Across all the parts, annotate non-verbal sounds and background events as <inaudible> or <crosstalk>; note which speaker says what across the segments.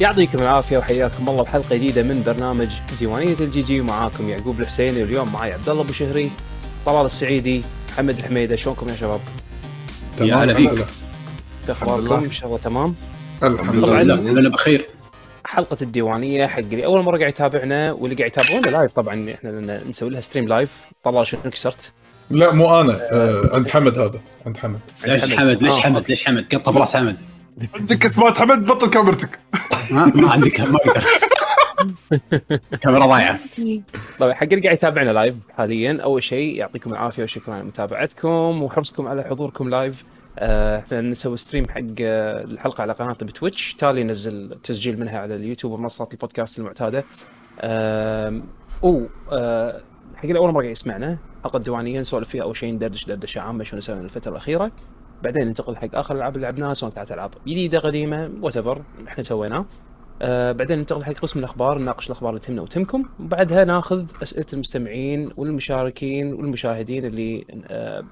Speaker 1: يعطيكم العافية وحياكم الله بحلقة جديدة من برنامج ديوانية ال GG ومعاكم يعقوب الحسيني واليوم معي عبد الله أبو شهري طلال السعيدي محمد الحميده شلونكم يا شباب؟
Speaker 2: تمام
Speaker 3: هلا فيك.
Speaker 1: أخباركم إن شاء الله تمام؟
Speaker 2: الحمد. لله
Speaker 3: أنا بخير
Speaker 1: حلقة الديوانية حق اللي أول مرة قاعد يتابعنا واللي قاعد يتابعونا live طبعا إحنا لأن نسوي لها stream live طلال شنو كسرت؟
Speaker 2: لا مو أنا آه عند حمد هذا عند حمد
Speaker 3: ليش
Speaker 1: حمد.
Speaker 3: ليش
Speaker 1: آه.
Speaker 3: حمد ليش حمد قطه براس حمد
Speaker 4: عندك اثبات حمد بطل كاميرتك.
Speaker 3: ما, ما عندك ما أقدر. كاميرا ضايعة.
Speaker 1: طيب حق اللي قاعد يتابعنا live حاليا. أول شيء يعطيكم العافية وشكرا على متابعتكم وحرصكم على حضوركم live آه، إحنا نسوي stream حق آه، الحلقة على قناتنا ب Twitch. تالي ننزل تسجيل منها على اليوتيوب ومنصات البودكاست المعتادة. آم، أو آه، حق اللي اول مره قاعد يسمعنا. حلقه ديوانيه نسولف فيها أول شيء ندردش دردشة عامة شنو سوينا الفترة الأخيرة. بعدين ننتقل حق آخر اللي لعبناها سواء كانت ألعاب جديدة قديمة what إحنا سويناه آه بعدين ننتقل حق قسم الأخبار نناقش الأخبار اللي تهمنا وتهمكم. وبعدها ناخذ أسئلة المستمعين والمشاركين والمشاهدين اللي آه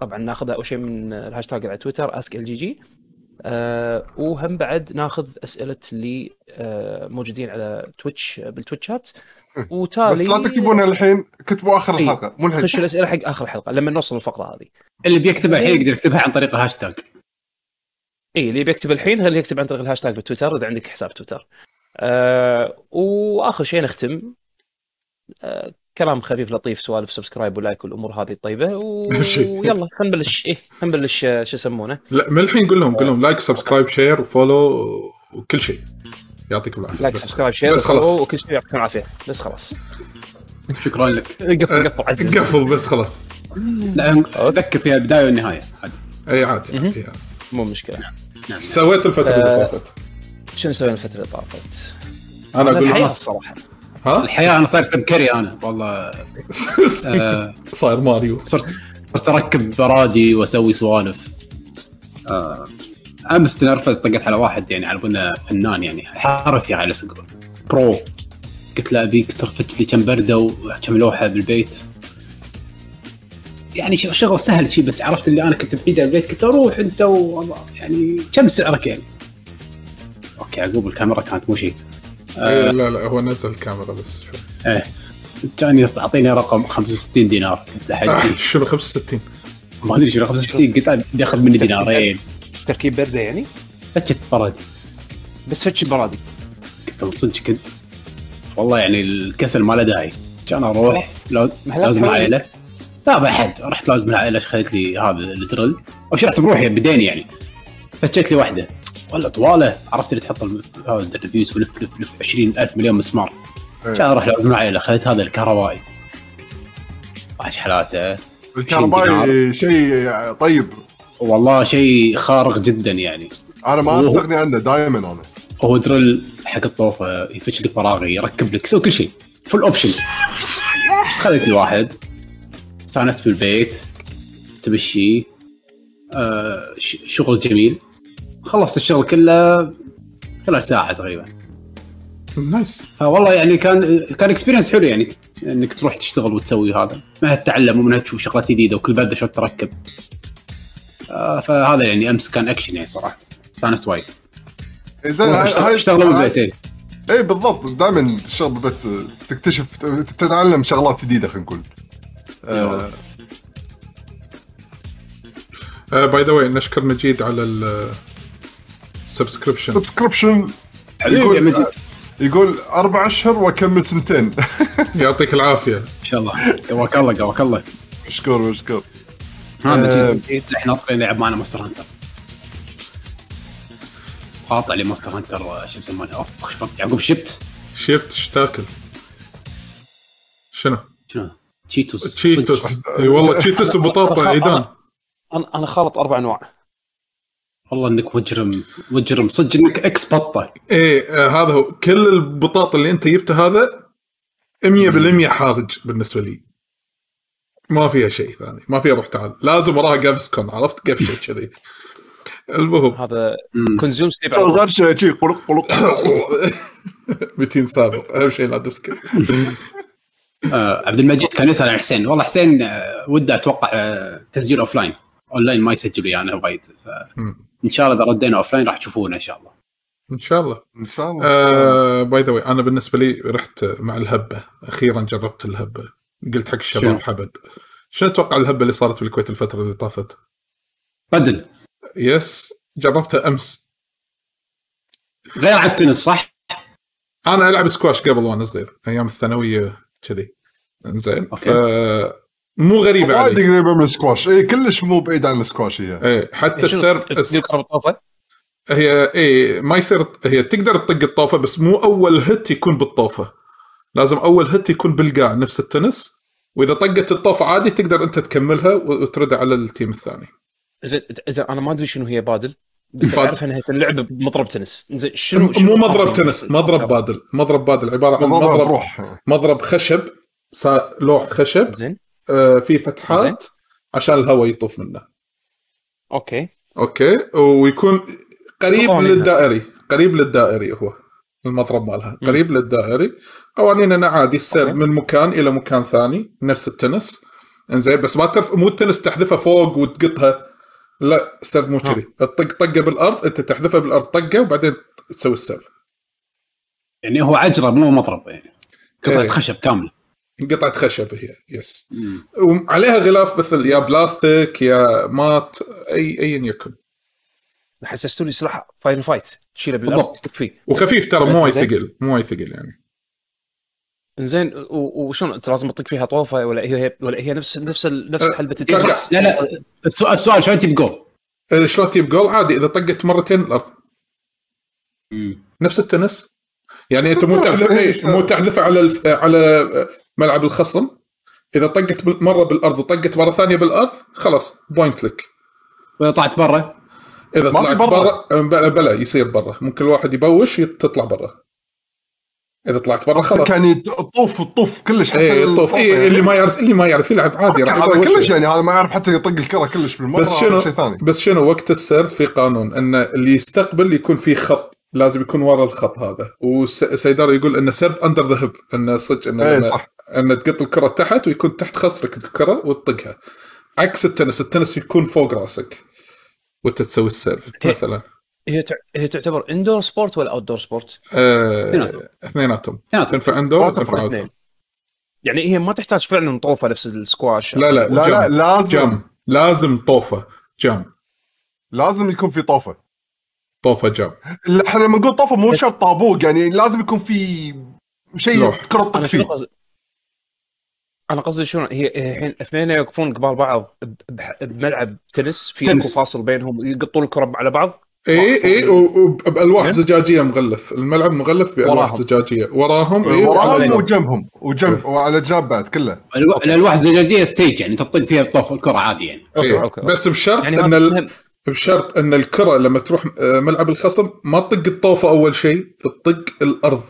Speaker 1: طبعا ناخذها أول شيء من الهاشتاج على تويتر ask ال GG آه وهم بعد ناخذ أسئلة اللي آه موجودين على Twitch بال Twitch chat وتالي
Speaker 4: بس لا تكتبونها الحين كتبوا آخر
Speaker 1: إي.
Speaker 4: الحلقة مو الحين
Speaker 1: خشوا الأسئلة حق آخر الحلقة لما نوصل الفقرة هذه.
Speaker 3: اللي بيكتبها الحين يقدر يكتبها عن طريق الهاشتاج.
Speaker 1: اي اللي بيكتب الحين هل يكتب عن طريق الهاشتاج بالتويتر؟ إذا عندك حساب تويتر. آه وآخر شيء نختم. آه كلام خفيف لطيف سوالف subscribe و like والأمور هذه الطيبة. و... ويلا <laughs> خلينا نبلش. إيه خلينا نبلش آه، شو يسمونه؟
Speaker 2: لا من الحين قول لهم قول لهم like subscribe share و follow وكل شيء. يعطيكم العافية.
Speaker 1: لايك
Speaker 2: بس.
Speaker 1: سبسكرايب شير
Speaker 2: بس خلاص.
Speaker 1: وكل شيء يعطيكم العافية. بس خلاص.
Speaker 3: شكرا لك.
Speaker 1: قفل قفل عزل
Speaker 2: قفل بس خلاص.
Speaker 3: لا ذكر فيها البداية والنهاية عادي.
Speaker 2: أي عادي.
Speaker 1: مو مشكلة.
Speaker 3: نعم
Speaker 2: سويت الفترة اللي
Speaker 1: آه،
Speaker 2: طافت.
Speaker 1: شنو سوينا الفترة اللي طافت؟
Speaker 2: أنا
Speaker 1: أقول
Speaker 2: الحياة
Speaker 1: الصراحة.
Speaker 2: ها؟
Speaker 3: الحياة أنا صاير سبكري أنا والله. <laughs> آه
Speaker 2: صاير ماريو.
Speaker 3: صرت صرت أركب برادي وأسوي سوالف. آه أمس تنرفز طقت على واحد يعني على بالنا فنان يعني حرفي على سق- pro. قلت له أبيك ترفج لي كم بردة وكم لوحة بالبيت. يعني شغ- شغل سهل شيء بس عرفت اللي أنا كنت بعيد عن البيت قلت له روح أنت والله يعني كم سعرك يعني؟ okay يعقوب الكاميرا كانت مو شيء
Speaker 2: إيه، لا لا هو نزل الكاميرا بس شوي
Speaker 3: إيه. كان يعطيني رقم 65 دينار قلت له
Speaker 2: آه،
Speaker 3: حجي
Speaker 2: شنو 65
Speaker 3: ما أدري شنو 65 قلت له بياخذ مني دينارين.
Speaker 1: تركيب برده يعني؟
Speaker 3: فتشت برادي.
Speaker 1: بس فتش برادي.
Speaker 3: قلت له صدق كنت. والله يعني الكسل ما له داعي. كان
Speaker 1: أروح
Speaker 3: لازم. العائلة. لا بحد رحت لوازم العائلة خذت لي هذا ال drill أو شرحت بروحي بدين يعني. فتشت لي واحدة. والله طوالة. عرفت اللي تحط الم- هذا ال reverse ولف لف لف 20000 مليون مسمار.
Speaker 4: إيه.
Speaker 3: كان أروح لوازم العائلة. خذت هذا الكهربائي. وش حلاته
Speaker 4: الكهربائي شيء طيب.
Speaker 3: والله شيء خارق جدا يعني.
Speaker 4: أنا ما أستغني عنه دائما أنا.
Speaker 3: هو drill حق الطوفة يفتش لك براغي يركب لك يسوي كل شيء. full option خذت لي واحد استانست في البيت. تمشي آه شغل جميل. خلصت الشغل كله خلال ساعة تقريبا.
Speaker 2: nice
Speaker 3: فوالله يعني كان كان experience حلو يعني إنك تروح تشتغل وتسوي هذا. منها تتعلم ومنها تشوف شغلات جديدة وكل برده شلون تركب. فهذا يعني أمس كان اكشن يعني صراحة. استانست وايد.
Speaker 4: زين هاي-
Speaker 3: اشتغلوا إيه.
Speaker 4: اي بالضبط. دائما تشتغل بالبيت تكتشف تتعلم شغلات جديدة خلينا نقول. آه،
Speaker 2: by the way نشكر مجيد على ال
Speaker 4: subscription subscription
Speaker 3: حبيبي يا مجيد.
Speaker 4: يقول أربع أشهر وأكمل سنتين. <laughs>
Speaker 2: يعطيك العافية.
Speaker 3: إن شاء الله. قواك الله قواك الله.
Speaker 4: مشكور مشكور.
Speaker 3: ها إحنا ناطرين يلعب معنا ماستر هانتر. قاطع لي ماستر هانتر آه، شو يسمونه؟ يعقوب شبت
Speaker 2: شفت إيش تاكل؟ شنو؟
Speaker 3: شنو؟ تشيتوس.
Speaker 2: تشيتوس. إي والله تشيتوس وبطاطا عيدان
Speaker 1: أنا أنا خالط أربع أنواع.
Speaker 3: والله إنك مجرم مجرم صدق إنك إكس بطة.
Speaker 2: إيه آه، هذا هو. كل البطاطا اللي أنت جبته هذا 100% حارج بالنسبة لي. ما فيها شيء ثاني. ما فيها روح تعال. لازم وراها جافسكون عرفت؟ قفشه كذي. المهم.
Speaker 1: هذا. كونزيوم سليب
Speaker 4: غير شيء شي قلق قلق. <laughs>
Speaker 2: 200 سابق. أهم شيء لا تسكت <laughs>
Speaker 3: آه عبد المجيد كان يسأل عن حسين. والله حسين آه وده أتوقع آه تسجيل offline online ما يسجلوا يعني وايد فان
Speaker 2: مم.
Speaker 3: شاء الله إذا ردينا offline راح تشوفونا إن شاء الله.
Speaker 2: إن شاء الله.
Speaker 4: إن شاء الله.
Speaker 2: by the أنا بالنسبة لي رحت مع الهبة. أخيرا جربت الهبة. قلت حق الشباب
Speaker 3: شنو؟
Speaker 2: حبد شنو تتوقع الهبة اللي صارت في الكويت الفترة اللي طافت؟
Speaker 3: padel
Speaker 2: yes جربتها أمس
Speaker 3: غير عن التنس صح؟
Speaker 2: أنا ألعب سكواش قبل وأنا صغير أيام الثانوية كذي زين. ف مو غريبة
Speaker 4: وايد
Speaker 2: علي
Speaker 4: قريبة من السكواش اي كلش مو بعيد عن السكواش هي
Speaker 2: إيه حتى؟ السر
Speaker 1: بالطوفة
Speaker 2: هي إيه ما يصير هي تقدر تطق الطوفة بس مو أول hit يكون بالطوفة لازم أول hit يكون بالقاع نفس التنس وإذا طقت الطوفه عادي تقدر أنت تكملها وتردها على ال team الثاني.
Speaker 1: زين زين أنا ما أدري شنو هي بادل بس. أعرف انها تلعب بمضرب تنس. زين شنو
Speaker 2: مو
Speaker 1: شنو
Speaker 2: مضرب
Speaker 1: الفرق
Speaker 2: تنس مضرب بادل. مضرب بادل عبارة عن مضرب
Speaker 4: بروح
Speaker 2: مضرب خشب سا- لوح خشب
Speaker 1: زين.
Speaker 2: آه، في فتحات عشان الهواء يطوف منه.
Speaker 1: okay.
Speaker 2: okay. ويكون قريب. للدائري قريب للدائري هو المضرب مالها. قريب للدائري. قوانيننا عادي ال
Speaker 1: serve.
Speaker 2: من مكان إلى مكان ثاني نفس التنس. إنزين بس ما ترف مو التنس تحذفها فوق وتقطها. لا ال serve مو كذي. تطق طقه بالأرض أنت تحذفها بالأرض طقه وبعدين تسوي ال serve.
Speaker 3: يعني هو عجرة مو مضرب يعني. قطعة
Speaker 2: إيه.
Speaker 3: خشب كاملة.
Speaker 2: قطعة خشب هي بس وعليها غلاف مثل يا بلاستيك يا مات اي ايا يكن.
Speaker 1: حسستوني سلاح Final Fight تشيله بالأرض
Speaker 3: بالضبط.
Speaker 1: تكفي.
Speaker 2: وخفيف ترى مو وايد. ثقيل مو وايد ثقيل يعني.
Speaker 1: زين وشلون أنت لازم تطق فيها طوفة ولا هي ولا هي نفس نفس ال- نفس حلبه
Speaker 2: لا،
Speaker 1: التنس
Speaker 3: لا لا السؤال السؤال شلون تجيب جول؟
Speaker 2: إذا شلون تجيب جول عادي إذا طقت مرتين الأرض. نفس التنس. يعني أنت مو تحذف
Speaker 4: إيه،
Speaker 2: إيه؟ مو تحذف على الف... على ملعب الخصم. إذا طقت مرة بالأرض وطقت مرة ثانية بالأرض خلاص point لك.
Speaker 3: وإذا طلعت برا؟
Speaker 4: إذا
Speaker 2: طلعت
Speaker 4: برا.
Speaker 2: بلا, بلا يصير برا. ممكن الواحد يبوش تطلع برا. إذا طلعت برا خلاص.
Speaker 4: يعني تطوف الطوف كلش حتى
Speaker 2: إيه الطوف إيه
Speaker 4: يعني.
Speaker 2: اللي ما يعرف اللي ما يعرف يلعب عادي راح
Speaker 4: هذا كلش يعني هذا ما يعرف حتى يطق الكرة كلش بالمرة
Speaker 2: بس شنو
Speaker 4: شيء ثاني.
Speaker 2: بس شنو وقت ال serve في قانون إن اللي يستقبل يكون في خط لازم يكون ورا الخط هذا. وسيدار يقول إن serve under the hip انه صدق انه إيه
Speaker 4: صح.
Speaker 2: إن تقط الكرة تحت ويكون تحت خصرك الكرة وتطقها. عكس التنس التنس يكون فوق رأسك وأنت تسوي ال serve
Speaker 1: إيه.
Speaker 2: مثلا.
Speaker 1: هي تع- هي تعتبر indoor sport ولا outdoor
Speaker 2: sport؟
Speaker 3: اثنيناتهم.
Speaker 2: اثنيناتهم.
Speaker 3: اثنيناتهم.
Speaker 2: تنفع
Speaker 4: indoor
Speaker 2: تنفع out
Speaker 1: اثنين. يعني هي ما تحتاج فعلا طوفة نفس السكواش.
Speaker 2: لا لا
Speaker 4: لا لا. لازم.
Speaker 2: جم لازم طوفة. جم
Speaker 4: لازم يكون في طوفة.
Speaker 2: طوفة جم
Speaker 4: لا، إحنا لما نقول طوفة مو شرط طابوق يعني لازم يكون في شيء. كرة تطق فيه
Speaker 1: قصدي أنا قصدي شنو؟ هي الحين اثنين يوقفون قبال بعض بملعب تنس في
Speaker 3: تنس.
Speaker 1: فاصل بينهم يقطون الكرة على بعض.
Speaker 2: اي اي وبالواح
Speaker 1: إيه؟
Speaker 2: زجاجية مغلف. الملعب مغلف بألواح
Speaker 1: وراهم.
Speaker 2: زجاجية. وراهم اي
Speaker 4: وراهم
Speaker 2: وعلى الجنب.
Speaker 4: وجنبهم وجنب وعلى الجنب بعد كله.
Speaker 3: الو- الألواح الزجاجيه ستيج يعني تطق فيها طوف الكره عادي يعني.
Speaker 2: إيه.
Speaker 1: OK.
Speaker 2: بس بشرط
Speaker 1: يعني إن
Speaker 2: ال... بشرط إن الكرة لما تروح آه، ملعب الخصم ما تطق الطوفه أول شيء تطق الأرض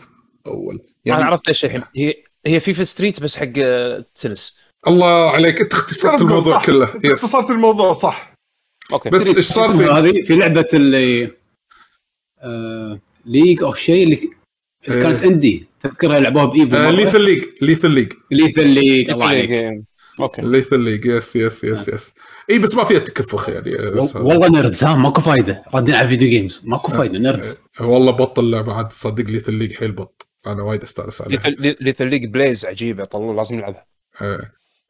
Speaker 2: أول.
Speaker 1: أنا عرفت إيش الحين هي هي FIFA Street بس حق آه، تنس.
Speaker 2: الله عليك أنت اختصرت الموضوع
Speaker 4: صح.
Speaker 2: كله.
Speaker 4: اختصرت الموضوع صح.
Speaker 1: OK.
Speaker 2: بس إيش صار في
Speaker 3: هذه؟ في لعبة اللي آه league أو شيء اللي اللي
Speaker 2: إيه.
Speaker 3: كانت عندي. تذكرها لعبوها ب
Speaker 2: EVO Lethal League Lethal
Speaker 3: League Lethal League الله عليك.
Speaker 1: OK.
Speaker 2: Lethal League yes yes yes yes اي بس ما فيها تكفخ يعني هذا.
Speaker 3: والله nerds ها ماكو فايدة. ردين على ال video games ماكو فايدة نيردز
Speaker 2: والله بطل اللعبه عاد صدق Lethal League حيل بط. أنا وايد أستانس عليها.
Speaker 1: Lethal League Blaze عجيبة طلع لازم نلعبها.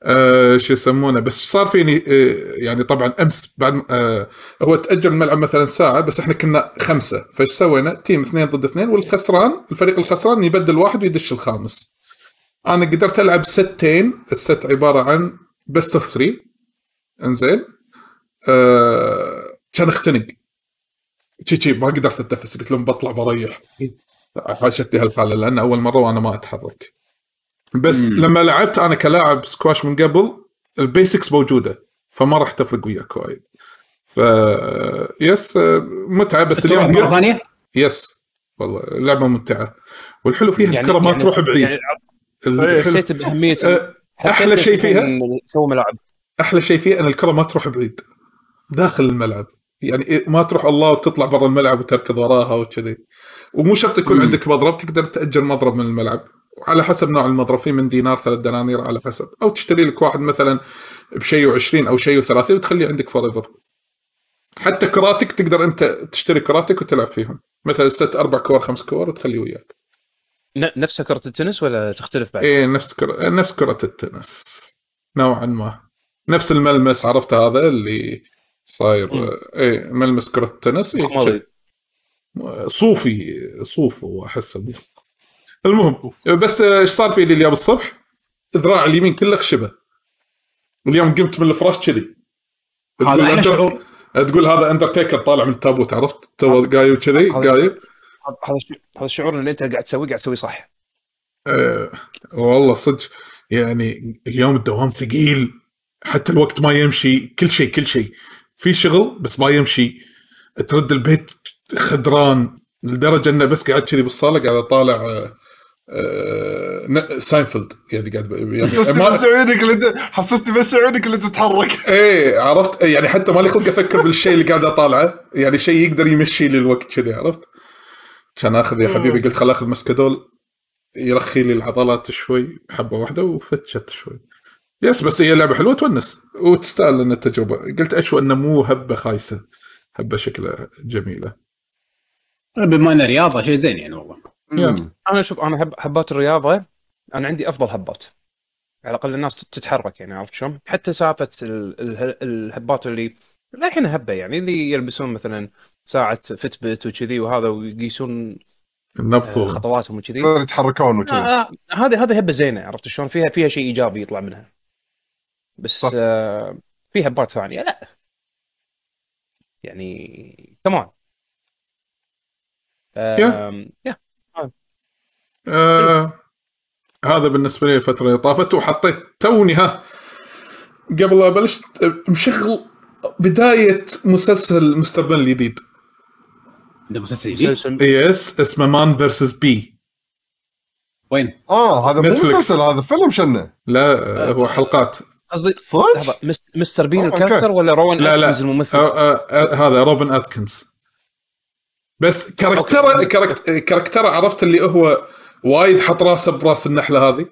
Speaker 2: آه. شو يسمونه بس صار فيني آه يعني طبعا أمس بعد آه هو تأجل الملعب مثلا ساعة بس إحنا كنا خمسة فايش سوينا؟ team اثنين ضد اثنين والخسران الفريق الخسران يبدل واحد ويدش الخامس. أنا قدرت ألعب set ين ال set عبارة عن best of 3 إنزين آه كان أختنق شي شي ما قدرت أتنفس قلت لهم بطلع بريح حاشتني هالحالة لأن أول مرة وأنا ما أتحرك بس
Speaker 3: مم.
Speaker 2: لما لعبت أنا كلاعب سكواش من قبل ال basics موجودة فما راح تفرق وياك وايد. ف yes متعة بس
Speaker 3: تروح
Speaker 2: اليوم
Speaker 3: مرة ثانية؟
Speaker 2: yes والله اللعبه ممتعة. والحلو فيها
Speaker 1: يعني
Speaker 2: الكرة ما
Speaker 1: يعني-
Speaker 2: تروح بعيد.
Speaker 1: يعني
Speaker 2: الحلو-
Speaker 1: حسيت باهميه
Speaker 2: أه، أحلى شيء فيها؟
Speaker 1: سووا ملاعب
Speaker 2: أحلى شيء فيه إن الكرة ما تروح بعيد. داخل الملعب. يعني إيه، ما تروح الله وتطلع برا الملعب وتركض وراها وكذي. ومو شرط يكون
Speaker 3: مم.
Speaker 2: عندك مضرب تقدر تأجر مضرب من الملعب. على حسب نوع المضرب في من دينار ثلاث دنانير على حسب. أو تشتري لك واحد مثلا بشيء و20 أو شيء و30 وتخليه عندك forever حتى كراتك تقدر أنت تشتري كراتك وتلعب فيهم. مثلا ست أربع كور خمس كور تخليه وياك.
Speaker 1: نفس كرة التنس ولا تختلف بعد؟
Speaker 2: إيه نفس كرة نفس كرة التنس. نوعا ما. نفس الملمس عرفت هذا اللي صاير. إيه ملمس كرة التنس. إيه. صوفي صوف هو أحسه. المهم بس إيش صار في لي اليوم الصبح؟ ذراع اليمين كله خشبة. اليوم قمت من الفراش كذي.
Speaker 3: هذا
Speaker 2: تقول
Speaker 3: أحلى
Speaker 2: أنت-
Speaker 3: شعور
Speaker 2: تقول هذا اندرتيكر طالع من التابوت عرفت؟ تو قايب كذي قايب
Speaker 1: هذا هذا الشعور اللي أنت قاعد تسويه قاعد تسويه صح.
Speaker 2: أه والله صدق يعني اليوم الدوام ثقيل. حتى الوقت ما يمشي كل شيء كل شيء. في شغل بس ما يمشي. ترد البيت خدران لدرجة إنه بس قاعد كذي بالصالة قاعد أطالع آه، ساينفيلد. يعني قاعد يعني
Speaker 4: حسستني
Speaker 2: ما-
Speaker 4: بس عيونك اللي حسستني بس عيونك اللي تتحرك.
Speaker 2: إيه عرفت؟ يعني حتى مالي خلق أفكر بالشيء اللي قاعد أطالعه. يعني شيء يقدر يمشي لي الوقت كذي عرفت؟ كان آخذ يا حبيبي قلت خل آخذ مسكدول يرخي لي العضلات شوي حبة واحدة وفتشت شوي. yes بس هي لعبة حلوة تونس. وتستاهل إن التجربة. قلت أشوى إنه مو هبة خايسة هبة شكلها جميلة.
Speaker 3: بما انه رياضة شيء زين يعني والله.
Speaker 1: أنا شوف أنا احب حبات الرياضة أنا عندي أفضل هبات على الأقل الناس تتحرك يعني عرفت شلون؟ حتى سالفه ال- ال- الهبات اللي الحين هبه يعني اللي يلبسون مثلا ساعة فتبت وكذي وهذا ويقيسون
Speaker 2: النبض
Speaker 1: آه، خطواتهم وكذي.
Speaker 4: يتحركون وكذا
Speaker 1: آه، آه، هذه هذه هبه زينة عرفت شلون؟ فيها فيها شيء إيجابي يطلع منها. بس. آه في هبات ثانية لا. يعني كمان آم، يا.
Speaker 2: آه هذا بالنسبة لي الفترة اللي طافت وحطيت توني ها قبل لا أبلش مشغل بداية مسلسل مستر بن الجديد
Speaker 3: ده مسلسل جديد
Speaker 1: مسلسل
Speaker 2: yes اسمه Man versus Bee
Speaker 3: وين؟
Speaker 4: آه هذا مو. مسلسل هذا فيلم شنه
Speaker 2: لا آه، هو حلقات
Speaker 1: قصدي
Speaker 4: صدق؟
Speaker 1: مستر بين
Speaker 4: OK. ال
Speaker 1: character ولا Rowan
Speaker 2: لا لا
Speaker 1: الممثل؟
Speaker 2: آه آه آه هذا Rowan Atkinson بس character
Speaker 1: ه
Speaker 2: character ه عرفت اللي هو وايد حط راسه براس النحلة هذه.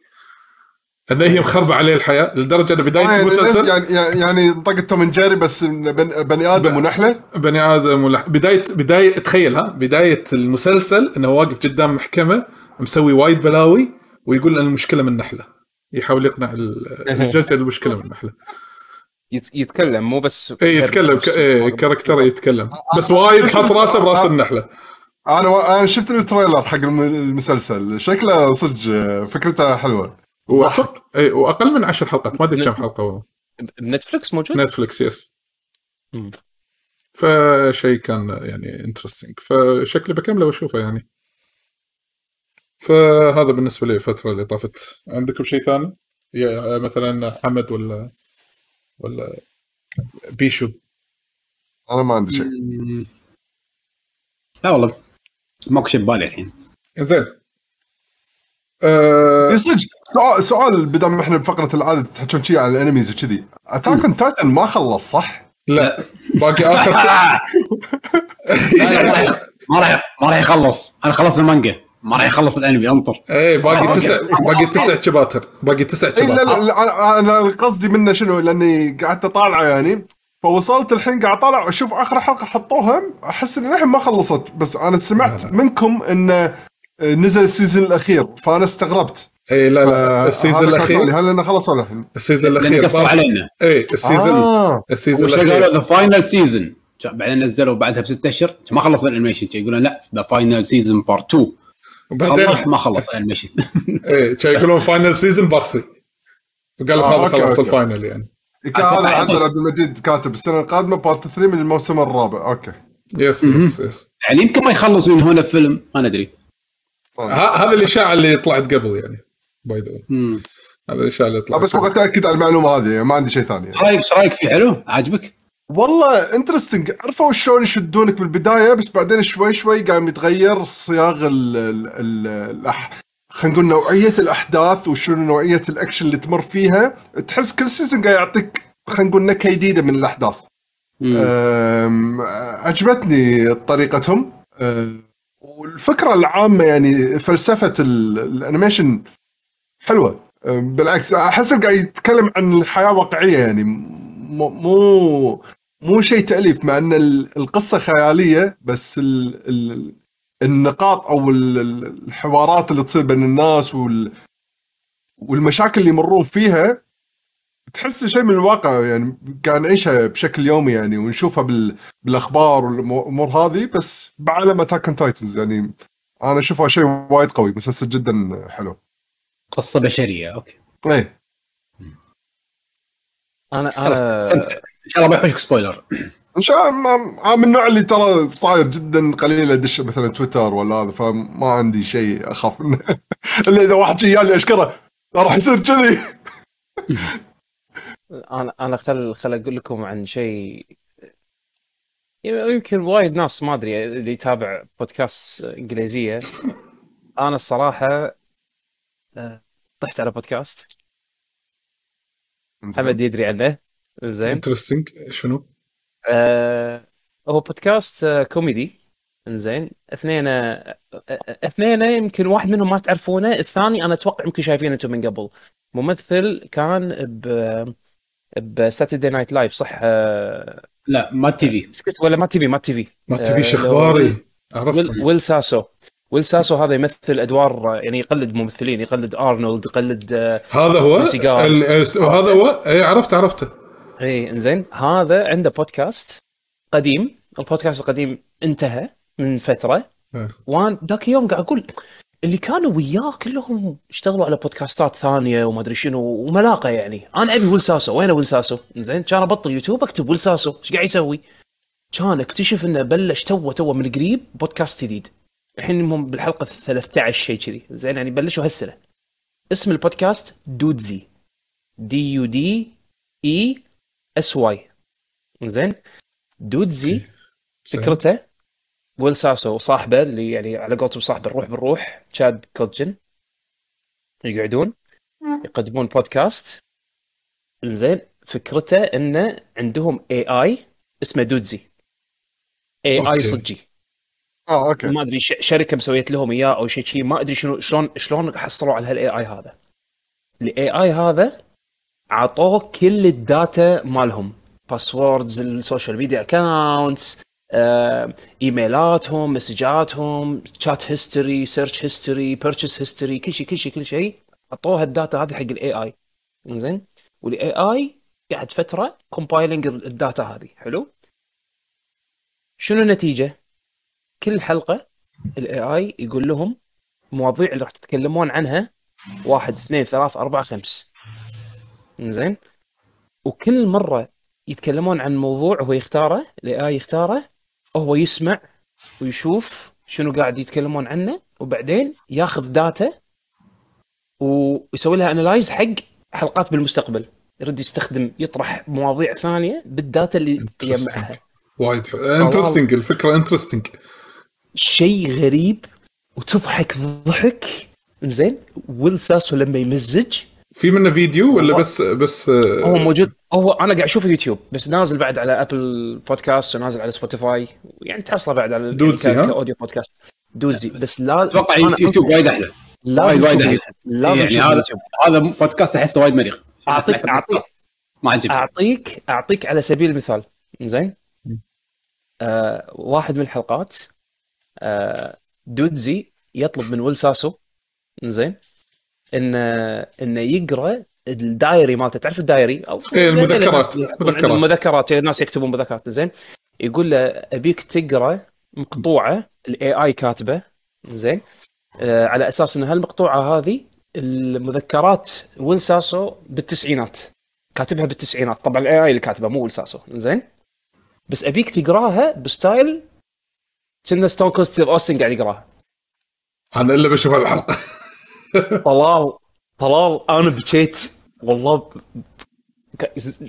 Speaker 2: انه هي مخربه عليه الحياة؟ لدرجة انه بداية
Speaker 4: يعني
Speaker 2: المسلسل
Speaker 4: يعني يعني يعني طقة توم جيري بس بن- بني
Speaker 2: آدم
Speaker 4: ونحلة؟
Speaker 2: بني آدم ولا بدايه بدايه تخيل ها؟ بداية المسلسل إنه واقف قدام محكمة مسوي وايد بلاوي ويقول ان المشكلة من النحلة. يحاول يقنع ال- <laughs> الجج ان المشكلة من النحلة.
Speaker 1: يت- يتكلم مو بس
Speaker 2: اي يتكلم ك... إيه character يتكلم. بس وايد حط راسه براس النحلة.
Speaker 4: أنا و... أنا شفت ال trailer حق الم- المسلسل. شكله صدق فكرته حلوة.
Speaker 2: وأتوقع- إيه واقل من عشر حلقات. ما أدري كم حلقة والله.
Speaker 1: ب Netflix موجود؟
Speaker 2: Netflix yes.
Speaker 1: مم.
Speaker 2: فشيء كان يعني interesting فشكلي بكمله وأشوفه يعني. فهذا بالنسبة لي الفترة اللي طافت. عندكم شيء ثاني؟ يا مثلا حمد ولا ولا بيشو؟
Speaker 4: أنا ما عندي شيء.
Speaker 3: لا والله. ماكو شيء ببالي الحين.
Speaker 2: زين. أه
Speaker 4: صدق سؤال سؤال بدل ما إحنا بفقرة العادة تحكون شيء على ال animes وكذي. Attack on Titan ما خلص صح؟
Speaker 2: لا. باقي آخر <laughs>
Speaker 3: لا، لا، ما راح- ما راح يخلص. أنا خلصت المانجا. ما راح يخلص الأنمي أنطر.
Speaker 2: إيه باقي. تسع باقي تسع chapters. باقي تسع
Speaker 4: اي لا لا,
Speaker 2: شباتر.
Speaker 4: لا أنا- أنا قصدي منه شنو؟ لأني قعدت أطالعه يعني. فوصلت الحين قاعد أطالع أشوف آخر حلقة حطوها أحس ان الحين ما خلصت بس أنا سمعت
Speaker 2: لا، لا.
Speaker 4: منكم انه نزل ال season الأخير فأنا استغربت.
Speaker 2: إيه لا لا
Speaker 4: ال
Speaker 2: season
Speaker 4: الأخير. هل إنه خلص ولا الحين؟
Speaker 2: ال
Speaker 3: season
Speaker 2: الأخير
Speaker 3: قصوا
Speaker 2: باقي-
Speaker 3: علينا.
Speaker 2: إيه ال season
Speaker 4: آه.
Speaker 2: ال
Speaker 3: season شيء قالوا
Speaker 2: الأخير.
Speaker 3: the final season بعدين نزلوا بعدها بست أشهر ما خلص ال animation يقولون لا the final season part 2
Speaker 2: وبعدين
Speaker 3: خلص ما خلص ال
Speaker 2: animation إيه كانوا يقولون final season part 3 وقالوا
Speaker 4: آه،
Speaker 2: هذا okay.
Speaker 4: ال
Speaker 2: final يعني.
Speaker 4: كان هذا عبد المجيد كاتب السنة القادمة part 3 من الموسم الرابع. أوكي.
Speaker 2: يس يس يس
Speaker 3: يعني يمكن ما يخلصوا ينهون الفيلم ما ندري
Speaker 2: ه- هذا الإشاعة اللي طلعت قبل يعني by
Speaker 3: the.
Speaker 2: هذا الإشاعة اللي
Speaker 4: آه،
Speaker 2: طلعت.
Speaker 4: بس أبغى اتاكد على المعلومة هذه ما عندي شيء ثاني.
Speaker 3: إيش رايك إيش رأيك فيه حلو؟ عاجبك؟
Speaker 4: والله interesting عرفوا شلون يشدونك بالبداية بس بعدين شوي شوي قام يتغير صياغ ال ال ال. خلينا نقول نوعية الأحداث وشنو نوعية الأكشن اللي تمر فيها تحس كل season قاعد يعطيك خلينا نقول نكهة جديدة من الأحداث. عجبتني طريقتهم. أم، والفكرة العامة يعني فلسفة ال- ال animation حلوة. أم، بالعكس أحس قاعد يتكلم عن الحياة واقعية يعني. مو مو شيء تأليف مع إن ال- القصة خيالية بس ال ال النقاط أو ال- ال- الحوارات اللي تصير بين الناس وال والمشاكل اللي يمرون فيها تحس شيء من الواقع يعني قاعد نعيشها بشكل يومي يعني ونشوفها بال... بالأخبار والأمور هذه بس بعالم Attack on Titans يعني أنا أشوفها شيء وايد قوي مسلسل جدا حلو.
Speaker 3: قصة بشرية
Speaker 4: okay.
Speaker 1: إيه.
Speaker 3: أنا
Speaker 1: أنا
Speaker 3: استمتع. إن شاء الله ما يحوشك spoiler
Speaker 4: ان شاء الله من النوع اللي ترى صاير جدا قليل أدش مثلا تويتر ولا هذا فما عندي شيء أخاف منه. <laughs> إلا إذا واحد قال لي أشكره راح يصير كذي. <laughs>
Speaker 1: أنا أنا خل خل أقول لكم عن شيء. يمكن وايد ناس ما أدري اللي يتابع بودكاست إنجليزية. أنا الصراحة آه، طحت على بودكاست. حمد يدري عنه. زين
Speaker 2: interesting شنو؟
Speaker 1: آه هو بودكاست آه كوميدي. إنزين. اثنين آه آه، اثنين يمكن واحد منهم ما تعرفونه. الثاني أنا أتوقع يمكن شايفينه أنتم من قبل. ممثل كان ب ب Saturday Night Live صح؟ آه
Speaker 3: لا ما تي في
Speaker 1: سكت ولا ما تي في ما تي في
Speaker 2: ما تبي
Speaker 1: اللي هو
Speaker 2: اخباري
Speaker 1: Will,
Speaker 2: عرفت
Speaker 1: Will Sasso. Will Sasso هذا يمثل أدوار يعني يقلد ممثلين يقلد ارنولد يقلد آه
Speaker 2: هذا هو هذا هو. اي عرفت عرفته.
Speaker 1: إي إنزين. هذا عنده بودكاست قديم. البودكاست القديم انتهى من فترة.
Speaker 2: إيه.
Speaker 1: وأنا ذاك اليوم قاعد أقول اللي كانوا وياه كلهم اشتغلوا على podcastات ثانية وما أدري شنو وملاقة يعني. أنا أبي Will Sasso. وين Will Sasso؟ زين كان ابطل يوتيوب أكتب Will Sasso. إيش قاعد يسوي؟ كان أكتشف إنه بلش تو تو من قريب بودكاست جديد. الحين هم بالحلقة 13 شيء كذي. زين يعني بلشوا هالسنة. اسم ال podcast Dudesy D U D E S Y. زين؟ Dudesy فكرته Will Sasso وصاحبه اللي يعني على قولتهم صاحبه الروح بالروح Chad Kultgen يقعدون يقدمون بودكاست. زين فكرته إنه عندهم AI اسمه Dudesy.
Speaker 2: AI.
Speaker 1: صجي
Speaker 4: آه أوكي.
Speaker 1: ما أدري شركة مسويت لهم إياه أو شيء شيء ما أدري شنو شلون شلون حصلوا على هال AI هذا. ال AI هذا عطوه كل ال data مالهم. passwords ال social media accounts إيميلاتهم مسجاتهم chat history search history purchase history كل شيء كل شيء كل شيء. عطوها ال data هذه حق ال AI زين وال AI قعد فترة compiling ال data هذه. حلو؟ شنو النتيجة؟ كل حلقة ال AI يقول لهم مواضيع اللي راح تتكلمون عنها. واحد اثنين ثلاث أربعة خمس. زين. وكل مرة يتكلمون عن موضوع هو يختاره ال AI يختاره هو يسمع ويشوف شنو قاعد يتكلمون عنه وبعدين ياخذ data ويسوي لها analyze حق حلقات بالمستقبل. يرد يستخدم يطرح مواضيع ثانية بال data
Speaker 2: اللي.
Speaker 1: يجمعها.
Speaker 2: وايد interesting الفكرة interesting
Speaker 1: شيء غريب وتضحك ضحك. زين. Will Sasso لما يمزج
Speaker 2: في منه فيديو ولا. بس بس
Speaker 1: هو موجود. هو أنا قاعد اشوفه يوتيوب بس نازل بعد على Apple Podcast ونازل على Spotify يعني تحصله بعد على Dudesy،
Speaker 2: ها؟
Speaker 1: ك audio podcast Dudesy. بس لا أتوقع
Speaker 3: يوتيوب وايد أحلى.
Speaker 1: لازم
Speaker 3: وايد
Speaker 1: اليوتيوب. لازم
Speaker 3: يعني هذا
Speaker 1: اليوتيوب.
Speaker 3: هذا بودكاست أحسه وايد سمعت
Speaker 1: أعطيك.
Speaker 3: بودكاست ما عجبني.
Speaker 1: اعطيك أعطيك على سبيل المثال. زين آه واحد من الحلقات آه Dudesy يطلب من Will Sasso. زين انه إنه يقرأ ال diary مالته. تعرف ال diary؟
Speaker 2: أو إيه، المذكرات.
Speaker 1: الناس-
Speaker 2: مذكرات.
Speaker 1: المذكرات الناس يكتبون مذكرات. زين؟ يقول له أبيك تقرأ مقطوعة ال AI كاتبة. زين؟ آه على أساس إن هالمقطوعة هذه المذكرات ويل ساسو بالتسعينات. كاتبها بالتسعينات. طبعا ال AI اللي كاتبها مو ويل ساسو زين؟ بس أبيك تقراها بستايل كنه ستون كولد ستيف اوستن قاعد يقراها.
Speaker 2: أنا إلا بشوف الحلقة
Speaker 1: طلال طلال أنا بكيت. والله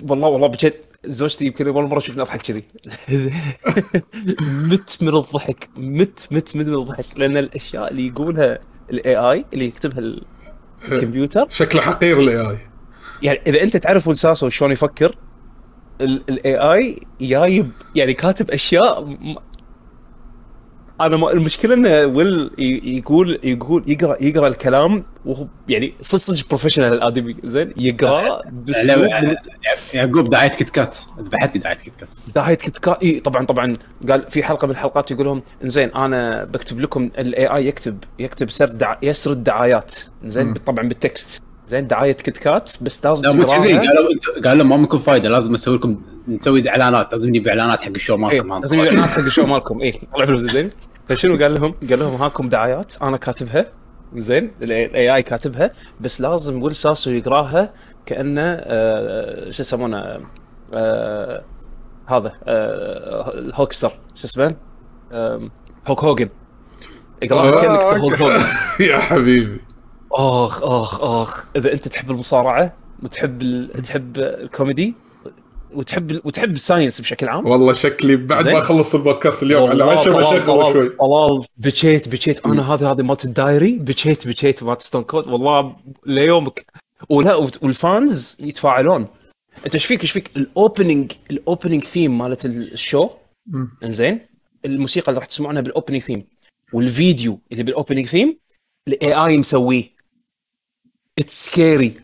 Speaker 1: والله والله بكيت. زوجتي يمكن أول مرة شفنا أضحك كذي. <laughs> مت من الضحك مت مت من الضحك. لأن الأشياء اللي يقولها ال AI اللي يكتبها الكمبيوتر.
Speaker 2: شكله حقير ال AI
Speaker 1: يعني إذا أنت تعرف ويل ساسو شلون يفكر ال AI جايب يعني كاتب أشياء أنا ما المشكلة إنه ويل يقول يقول يقرا يقرأ الكلام وهو يعني صدق صدق professional الادمي زين؟ يقرأ من-
Speaker 3: يعقوب دعايه كت كات. ذبحتني دعايه كت كات.
Speaker 1: دعايه كت كات. إي طبعا طبعا. قال في حلقة من الحلقات يقول لهم زين أنا بكتب لكم ال AI يكتب يكتب سرد دع... يسرد دعايات. زين طبعا بال text. زين دعاية كت كات بس لازم
Speaker 3: لا مو كذي. قالوا قال لهم ما منكم فايدة لازم أسوي لكم نسوي إعلانات. لازم نجيب إعلانات حق ال show
Speaker 1: إيه،
Speaker 3: مالكم هذا.
Speaker 1: لازم الاعلانات حق ال show مالكم. اي طلع فلوس زين. فشنو قال لهم؟ قال لهم هاكم دعايات أنا كاتبها. زين ال AI كاتبها بس لازم ويل ساسو يقراها كأنه آه شو يسمونه آه هذا آه الهلكستر. شو اسمه؟ هلك هوجن اقراها كأنك هلك هوجن <laughs>
Speaker 2: يا حبيبي.
Speaker 1: آخ آخ آخ. إذا أنت تحب المصارعة وتحب ال... تحب الكوميدي وتحب وتحب ال science بشكل عام.
Speaker 2: والله شكلي بعد. ما أخلص البودكاست اليوم على
Speaker 1: والله
Speaker 2: عشاء
Speaker 1: طلال-
Speaker 2: بشغل
Speaker 1: طلال-
Speaker 2: شوي.
Speaker 1: طلال بكيت بكيت. أنا هذه هذه مالت ال diary. بكيت بكيت مالت ستون كولد والله ليومك. ولا وال fans يتفاعلون. أنت إيش فيك إيش فيك؟ ال opening ال opening theme مالت ال show. إنزين. الموسيقى اللي راح تسمعونها بال opening theme والفيديو اللي بال opening theme ال AI مسويه. it's scary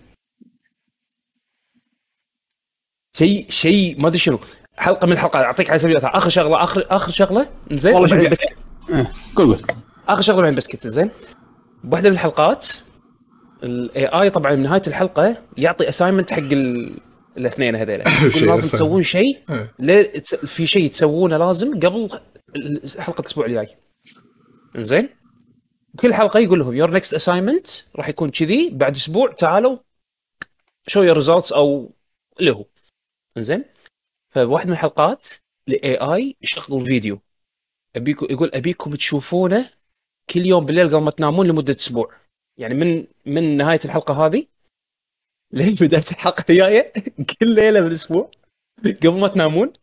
Speaker 1: شيء شيء ما أدري شنو. حلقة من الحلقات أعطيك على سبيل المثال. آخر شغله اخر آخر شغلة؟ زين
Speaker 3: والله شوف-
Speaker 1: بس
Speaker 3: آه، قول قول.
Speaker 1: آخر شغلة بعدين بسكت زين بواحده من الحلقات ال AI طبعا من نهاية الحلقة يعطي assignment حق ال... الاثنين هذيلا. <laughs> يقول لازم. تسوون شيء
Speaker 2: إيه.
Speaker 1: في شيء تسوونه لازم قبل حلقة الأسبوع الجاي. زين كل حلقة يقول لهم your next assignment راح يكون كذي. بعد أسبوع تعالوا show your results أو اللي هو زين فواحد من الحلقات الاي اي يشغل فيديو ابيكم يقول أبيكم تشوفونه كل يوم بالليل قبل ما تنامون لمدة أسبوع. يعني من من نهاية الحلقة هذه لين بداية الحلقة الجاية <laughs> كل ليلة من الأسبوع قبل ما تنامون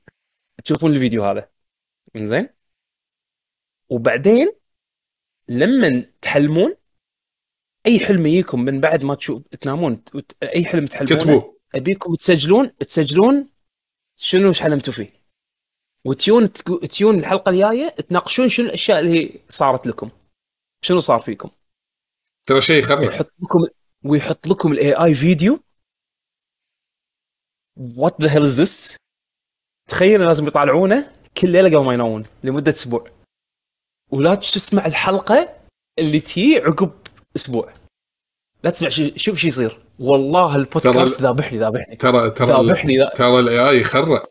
Speaker 1: تشوفون الفيديو هذا. زين وبعدين لما تحلمون أي حلم يجيكم من بعد ما تشوف تنامون أي حلم تحلمونه
Speaker 2: كتبوه.
Speaker 1: أبيكم تسجلون تسجلون شنو حلمتوا فيه. وتيون تيون الحلقة الجاية تناقشون شنو الأشياء اللي صارت لكم. شنو صار فيكم.
Speaker 2: ترى شيء يخرع
Speaker 1: ويحط لكم ويحط لكم ال AI فيديو what the hell is this تخيل لازم يطالعونه كل ليلة قبل ما ينامون لمدة أسبوع. ولا تسمع الحلقة اللي تي عقب أسبوع. لا تسمع شي شوف شو يصير. والله البودكاست ذابحني ذابحني.
Speaker 2: ترى ترى
Speaker 1: ذابحني ذا-
Speaker 2: ترى ال AI يخرع.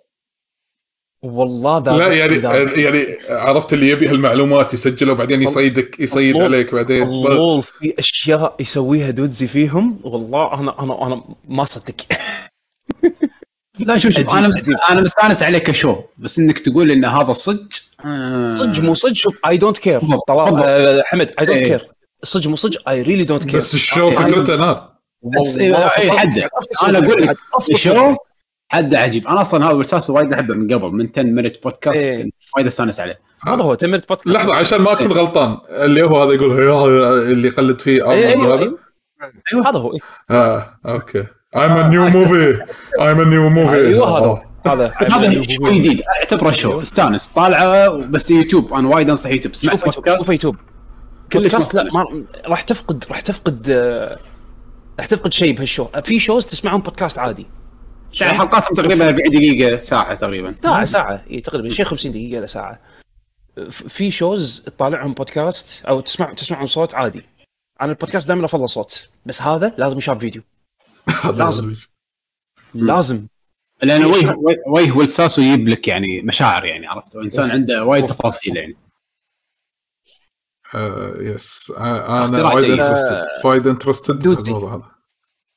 Speaker 1: والله ذابحني
Speaker 2: لا يعني
Speaker 1: ذابحني.
Speaker 2: يعني عرفت اللي يبي هالمعلومات يسجلها وبعدين يصيدك يصيد
Speaker 1: الله-
Speaker 2: عليك بعدين.
Speaker 1: الله في أشياء يسويها دودزي فيهم. والله أنا أنا أنا ما اصدق
Speaker 3: لا شوف شوف
Speaker 1: أنا.
Speaker 3: أنا مستأنس عليك ك show بس إنك تقول إن هذا صدق
Speaker 1: صدق مو صدق شوف I don't
Speaker 3: care
Speaker 1: طلال. آه، حمد I
Speaker 3: don't.
Speaker 1: care صدق مو صدق I really don't كير
Speaker 2: بس الشو فكرته نار
Speaker 3: بس إيه، إيه، حده أنا أقول لك الشو حده عجيب. أنا أصلا هذا الاساس وايد أحبه من قبل من 10 مينت بودكاست. كنت وايد أستانس عليه.
Speaker 1: هذا هو تمرت بودكاست
Speaker 2: لحظة عشان ما أكون غلطان. اللي هو هذا يقول اللي يقلد فيه
Speaker 1: إيه،
Speaker 2: هذا.
Speaker 1: أيوة. هذا هو.
Speaker 2: آه أوكي. I'm a new movie. I'm a new movie.
Speaker 1: أيوه هذا هو. هذا
Speaker 3: هذا شيء جديد. اعتبره شو؟ استانس. طالعه بس يوتيوب. أنا وايد انصح يوتيوب. سمعت
Speaker 1: شوف يوتيوب.
Speaker 3: بودكاست
Speaker 1: شوف يوتيوب.
Speaker 3: كلش
Speaker 1: بودكاست لا. ما راح تفقد راح تفقد آه، راح تفقد شيء بهال show. في shows تسمعهم بودكاست عادي.
Speaker 3: يعني حلقاتهم تقريبا 40 دقيقة ساعة تقريبا.
Speaker 1: ساعة ساعة. إي تقريبا شيء 50 دقيقة إلى ساعة. ف- في شوز تطالعهم بودكاست أو تسمع تسمعهم صوت عادي. أنا البودكاست دائما أفضل صوت. بس هذا لازم يشاف فيديو. <laughs> لازم. لازم. لأن
Speaker 3: وجه وجه ويل ساسو يجيب لك يعني مشاعر يعني عرفت؟ إنسان عنده وايد تفاصيل يعني.
Speaker 2: آه، yes. آه،
Speaker 3: أنا
Speaker 2: وايد. interested وايد
Speaker 1: interested.
Speaker 2: بالموضوع هذا.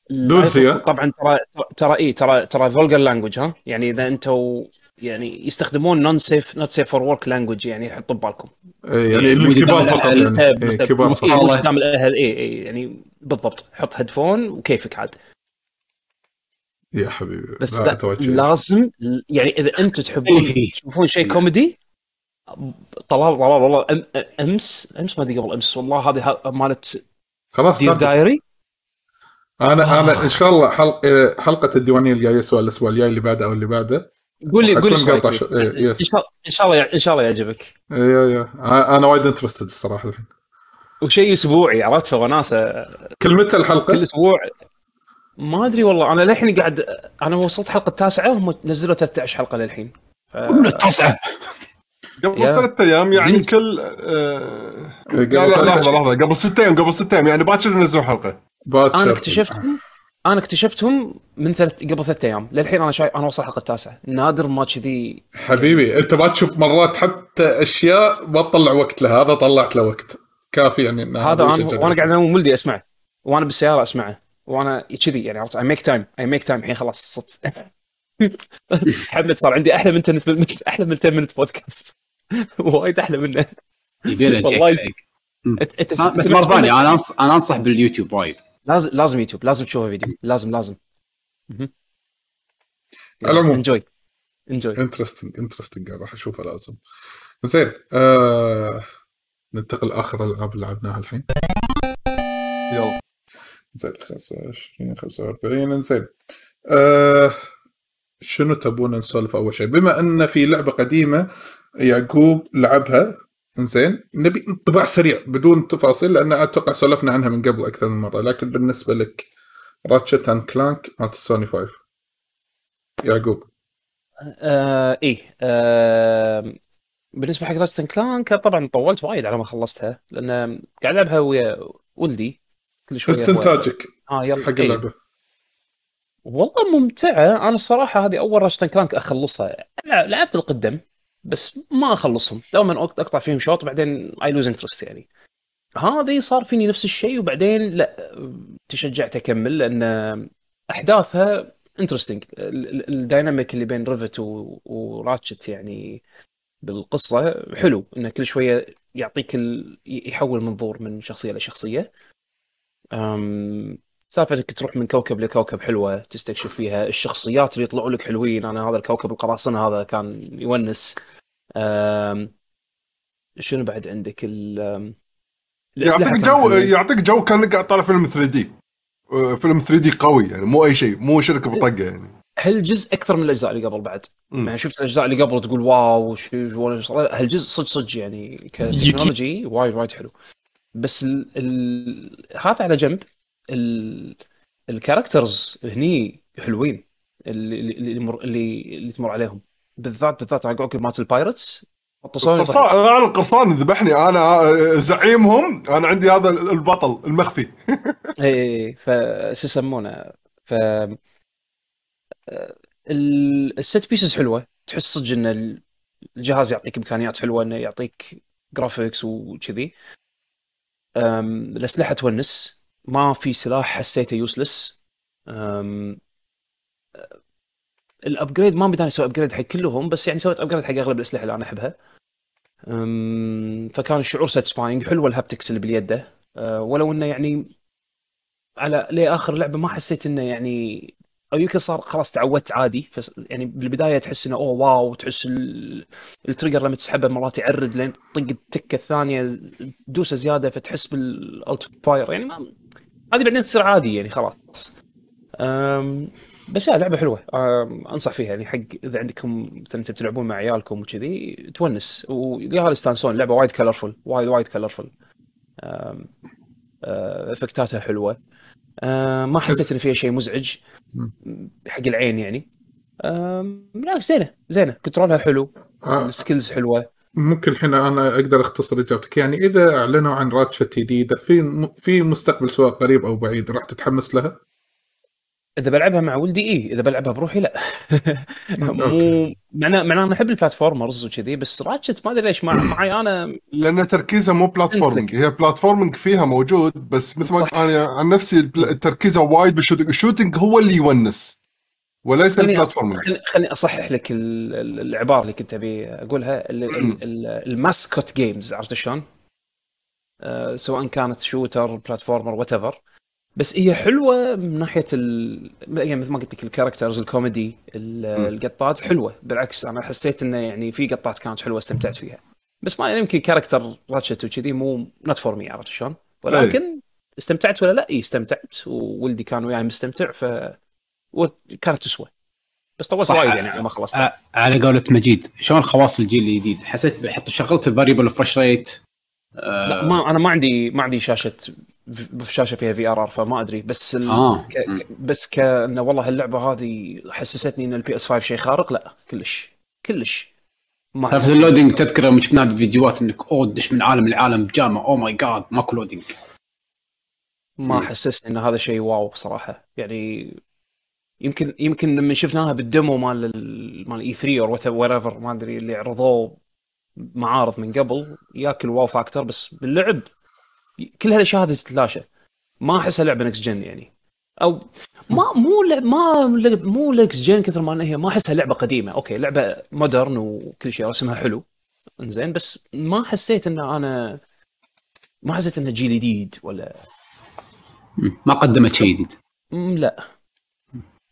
Speaker 2: دودسي، ها؟
Speaker 1: طبعا ترى ترى اي ترى ترى vulgar language ها؟ يعني إذا أنتم يعني يستخدمون non safe not safe for work language يعني حطوا ببالكم.
Speaker 2: إيه، يعني
Speaker 3: يعني
Speaker 2: الكبار فقط. يعني.
Speaker 1: بس
Speaker 2: كبار
Speaker 1: إيه،
Speaker 2: فقط
Speaker 1: قدام الاهل اي اي يعني بالضبط. حط headphone وكيفك عاد.
Speaker 2: يا حبيبي
Speaker 1: بس
Speaker 2: لا
Speaker 1: لا. لازم يعني إذا أنتم <laughs> تحبون
Speaker 3: إيه.
Speaker 1: تشوفون شيء كوميدي طلال طلال والله أم- أمس أمس ما أدري قبل أمس والله هذه مالت
Speaker 2: خلاص
Speaker 1: دير. diary
Speaker 2: أنا أنا إن شاء الله حلق آه، حلقة الديوانية الجاية سواء الأسبوع الجاي اللي بعده أو اللي بعده
Speaker 1: قول لي قول لي.
Speaker 2: ش- إيه،.
Speaker 1: إن شاء إن شاء الله إن شاء الله يعجبك
Speaker 2: يا يا ع- أنا وايد interested الصراحة الحين
Speaker 1: وشيء أسبوعي عرفت فوناسه
Speaker 2: كل متى الحلقة؟
Speaker 1: كل أسبوع ما أدري والله أنا للحين قاعد أنا وصلت حلقة التاسعة وهم نزلوا 13 حلقة للحين. ف...
Speaker 3: كله التاسعة.
Speaker 4: قبل
Speaker 1: يا.
Speaker 4: ثلاثة أيام يعني. كل آه...
Speaker 2: قبل
Speaker 4: لا لا
Speaker 2: ثلاث-
Speaker 4: لحظة لحظة قبل ستة أيام قبل ستة أيام يعني باكر نزلوا حلقة.
Speaker 2: باكر.
Speaker 1: أنا اكتشفتهم أنا اكتشفتهم من ثلاث قبل ثلاث أيام. للحين أنا شايف أنا وصل الحلقة التاسعة. نادر ما كذي.
Speaker 2: حبيبي أنت ما تشوف مرات حتى أشياء ما تطلع وقت لها. هذا طلعت له وقت. كافي يعني
Speaker 1: هذا
Speaker 2: أنا
Speaker 1: وأنا قاعد انام ولدي أسمعه وأنا بالسيارة أسمعه. وأنا كذي يعني عرفت؟ I make time I make time الحين خلاص صرت. <laughs> محمد صار عندي أحلى من 10 من أحلى من 10 minute podcast وايد أحلى منه. والله انت أنت
Speaker 3: بس مرة؟ ثانية أنا أنا أنصح باليوتيوب وايد.
Speaker 1: لازم لازم يوتيوب لازم تشوفه فيديو لازم لازم.
Speaker 2: على العموم.
Speaker 1: enjoy enjoy
Speaker 2: interesting interesting راح أشوفه لازم. زين آه... ننتقل اخر الالعاب اللي لعبناها الحين.
Speaker 4: يلا.
Speaker 2: زين 25 45 زين آه... شنو تبون نسولف أول شيء بما أن في لعبة قديمة يعقوب لعبها زين نبي انطباع سريع بدون تفاصيل لأن أتوقع سولفنا عنها من قبل أكثر من مرة. لكن بالنسبة لك Ratchet and Clank مالت سوني 5 يعقوب.
Speaker 1: آه إيه آه بالنسبة حق Ratchet Clank طبعا طولت وايد على ما خلصتها لأن قاعد ألعبها ويا ولدي. كل شوية
Speaker 2: استنتاجك
Speaker 1: آه يلا.
Speaker 2: حق
Speaker 1: إيه.
Speaker 2: اللعبة.
Speaker 1: والله ممتعة. أنا الصراحه هذه أول راشتن كلانك أخلصها. لع- لعبت القدم بس ما أخلصهم. دائما أقطع فيهم شوط بعدين I lose interest يعني. هذه صار فيني نفس الشيء وبعدين لا تشجعت أكمل لأن أحداثها interesting ال dynamic اللي بين Rivet و Ratchet يعني بالقصة حلو إنه كل شوية يعطيك ال... يحول منظور من شخصية لشخصية. أم... سالفة إنك تروح من كوكب لكوكب حلوة تستكشف فيها الشخصيات اللي يطلعوا لك حلوين. أنا هذا الكوكب القراصنة هذا كان يونس. أم... شنو بعد عندك؟ ال
Speaker 4: يعطيك جو. يعطيك جو كأنك قاعد طالع فيلم 3 D. فيلم 3 D قوي يعني مو أي شيء مو شركة بطقه يعني.
Speaker 1: هالجزء أكثر من الأجزاء اللي قبل بعد؟
Speaker 4: مم.
Speaker 1: يعني شفت الأجزاء اللي قبل تقول واو شو شو- هالجزء صدق صدق يعني ك technology وايد وايد حلو. بس ال... ال... هذا على جنب ال... ال characters هني حلوين اللي اللي اللي, مر... اللي, اللي تمر عليهم. بالذات بالذات على قولك مالت ال pirates
Speaker 4: القرصان أنا القرصان ذبحني أنا آه، زعيمهم أنا عندي هذا البطل المخفي. <laughs>
Speaker 1: اي ف شو يسمونه؟ ف ال- ال set pieces حلوة. تحس صدق إن الجهاز يعطيك إمكانيات حلوة إنه يعطيك graphics وكذي. الأسلحة تونس. ما في سلاح حسيته useless ال upgrade ما مداني أسوي upgrade حق كلهم بس يعني سويت upgrade حق أغلب الأسلحة اللي أنا أحبها. فكان الشعور satisfying حلوة ال haptics اللي باليده. أه، ولو إنه يعني على لأخر لعبة ما حسيت إنه يعني أو يمكن صار خلاص تعودت عادي. يعني بالبداية تحس إنه أوه wow تحس ال- ال trigger لما تسحبه مرات يعرد لين تطق التكة الثانية دوسة زيادة فتحس بال alt fire. يعني ما هذه بعدين تصير عادي يعني خلاص. بس لا لعبة حلوة. أنصح فيها. يعني حق إذا عندكم مثلا تلعبون مع عيالكم وكذي تونس. واليهال يستانسون لعبة وايد colorful وايد وايد colorful effect اتها حلوة. آه، ما حسيت ان فيها شيء مزعج. حق العين يعني. لا زينة زينة. control ها حلو
Speaker 2: آه.
Speaker 1: ال skills حلوة.
Speaker 2: ممكن الحين أنا أقدر أختصر إجابتك. يعني إذا أعلنوا عن Ratchet جديدة في في مستقبل سواء قريب أو بعيد راح تتحمس لها؟
Speaker 1: إذا بلعبها مع ولدي إيه إذا بلعبها بروحي لا. <laughs> مو. معناه معناه أنا أحب ال platformers وكذي بس Ratchet ما أدري ليش مع <clears throat> معي أنا
Speaker 4: لأن تركيزها مو platforming هي platforming فيها موجود بس مثل ما. أنا عن نفسي تركيزها وايد بال shooting ال shooting هو اللي يونس وليس
Speaker 1: ال
Speaker 4: platforming
Speaker 1: خليني- أصحح لك ال- ال- العبارة اللي كنت أبي أقولها ال- ال- ال- ال mascot games عرفت شلون؟ آه، سواء كانت shooter platformer whatever بس هي حلوة من ناحية ال... يعني مثل ما قلت لك ال characters الكوميدي ال- القطات حلوة. بالعكس أنا حسيت انه يعني في قطات كانت حلوة استمتعت فيها. بس ما يمكن character Ratchet وكذي مو not for me عرفت شلون؟ ولكن استمتعت ولا لا؟ اي استمتعت. وولدي كان وياي مستمتع ف وكانت تسوى. بس طولت. وايد يعني ما خلصت.
Speaker 3: على قولة مجيد شلون خواص الجيل الجديد؟ حسيت بحط شغلت ال variable refresh rate
Speaker 1: لا ما أنا ما عندي ما عندي شاشة شاشه فيها VRR فما أدري. بس ال...
Speaker 3: آه.
Speaker 1: ك... ك... بس كانه والله اللعبة هذه حسستني إن ال PS 5 شيء خارق؟ لا. كلش. كلش. ما حسيت-
Speaker 3: ال loading تذكر يوم شفناه بالفيديوهات إنك اوه تدش من عالم لعالم بجامعه oh my God ماكو loading.
Speaker 1: ما حسسني إن هذا شيء wow بصراحه يعني يمكن يمكن لما شفناها بال demo مال ال... مال E 3 أو whatever ما أدري اللي عرضوه معارض من قبل ياكل واو فاكتور بس باللعب كل هالأشياء هذه تتلاشى. ما احسها لعبه نكست جن يعني. أو ما مو لعب ما لعب مو نكست جن كثر ما هي ما احسها لعبه قديمة. أوكي لعبة مودرن وكل شيء رسمها حلو. إنزين بس ما حسيت إن أنا ما حسيت إنها جيل جديد ولا
Speaker 3: ما قدمت شيء جديد.
Speaker 1: لا.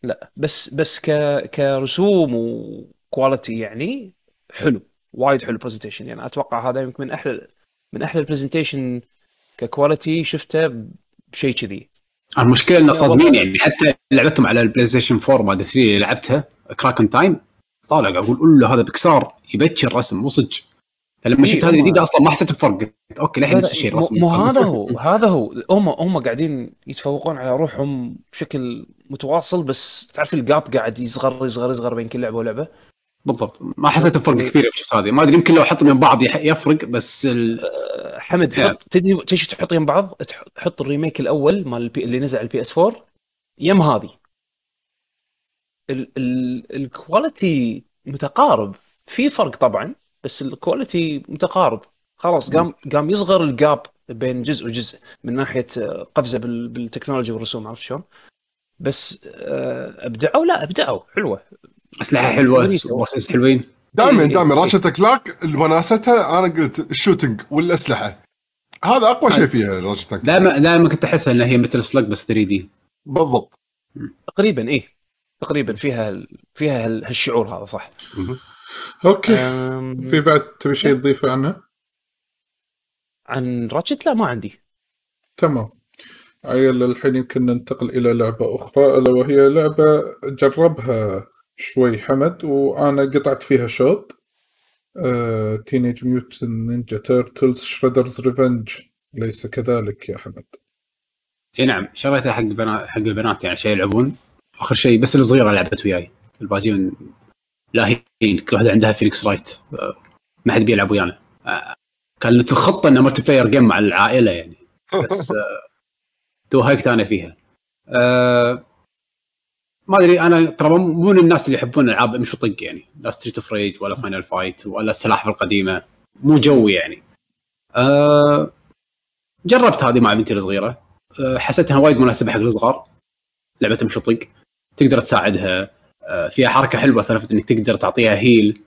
Speaker 1: لا. بس بس ك كرسوم و quality يعني حلو. وايد حلو presentation يعني أتوقع هذا يمكن من أحلى من أحلى ال presentation ك quality شفته بشيء كذي.
Speaker 3: المشكلة
Speaker 1: إنه
Speaker 3: صادمين يعني حتى لعبتهم على ال PlayStation 4 ما أدري 3 اللي لعبتها Crack in Time طالع قاعد أقول له هذا بكسار يبكر رسم مو صدق. فلما
Speaker 1: إيه،
Speaker 3: شفت هذه الجديده أصلا ما حسيت بفرق قلت okay للحين نفس الشيء
Speaker 1: مو
Speaker 3: رسم
Speaker 1: مو هذا هو هذا هو. هم هم قاعدين يتفوقون على روحهم بشكل متواصل بس تعرف ال gap قاعد يصغر يصغر يصغر بين كل لعبة ولعبة؟
Speaker 3: بالضبط. ما حسيت بفرق
Speaker 1: يعني-
Speaker 3: كبير يوم شفت هذه. ما أدري يمكن لو حط من بعض يفرق بس ال...
Speaker 1: حمد
Speaker 3: نعم.
Speaker 1: حط تدري تيجي تحط يم بعض؟ تح- حط ال remake الأول مال البي اللي نزل على ال PS 4 يم هذه. ال ال ال quality متقارب. في فرق طبعا بس ال quality متقارب. خلاص قام قام يصغر ال gap بين جزء وجزء من ناحية قفزة بال- بالتكنولوجيا والرسوم عرفت شلون؟ بس آه، أبدعوا؟ لا أبدعوا.
Speaker 3: حلوة. أسلحة
Speaker 1: حلوة.
Speaker 3: bosses حلوين.
Speaker 4: دائما
Speaker 1: إيه.
Speaker 4: دائما Ratchet & Clank وناستها أنا قلت ال shooting والأسلحة. هذا أقوى شيء فيها Ratchet & Clank
Speaker 3: دائما دائما كنت أحسها إنها هي مثل سلق بس 3D.
Speaker 4: بالضبط.
Speaker 1: تقريبا إيه. تقريبا فيها ال- فيها هال- هالشعور هذا صح.
Speaker 2: okay.
Speaker 1: أم،
Speaker 2: في بعد تبي شيء تضيفه عنه؟
Speaker 1: عن Ratchet لا ما عندي.
Speaker 2: تمام. عيل الحين يمكن ننتقل إلى لعبة أخرى ألا وهي لعبة جربها. شوي حمد وأنا قطعت فيها شوط. Teenage Mutant Ninja Turtles Shredder's Revenge ليس كذلك يا حمد.
Speaker 3: إي نعم شريتها حق البنات حق البنات يعني عشان يلعبون. آخر شيء بس الصغيرة لعبت وياي الباقيين لاهين كل واحدة عندها Phoenix Wright آه، ما حد بيلعب ويانا. آه، كانت الخطة انه multiplayer game مع العائلة يعني. بس آه، <laughs> توهقت أنا فيها. آه، ما أدري أنا ترى مو من الناس اللي يحبون ألعاب أمشي طق يعني. لا Streets of Rage ولا Final Fight ولا السلاحف القديمة. مو جوي يعني. آه، جربت هذه مع بنتي الصغيرة. أه، حسيت انها وايد مناسبة حق الصغار. لعبة أمشي طق تقدر تساعدها. أه، فيها حركة حلوة سالفة إنك تقدر تعطيها heal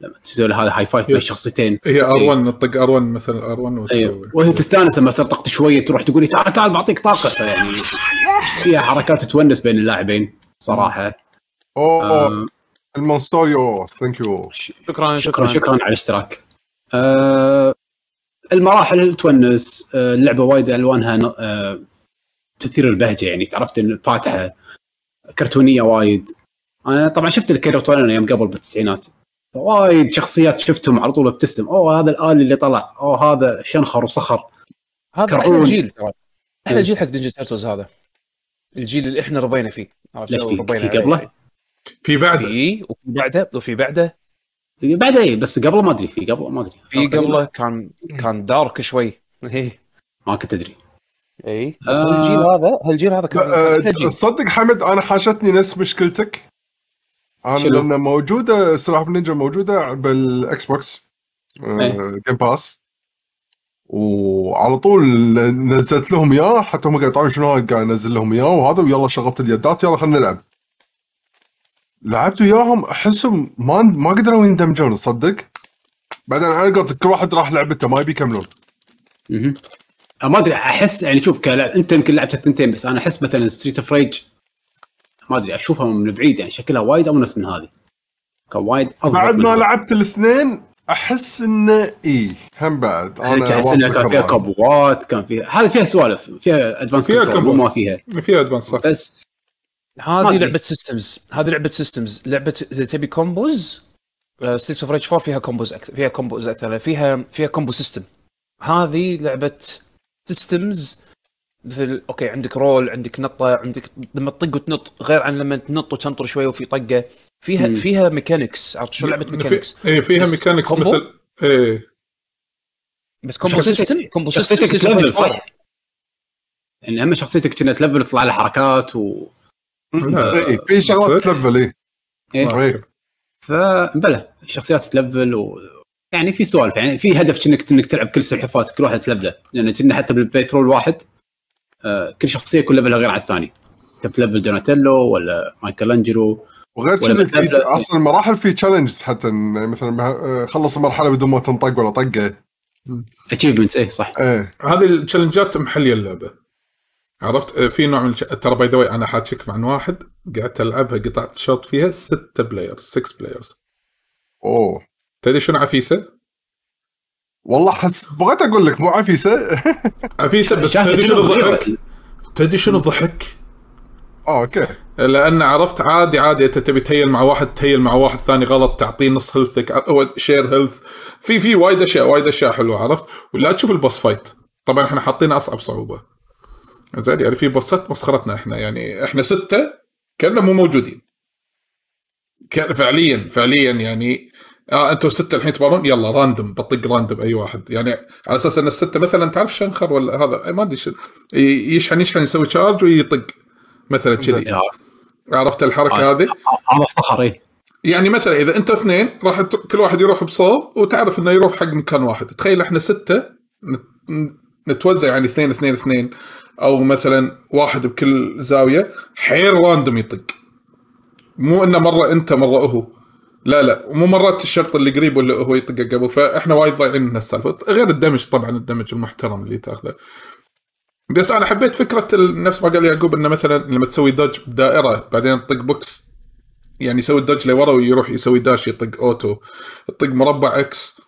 Speaker 3: لما تسوي هذا high five بين
Speaker 2: yes.
Speaker 3: شخصيتين.
Speaker 2: هي R1 تطق R1 مثل R1
Speaker 3: أيوه
Speaker 2: وتسوي.
Speaker 3: وهي تستانس لما صرت طقت شوية تروح تقول لي تعال تعال بعطيك طاقة. فيعني فيها حركات تونس بين اللاعبين. صراحة.
Speaker 4: أوه.
Speaker 3: آه،
Speaker 4: المونستوريو thank you
Speaker 1: شكرا
Speaker 3: شكرا. شكرا على الاشتراك. آه المراحل تونس آه اللعبة وايد ألوانها آه تثير البهجة يعني. تعرفت إن الفاتحه كرتونية وايد. أنا طبعا شفت الكرتون أنا يوم قبل بالتسعينات. وايد شخصيات شفتهم على طول ابتسم أوه هذا الآلي اللي طلع. أوه هذا شنخر وصخر.
Speaker 1: هذا. أحلى جيل. ترى أحلى
Speaker 3: إيه.
Speaker 1: جيل حق Ninja Turtles هذا. الجيل اللي إحنا ربينا فيه عرفت؟
Speaker 3: في-
Speaker 1: ربينا
Speaker 3: في. قبله؟
Speaker 2: في بعد
Speaker 1: في وفي بعده وفي بعده
Speaker 3: بعد اي بس قبل ما أدري في قبل ما أدري
Speaker 1: في قبله كان كان dark شوي إيه
Speaker 3: ما كنت أدري
Speaker 1: اي بس
Speaker 3: آه.
Speaker 1: الجيل هذا هالجيل هذا كان كان جيل.
Speaker 4: تصدق حمد أنا حاشتني نفس مشكلتك
Speaker 3: أنا؟
Speaker 4: لأن موجودة سلاحف نينجا موجودة بال Xbox
Speaker 3: إيه.
Speaker 4: Game Pass وعلى طول نزلت لهم إياه حتى هم قاعد يطالعون شنو قاعد أنزل لهم إياه وهذا ويلا شغلت اليدات يلا خلينا نلعب. لعبت وياهم أحسهم ما ما قدروا يندمجون تصدق؟ بعدين على قولتك كل واحد راح لعبته ما يبي يكملون.
Speaker 3: ما أدري أحس يعني شوف أنت يمكن لعبت الثنتين بس أنا أحس مثلا ستريت اوف ريج ما أدري أشوفها من بعيد يعني شكلها وايد أونس من هذه. كان وايد
Speaker 4: بعد ما. لعبت الاثنين أحس انه إي. هم بعد.
Speaker 3: هيك أحس إنها كان فيها
Speaker 4: معك.
Speaker 3: كابوات كان فيها هذه فيها سوالف. فيها ادفانس
Speaker 2: فيها
Speaker 3: كنترول
Speaker 2: كابو.
Speaker 3: ما فيها.
Speaker 2: في ادفانس صح.
Speaker 3: بس
Speaker 1: هذه. لعبة سيستمز هذه لعبة سيستمز لعبه إذا تبي كومبوز Streets of Rage 4 فيها combos أكثر فيها combos أكثر فيها فيها combo system هذه لعبة systems مثل okay عندك roll عندك نطة عندك لما تطق وتنط غير عن لما تنط وتنطر شوي وفي طقة فيها
Speaker 3: مم.
Speaker 1: فيها mechanics عرفت شو لعبة mechanics
Speaker 2: اي فيها mechanics
Speaker 1: combo؟
Speaker 2: مثل إيه
Speaker 1: بس
Speaker 3: combo
Speaker 1: system combo system
Speaker 3: تلفل
Speaker 1: 4.
Speaker 3: صح؟ يعني اهم شخصيتك كنا تلفل تطلع لها حركات و.
Speaker 4: إيه، في شغلات؟ تلفل
Speaker 3: إيه
Speaker 4: إيه.
Speaker 3: فبلا الشخصيات تلفل و يعني في سوالف يعني في هدف انك إنك تلعب كل سلحفات كل واحد تلفله لأن كنا حتى بال playthrough الواحد كل شخصية يكون level ها غير عن الثاني. انت تلفل دوناتيلو ولا مايكل انجلو
Speaker 4: وغير كذا في. أصلا المراحل في challenges حتى إن مثلا مه- خلص المرحلة بدون ما تنطق ولا طقة.
Speaker 3: achievement اي صح.
Speaker 4: إيه.
Speaker 2: هذه التشالنجات محلية اللعبة. عرفت؟ آه، في نوع من الش... ترى by the way أحاكيك عن واحد قعدت ألعبها قطعت شوط فيها ستة players 6 players
Speaker 4: أوه.
Speaker 2: تدري شنو عفيسة؟
Speaker 4: والله حس بغيت أقول لك مو عفيسة.
Speaker 2: عفيسة بس تدري شنو
Speaker 3: صغيرة.
Speaker 2: ضحك؟ تدري شنو ضحك؟
Speaker 4: آه okay.
Speaker 2: لأن عرفت عادي عادي أنت تبي ت heal مع واحد ت heal مع واحد ثاني غلط تعطيه نص health ك أو share health في في وايد أشياء وايد أشياء حلوة عرفت؟ ولا تشوف ال boss fight طبعا إحنا حاطين أصعب صعوبة. زين يعني في بوسات مسخرتنا إحنا يعني إحنا ستة كنا مو موجودين. كان فعليا فعليا يعني آه أنتم ستة الحين تبارون؟ يلا random بطق random أي واحد. يعني على أساس إن الستة مثلا تعرف شنخر ولا هذا ما أدري يشحن يشحن يسوي charge ويطق. مثلا كذي.
Speaker 3: yeah،
Speaker 2: عرفت الحركة
Speaker 3: آه.
Speaker 2: هذه؟
Speaker 3: هذا صخر اي
Speaker 2: يعني مثلا إذا انت اثنين راح كل واحد يروح بصوب وتعرف إنه يروح حق مكان واحد. تخيل إحنا ستة نت- نتوزع يعني اثنين اثنين اثنين أو مثلا واحد بكل زاوية حيل random يطق. مو إنه مرة أنت مرة هو. لا لا ومو مرات الشرط اللي قريب ولا هو يطقه قبل فإحنا وايد ضايعين من هالسالفة. غير ال damage طبعا ال damage المحترم اللي تأخذه. بس أنا حبيت فكرة نفس ما قال يعقوب إنه مثلا لما تسوي dodge بدائرة بعدين تطق box يعني يسوي ال dodge لورا ويروح يسوي dash يطق auto يطق مربع X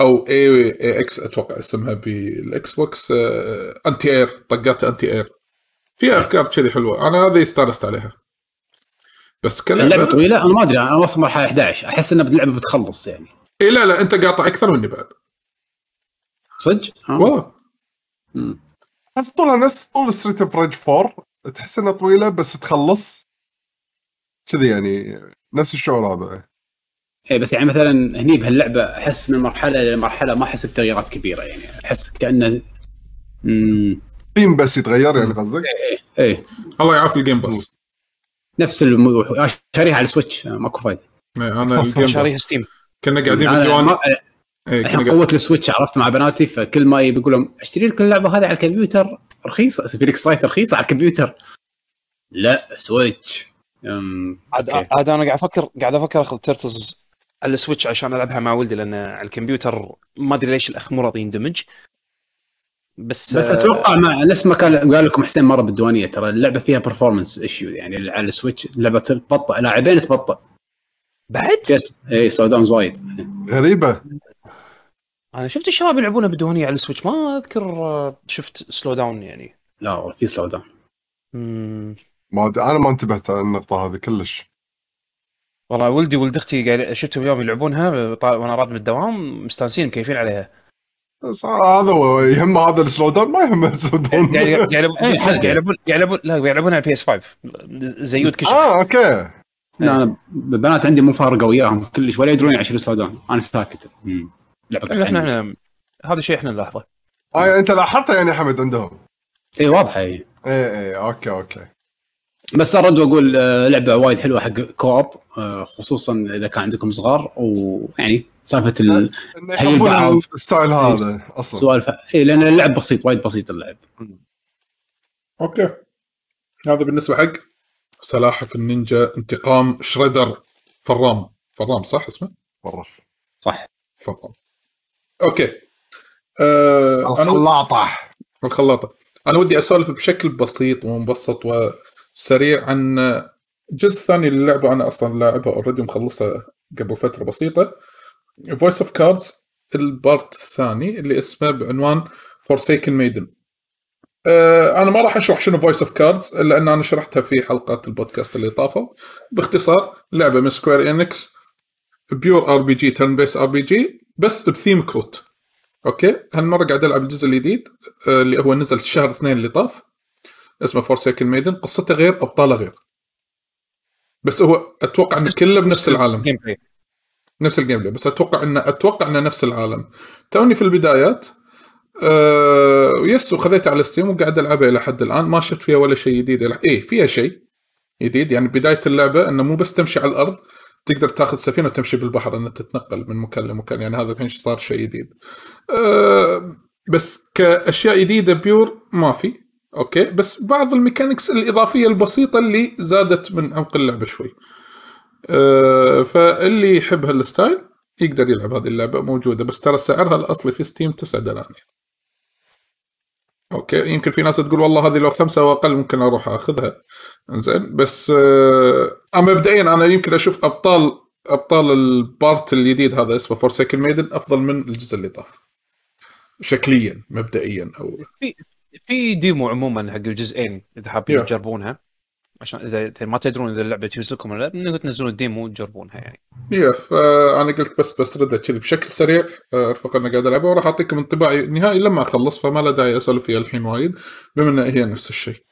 Speaker 2: أو اي X أتوقع اسمها بال Xbox آه، anti air طقات anti air فيها أفكار كذي حلوة. أنا هذه استانست عليها. بس
Speaker 3: اللعبة
Speaker 2: كلعبه
Speaker 3: طويلة؟ أنا ما أدري أنا واصل مرحلة 11 أحس إن اللعبة بتخلص يعني.
Speaker 2: اي لا لا أنت قاطع أكثر مني بعد.
Speaker 3: صدق؟ آه.
Speaker 2: والله.
Speaker 4: بس طولها نفس طول Streets of Rage 4 تحس إنها طويلة بس تخلص. كذي يعني نفس الشعور هذا.
Speaker 3: اي بس يعني مثلا هني بهاللعبة أحس من مرحلة لمرحله ما أحس بتغييرات كبيرة يعني. أحس كانه امم
Speaker 4: بس يتغير يعني قصدك؟
Speaker 3: إيه
Speaker 2: الله يعافي ال Game Pass
Speaker 3: نفس الم... آه، شاريها على ال Switch ماكو فايدة.
Speaker 2: إيه، أنا
Speaker 1: شاريها Steam
Speaker 2: كنا قاعدين بالديوان
Speaker 3: ما...
Speaker 2: إيه،
Speaker 3: الحين قوة
Speaker 2: ال
Speaker 3: Switch عرفت مع بناتي فكل ما يبي يقول لهم اشتري لك اللعبة هذه على الكمبيوتر رخيصة Phoenix Wright رخيصة على الكمبيوتر. لا Switch. أم...
Speaker 1: عاد. عاد أنا قاعد أفكر قاعد أفكر أخذ Turtles على ال Switch عشان ألعبها مع ولدي لأن على الكمبيوتر ما أدري ليش الأخ مو راضي يندمج. بس
Speaker 3: بس
Speaker 1: آه،
Speaker 3: أتوقع مع نفس ما كان قال لكم حسين مرة بالديوانية ترى اللعبة فيها performance issue يعني على ال Switch اللعبة تبطئ لاعبين تبطئ.
Speaker 1: بعد؟
Speaker 3: yes اي slow downs وايد.
Speaker 4: غريبة.
Speaker 1: أنا شفت الشباب يلعبونها بالديوانية على ال Switch ما أذكر آه، شفت slow down يعني.
Speaker 3: لا والله في slow
Speaker 1: down.
Speaker 4: ما أنا ما انتبهت على النقطة هذه كلش.
Speaker 1: والله ولدي ولد أختي قاعد شفتهم اليوم يلعبونها وأنا راد من الدوام مستانسين مكيفين عليها.
Speaker 4: هذا هو يهم هذا ال slow down ما يهم ال slow down. <laughs>
Speaker 1: قاعد قاعد يلعبون
Speaker 3: إيه،
Speaker 1: لا، يلعبون على PS 5 زيود كشف.
Speaker 4: آه okay.
Speaker 3: لا أنا البنات عندي مو فارقة وياهم كلش ولا يدرون شنو slow down. أنا ساكت.
Speaker 1: لعبة
Speaker 3: إحنا.
Speaker 1: إحنا هذا شيء إحنا نلاحظه.
Speaker 4: آه يعني أنت لاحظتها يعني حمد عندهم؟
Speaker 3: اي واضحة اي
Speaker 4: إيه إيه okay okay.
Speaker 3: بس أرد وأقول آه، لعبة وايد حلوة حق co-op آه، خصوصا إذا كان عندكم صغار ويعني سالفة ال- هي البعض.
Speaker 4: ال style هذا أصلا.
Speaker 3: سوالف اي لأن اللعب بسيط وايد بسيط اللعب.
Speaker 2: okay. هذا بالنسبة حق سلاحف النينجا انتقام Shredder فرام. فرام صح اسمه؟
Speaker 4: مره
Speaker 3: صح.
Speaker 2: فرام. okay. آه
Speaker 4: الخلاطة.
Speaker 2: الخلاطة. أنا ودي أسولف بشكل بسيط ومبسط وسريع عن الجزء الثاني للعبة أنا أصلا لاعبها already مخلصها قبل فترة بسيطة. Voice of Cards ال part الثاني اللي اسمه بعنوان Forsaken Maiden آه أنا ما راح أشرح شنو Voice of Cards لأن أنا شرحتها في حلقات البودكاست اللي طافوا. باختصار لعبة من سكوير انكس بيور ار بي جي ترن بيس ار بي جي بس بثيم كروت okay؟ هالمرة قاعد ألعب الجزء الجديد آه اللي هو نزل شهر اثنين اللي طاف. اسمه Forsaken Maiden قصته غير أبطاله غير. بس هو أتوقع إن كله بنفس العالم. نفس ال gameplay بس أتوقع انه أتوقع إنه نفس العالم. توني في البدايات أه yes وخذيتها على Steam وقاعد ألعبها إلى حد الآن. ما شفت فيها ولا شيء جديد. إيه فيها شيء جديد. يعني بداية اللعبة إنه مو بس تمشي على الأرض تقدر تاخذ سفينة وتمشي بالبحر إنك تتنقل من مكان لمكان. يعني هذا الحين صار شيء جديد. أه بس كأشياء جديدة pure ما في. okay؟ بس بعض ال mechanics الإضافية البسيطة اللي زادت من عمق اللعبة شوي. فاللي يحب هال style يقدر يلعب هذه اللعبة موجودة. بس ترى سعرها الأصلي في Steam 9 دنانير. okay يمكن في ناس تقول والله هذه لو خمسة أو أقل ممكن أروح أخذها. زين بس آه أنا مبدئيا أنا يمكن أشوف أبطال أبطال ال part الجديد هذا اسمه Forsaken Maiden أفضل من الجزء اللي طاف شكليا مبدئيا أو
Speaker 1: في في demo عموما حق الجزئين إذا حابين. تجربونها. عشان إذا ما تدرون إذا اللعبة تفوز ولا لا انكم تنزلون ال demo وتجربونها يعني
Speaker 2: يا فانا قلت بس بس ردة كذي بشكل سريع آه، أرفق أني قاعد العبها وراح أعطيكم انطباعي النهائي لما أخلص فما له داعي أسولف فيها الحين وايد بما انها هي نفس الشيء.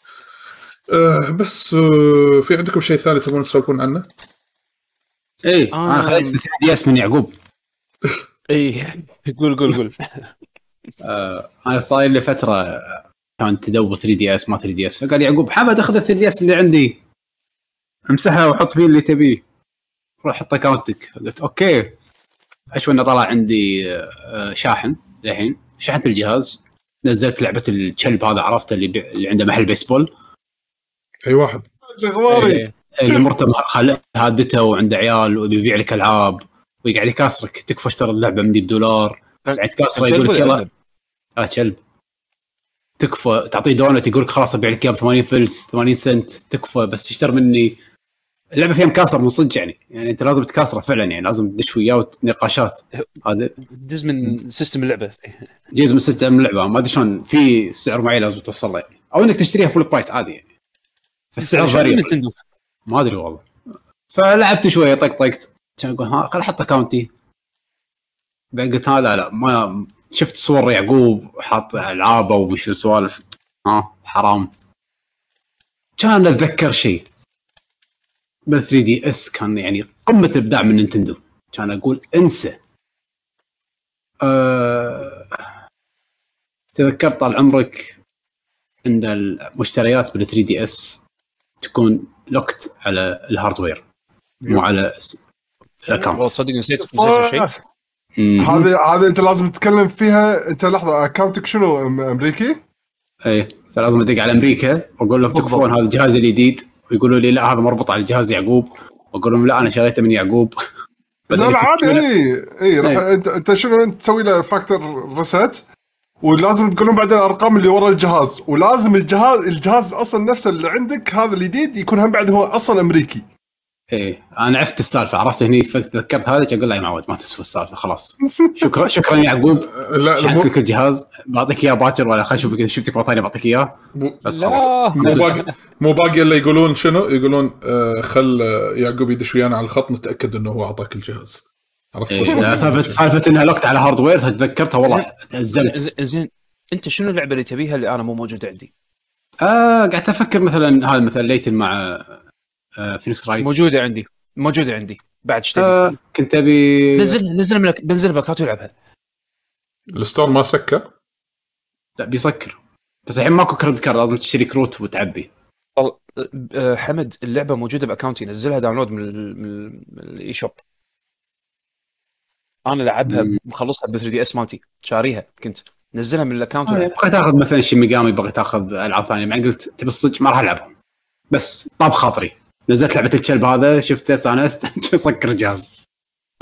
Speaker 2: آه بس آه في عندكم شيء ثاني تبون تسولفون عنه؟
Speaker 3: إيه
Speaker 1: آه.
Speaker 3: أنا خذيت 3 DS من يعقوب
Speaker 1: اي <laughs> قول قول قول
Speaker 3: آه أنا صاير لي فترة كان تدور 3 DS ما 3 DS. فقال يعقوب حابب اخذ ال 3 DS اللي عندي؟ امسحها وحط فيه اللي تبيه. روح حط اكونتك قلت okay. اشوى إنه طلع عندي آه، شاحن الحين شحنت الجهاز. نزلت لعبة الكلب هذا عرفته اللي, بي... اللي عنده محل بيسبول.
Speaker 2: أي واحد.
Speaker 4: أخباري.
Speaker 1: إيه.
Speaker 3: اللي مرته. هادته وعنده عيال وبيبيع لك ألعاب. ويقعد يكاسرك. تكفى اشترى اللعبة عندي بدولار قاعد تكاسره يقول لك يلا. آه كلب. تكفى تعطيه دونت يقول لك خلاص أبيع لك اياه ب 80 فلس 80 سنت تكفى بس تشتري مني. اللعبة فيها مكاسر من صدق يعني يعني أنت لازم تكاسره فعلا يعني لازم تدش وياه نقاشات. هذا
Speaker 1: جزء من system اللعبة.
Speaker 3: جزء من system اللعبة. ما أدري شلون في سعر معين لازم توصل له يعني. أو إنك تشتريها full price عادي يعني. فالسعر غريب. ما أدري والله. فلعبت شوية طقطقت. كان أقول ها خل أحط account ي بعدين قلت ها لا لا ما شفت صور يعقوب حاط ألعابه وشو سوالف ها. حرام. كان أتذكر شيء. بال 3DS كان يعني قمة الإبداع من نينتندو. كان أقول انسى. أه... تذكرت طال عمرك ان المشتريات بال 3DS تكون locked على ال hardware مو على س-
Speaker 1: والله
Speaker 3: ال account.
Speaker 1: تصدق نسيت نسيت الشيء
Speaker 4: هذا هذا انت لازم تتكلم فيها. انت لحظة اكونتك شنو؟ أمريكي؟
Speaker 3: إيه فلازم ادق على أمريكا. واقول لهم. تكفون هذا الجهاز الجديد. ويقولوا لي لا هذا مربوط على جهاز يعقوب. واقول لهم لا أنا شريته من يعقوب.
Speaker 4: لا لا عادي. اي اي راح
Speaker 3: إيه.
Speaker 4: انت أنت شنو؟ أنت تسوي له factory reset ولازم تقول لهم بعدين الأرقام اللي ورا الجهاز. ولازم الجهاز الجهاز أصلا نفسه اللي عندك هذا الجديد يكون هم بعد هو أصلا أمريكي.
Speaker 3: إيه أنا عرفت السالفة عرفت هني تذكرت هذا أقول لا يا معود ما تسوى السالفة خلاص <laughs> شكرا شكرا يعقوب
Speaker 2: لا
Speaker 3: شحنت لك الجهاز بعطيك إياه باكر ولا خل اشوفك شفتك مرة ثانية بعطيك إياه
Speaker 2: مو-
Speaker 3: بس
Speaker 1: لا.
Speaker 3: خلاص <laughs>
Speaker 2: مو باقي مو باقي إلا يقولون شنو؟ يقولون آه خل آه، يعقوب يدش ويانا على الخط نتاكد إنه هو أعطاك الجهاز عرفت
Speaker 3: إيه،؟ سالفه سالفة إنها locked على hardware تذكرتها والله تأزمت
Speaker 1: زين زين أنت شنو اللعبة اللي تبيها اللي أنا مو موجودة عندي؟
Speaker 3: آه قاعد أفكر مثلا هذا مثلا Layton مع Phoenix Wright
Speaker 1: موجودة عندي. موجودة عندي. بعد إيش تبي؟
Speaker 3: آه كنت أبي
Speaker 1: نزل نزل من بنزل باكات والعبها
Speaker 2: ال store ما سكر؟
Speaker 3: لا بيسكر. بس الحين ماكو credit card لازم تشتري كروت وتعبي.
Speaker 1: والله آه، حمد اللعبة موجودة ب account ي نزلها download من ال- من ال- من ال eShop أنا لعبها. مخلصها ب 3DS مالتي. شاريها كنت. نزلها من ال
Speaker 3: account
Speaker 1: آه،.
Speaker 3: بغيت آخذ مثلا شي Megami بغيت آخذ ألعاب ثانية. بعدين قلت تبي الصدق ما راح العبهم بس طاب خاطري نزلت لعبة الكلب هذا شفته استانست <laughs> سكر الجهاز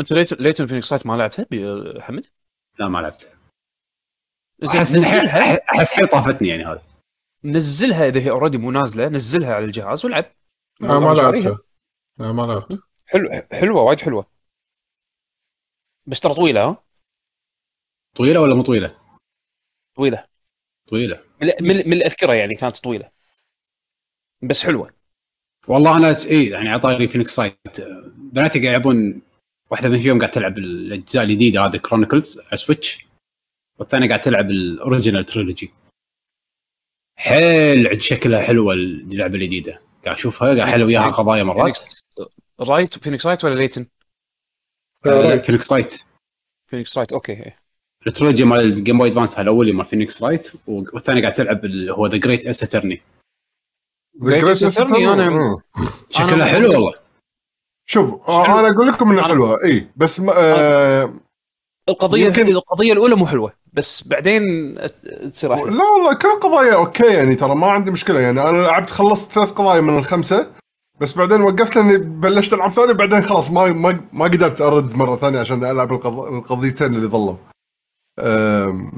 Speaker 1: أنت Layton Layton Phoenix Wright ما لعبتها حمد؟
Speaker 3: لا ما لعبته.
Speaker 1: زين
Speaker 3: احس
Speaker 1: نزلها.
Speaker 3: أحس حيل طافتني يعني هذا.
Speaker 1: نزلها إذا هي already مو نازلة نزلها على الجهاز والعب
Speaker 2: آه ما
Speaker 1: شاريها.
Speaker 2: لعبتها. آه ما لعبت
Speaker 1: حلو حلوة وايد حلوة. بس ترى طويلة ها؟
Speaker 3: طويلة ولا مو طويلة؟
Speaker 1: طويلة.
Speaker 3: طويلة.
Speaker 1: من من من اللي اذكره يعني كانت طويلة. بس حلوة.
Speaker 3: والله أنا اي يعني عطاري Phoenix Wright بناتي قاعد يلعبون واحدة من فيهم قاعد تلعب الأجزاء الجديدة هذه Chronicles على Switch والثانية قاعد تلعب ال original trilogy حيل عند شكلها حلوة اللعبة الجديدة. قاعد أشوفها قاعد احل وياها قضايا مرات.
Speaker 1: فينيكس Wright Phoenix Wright ولا
Speaker 3: Layton؟ Phoenix Wright
Speaker 1: Phoenix Wright okay. ال
Speaker 3: trilogy مال ال Game Boy Advance الأول مال Phoenix Wright والثاني قاعد تلعب اللي هو The
Speaker 1: Great Ace Attorney أنا-.
Speaker 3: شكلها حلو والله.
Speaker 4: شوف آه، أنا أقول لكم إنها حلوة. إي بس ما آه
Speaker 1: القضية
Speaker 4: يمكن-
Speaker 1: القضية الأولى مو حلوة بس بعدين تصير أحلى.
Speaker 4: لا والله كل القضايا okay يعني ترى ما عندي مشكلة يعني. أنا لعبت خلصت ثلاث قضايا من الخمسة بس بعدين وقفت لأني بلشت ألعب ثاني بعدين خلاص ما ما ما قدرت أرد مرة ثانية عشان ألعب القض- القضيتين اللي ظلوا. أم،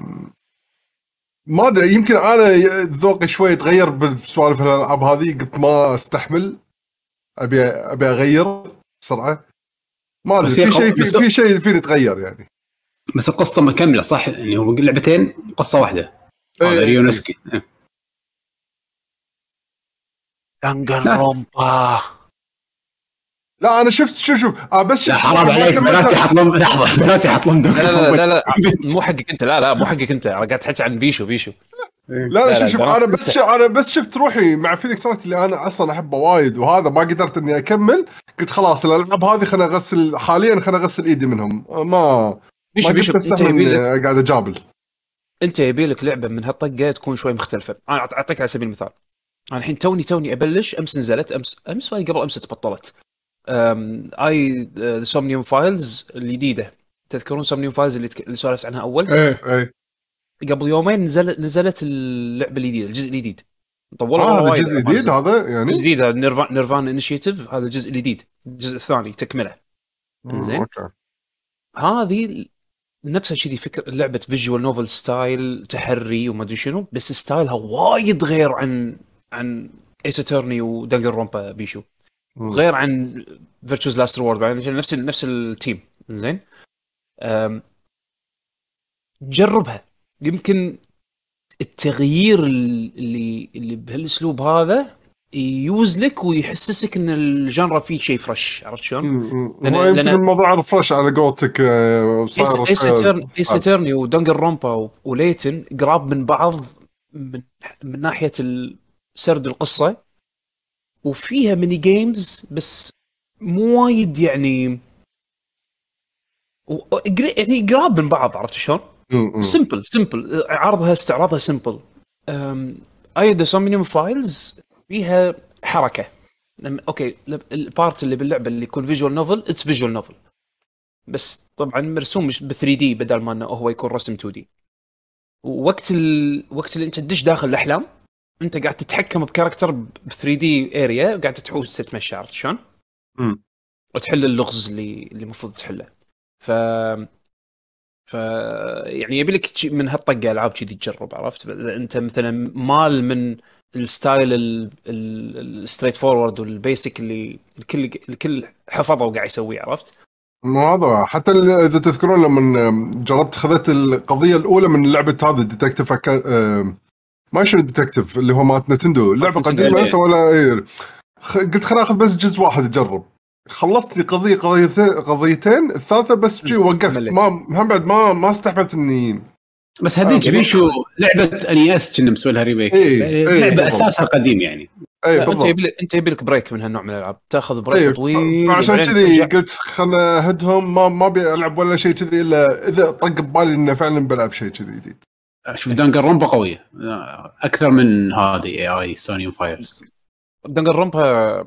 Speaker 4: ما أدري يمكن أنا ذوقي شوي تغير بسوالف الألعاب هذه قلت ما أستحمل. أبي أبي أغير بسرعة. ما
Speaker 3: أدري
Speaker 4: في شيء في, في شيء فيني يتغير يعني.
Speaker 3: بس القصة مكملة صح؟ يعني هو لعبتين قصة واحدة.
Speaker 4: إيه،
Speaker 3: هذا
Speaker 4: إيه،
Speaker 3: ريونسكي إيه.
Speaker 1: دانجر
Speaker 3: لا.
Speaker 1: رومبا.
Speaker 4: لا أنا شفت شوف شوف. آه بس شفت
Speaker 3: لا حرام عليك. بناتي حط لهم <laughs> لحظة بناتي حط لهم
Speaker 1: لا لا لا لا, لا مو حقك أنت. لا لا مو حقك أنت. أنا قاعد تحكي عن بيشو بيشو.
Speaker 4: لا
Speaker 1: لا،
Speaker 4: لا
Speaker 1: لا،
Speaker 4: شوف شوف أنا بس
Speaker 1: لسه.
Speaker 4: ش... أنا بس شفت روحي مع فينيكس رايت اللي أنا أصلا أحبه وايد وهذا ما قدرت إني أكمل. قلت خلاص الألعاب هذه خليني اغسل حاليا خليني اغسل إيدي منهم. ما
Speaker 1: بيشو
Speaker 4: ما
Speaker 1: بيشو
Speaker 4: أنت قاعد أجابل.
Speaker 1: أنت يبي لك لعبة من هالطقة تكون شوي مختلفة. أنا أعطيك على سبيل المثال. أنا الحين توني توني أبلش أمس نزلت. امس أمس قبل أمس تبطلت. AI Somnium Files الجديدة. تذكرون Somnium Files اللي, تك... اللي سولفت عنها أول؟
Speaker 2: إيه
Speaker 4: اي
Speaker 1: قبل يومين نزلت نزلت اللعبة الجديدة الجزء الجديد. طولوا
Speaker 4: آه هذا
Speaker 1: وايد
Speaker 4: جزء جديد. هذا يعني؟
Speaker 1: جديد هذا Nirvana Nirvana Initiative هذا الجزء الجديد. الجزء الثاني
Speaker 4: تكملة.
Speaker 1: زين. هذه نفسها كذي فكر لعبة visual novel style تحري وما أدري شنو بس style ها وايد غير عن عن Ace Attorney و Danganronpa بيشو. غير عن Virtue's Last Reward عشان نفس نفس ال team زين؟ جربها. يمكن التغيير اللي اللي بهالأسلوب هذا يجوز لك ويحسسك إن ال genre فيه شيء fresh عرفت شلون؟
Speaker 4: مم.
Speaker 1: لأن-
Speaker 4: الموضوع refresh على قولتك آه، صار Ace
Speaker 1: Attorney Ace Attorney و Danganronpa و Layton قراب من بعض من من ناحية سرد القصة. وفيها mini games بس مو وايد يعني و- يعني قراب من بعض عرفت شلون؟ simple simple عرضها استعراضها simple AI The Somnium Files فيها حركة. لما okay لب- ال part اللي باللعبة اللي يكون visual novel it's visual novel بس طبعا مرسوم ب 3D بدل ما إنه هو يكون رسم 2D ووقت ال... وقت اللي أنت تدش داخل الأحلام انت قاعد تتحكم ب character ب 3D area وقاعد تحوس تتمشى عرفت شلون؟
Speaker 4: مم.
Speaker 1: وتحل اللغز اللي اللي المفروض تحله ف ف يعني يبي لك من هالطقة ألعاب كذي تجرب عرفت إذا أنت مثلا مال من ال style ال straightforward وال basic اللي الكل الكل حفظه وقاعد يسويه عرفت؟
Speaker 4: مو هذا حتى إذا تذكرون لما جربت خذيت القضية الأولى من لعبة هذا detective أكا... ما شنو detective اللي هو مالت نتندو لعبه قديمه
Speaker 3: إيه.
Speaker 4: سوى لها إيه. خ- قلت خليني اخذ بس جزء واحد اجرب خلصت لي قضية قضيتين قضيتين الثالثة بس شي وقفت. ما هم بعد ما ما استحملت إني
Speaker 3: بس هذيك
Speaker 4: آه،
Speaker 3: بيشو لعبة أنياس كنا مسوي لها remake
Speaker 4: إيه،
Speaker 3: يعني
Speaker 4: إيه،
Speaker 3: لعبة
Speaker 4: بالضبط.
Speaker 3: أساسها قديم يعني
Speaker 4: اي
Speaker 1: أنت
Speaker 4: بالضبط
Speaker 1: يبي لك أنت يبي لك break من هالنوع من الألعاب تاخذ break
Speaker 4: اي
Speaker 1: طويل
Speaker 4: فعشان كذي. قلت خلنا أهدهم ما ما أبي ألعب ولا شيء كذي إلا إذا طق ببالي إنه فعلا بلعب شيء كذي جديد
Speaker 3: شوف Danganronpa قوية. أكثر من هذه اي AI Somnium
Speaker 1: Files Danganronpa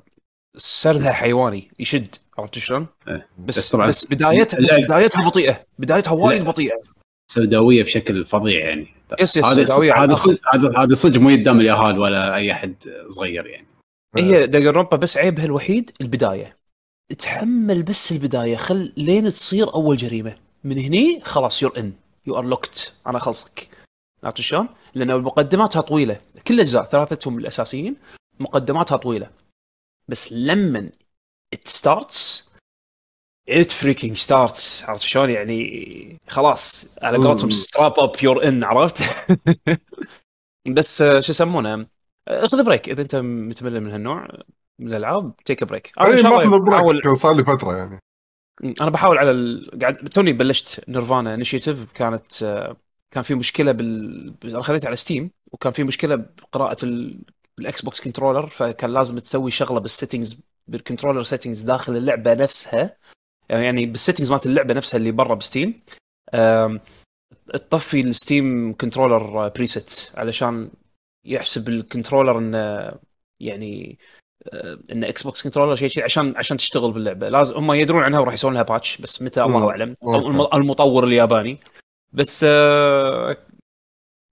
Speaker 1: سردها حيواني يشد عرفت شلون؟
Speaker 3: إيه.
Speaker 1: بس
Speaker 3: بس طبعاً
Speaker 1: بس بدايتها بس بدايتها بطيئة. بدايتها وايد بطيئة.
Speaker 3: سوداوية بشكل فظيع يعني.
Speaker 1: yes yes
Speaker 3: هذا هذا. صدق هذا هذا صدق مو قدام اليهال ولا أي أحد صغير يعني.
Speaker 1: هي Danganronpa بس عيبها الوحيد البداية. تحمل بس البداية. خل لين تصير أول جريمة. من هني خلاص you're in you are locked أنا خلصك. عرفت شلون؟ لأن مقدماتها طويلة. كل الاجزاء ثلاثتهم الأساسيين مقدماتها طويلة. بس لما it starts it freaking starts. عرفت شلون؟ يعني خلاص على قولتهم. strap up you're in عرفت؟ <laughs> بس آه، شو يسمونه؟ آه، خذ break إذا أنت متملل من هالنوع من الألعاب take break أنا
Speaker 4: إن
Speaker 1: شاء الله
Speaker 4: صار لي فترة يعني.
Speaker 1: أنا بحاول على ال... قاعد توني بلشت Nirvana Initiative كانت آه، كان في مشكلة بال أنا خذيتها على Steam وكان في مشكلة بقراءة ال... ال Xbox controller فكان لازم تسوي شغلة بال settings بال controller settings داخل اللعبة نفسها. يعني بال settings مالت اللعبة نفسها اللي برا ب Steam. تطفي ال Steam controller preset علشان يحسب ال controller انه يعني آه، إن Xbox controller شيء شيء عشان عشان تشتغل باللعبة. لازم هم يدرون عنها وراح يسوون لها patch بس متى؟ الله. أعلم. المطور الياباني. بس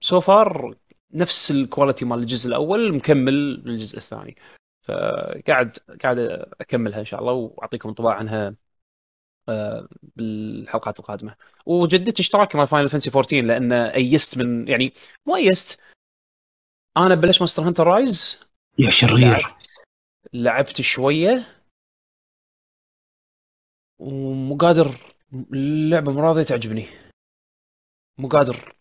Speaker 1: so far نفس ال quality مال الجزء الأول مكمل الجزء الثاني. فقاعد قاعد أكملها إن شاء الله وأعطيكم انطباع عنها آه، بالحلقات القادمة. وجددت اشتراكي مال Final Fantasy 14 لأن أيست من يعني مو أيست. أنا بلشت Monster Hunter Rise
Speaker 3: يا شرير.
Speaker 1: لعبت لعبت شوية. ومو قادر اللعبه مو راضيه تعجبني. مو قادر.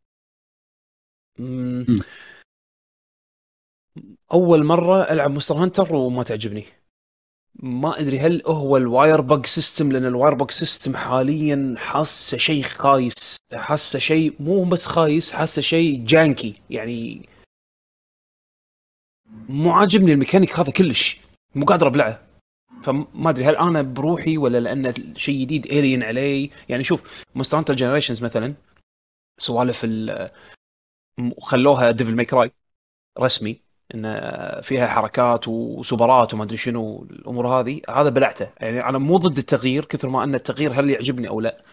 Speaker 1: أول مرة ألعب Monster Hunter وما تعجبني. ما أدري هل هو ال wirebug system لأن ال wirebug system حاليا حاسه شيء خايس. حاسه شيء مو بس خايس حاسه شيء janky. يعني مو عاجبني الميكانيك هذا كلش. مو قادر ابلعه فما أدري هل أنا بروحي ولا لأن شيء جديد alien علي. يعني شوف Monster Hunter Generations مثلا. سوالف ال خلوها Devil May Cry رسمي إن فيها حركات وسوبرات وما أدري شنو الأمور هذه. هذا بلعته. يعني أنا مو ضد التغيير كثر ما أن التغيير هل يعجبني أو لا.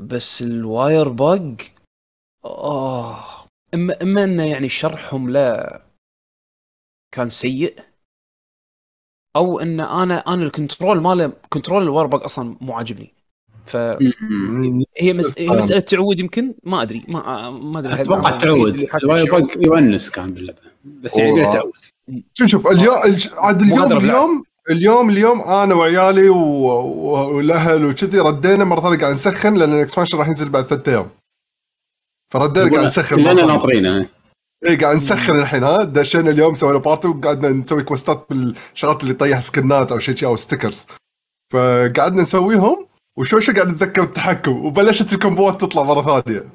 Speaker 1: بس ال wirebug آه. اما إما إنه يعني شرحهم لا كان سيء أو إن أنا أنا ال control ماله control ال wirebug أصلا مو عاجبني. فهي
Speaker 3: م-م.
Speaker 1: مس... هي مسألة تعود يمكن؟ ما أدري ما ما
Speaker 3: أدري.
Speaker 1: أتوقع
Speaker 3: تعود. يونس كان باللعبة. بس يعني تعود.
Speaker 4: شوف شوف اليوم الج- عاد اليوم. اليوم اليوم اليوم أنا وعيالي و... والأهل وكذي ردينا مرة ثانية قاعد نسخن لأن ال expansion راح ينزل بعد ثلاث أيام. فردينا قاعد نسخن
Speaker 3: كلنا. ناطرينه
Speaker 4: اي قاعد نسخن الحين ها؟ دشينا اليوم سوينا party وقعدنا نسوي quest ات بالشغلات اللي تطيح skin ات أو شيء شي أو stickers فقعدنا نسويهم. وشوي شوي قاعد نتذكر التحكم وبلشت ال combo ات تطلع مرة ثانية.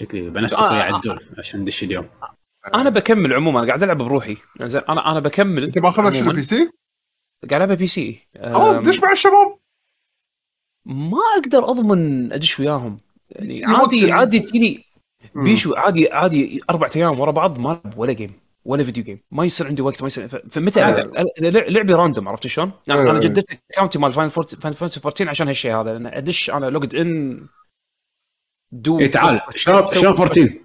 Speaker 3: شكلي بنفسك
Speaker 1: آه.
Speaker 3: ويا عدول عشان ندش اليوم.
Speaker 1: أنا بكمل عموما أنا قاعد ألعب بروحي. زين أنا أنا بكمل
Speaker 4: أنت ماخذها شنو. PC؟
Speaker 1: قاعد العبها PC
Speaker 4: خلاص دش مع الشباب.
Speaker 1: ما أقدر أضمن أدش وياهم. يعني عادي عادي تجيني. بيشو عادي عادي أربع أيام ورا بعض ما ألعب ولا game ولا video game ما يصير عندي وقت ما يصير. فمتى لعبي random عرفت شلون؟ يعني أنا
Speaker 4: أيوة.
Speaker 1: جددت account ي مال Final Fantasy 14 عشان هالشيء هذا لأن أدش أنا logged in دو
Speaker 3: اي إيه، تعال. شلون
Speaker 1: سوي-
Speaker 3: شلون 14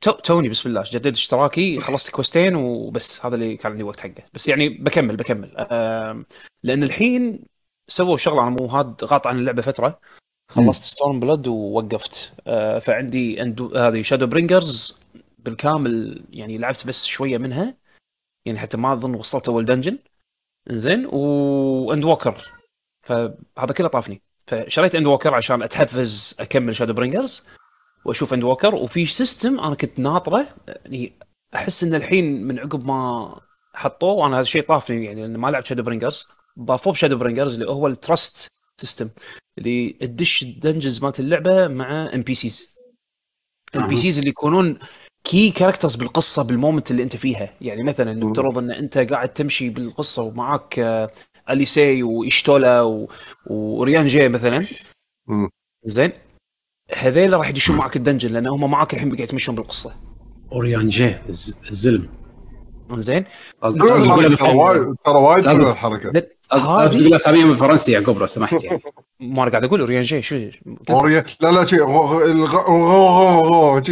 Speaker 1: تو توني بسم الله. جددت اشتراكي خلصت quest ين وبس. هذا اللي كان عندي وقت حقه. بس يعني بكمل بكمل. لأن الحين سووا شغلة أنا مو هاد غاط عن اللعبة فترة. خلصت Stormblood ووقفت. آه، فعندي. هذه Shadowbringers بالكامل يعني لعبت بس شوية منها. يعني حتى ما أظن وصلت أول dungeon زين و Endwalker فهذا كله طافني. فشريت Endwalker عشان أتحفز أكمل Shadowbringers وأشوف Endwalker وفي system أنا كنت ناطره. يعني أحس إن الحين من عقب ما حطوه وأنا هذا الشيء طافني. يعني لأن ما لعبت Shadowbringers ضافوه ب Shadowbringers اللي هو ال Trust system اللي تدش ال dungeons مالت اللعبة مع NPCs NPCs اللي يكونون key characters بالقصة بال moment اللي انت فيها يعني مثلا نفترض ان انت قاعد تمشي بالقصة ومعاك آه، Alisaie و Y'shtola و... Urianger
Speaker 4: مثلا.
Speaker 1: زين هذيل راح يدشون معك ال dungeon لأن هم معك الحين قاعد يتمشون
Speaker 3: بالقصة Urianger الز- الزلم
Speaker 1: زين
Speaker 4: ترى وايد ترى وايد الحركه
Speaker 1: لا،
Speaker 3: قصدي
Speaker 1: هذه
Speaker 3: تقول اساميهم بالفرنسي يعقوب لو سمحت يعني. <laughs>
Speaker 1: ما أنا قاعد أقول أوريان جي شو؟
Speaker 4: اوريا لا لا شيء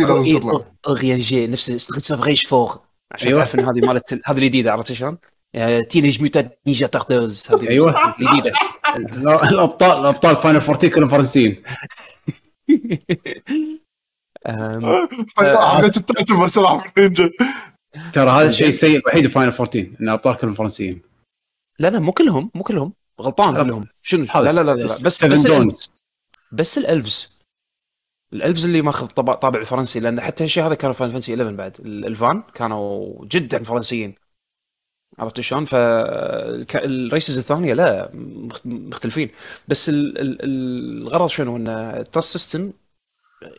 Speaker 4: لازم تطلع.
Speaker 1: أوريان جي نفس ستريت اوف ريش فور عشان
Speaker 3: أيوة.
Speaker 1: تعرف إن هذه مالت هذه الجديدة عرفت شلون؟ تينيج ميوتانت نينجا تارتلز هذه
Speaker 3: أيوة.
Speaker 1: الجديدة.
Speaker 3: لا، الابطال الأبطال فاينل 14 كلهم فرنسيين
Speaker 4: حبيت التاتم بس راح من نينجا
Speaker 3: ترى هذا الشيء السيء الوحيد في فاينل 14 إن الأبطال كلهم فرنسيين.
Speaker 1: لا لا مو كلهم مو كلهم. غلطان. كلهم شنو
Speaker 3: هذا
Speaker 1: لا لا لا, لا. بس بس
Speaker 3: Dawn.
Speaker 1: ال Elves. بس ال Elves. ال Elves اللي ماخذ طابع الفرنسي لأن حتى الشيء هذا كانوا Final Fantasy 11 بعد. ال- Elvaan كانوا جدا فرنسيين. عرفت شلون؟ فال races الثانية لا مخ- مختلفين. بس ال- ال- الغرض شنو؟ إن ال Trust system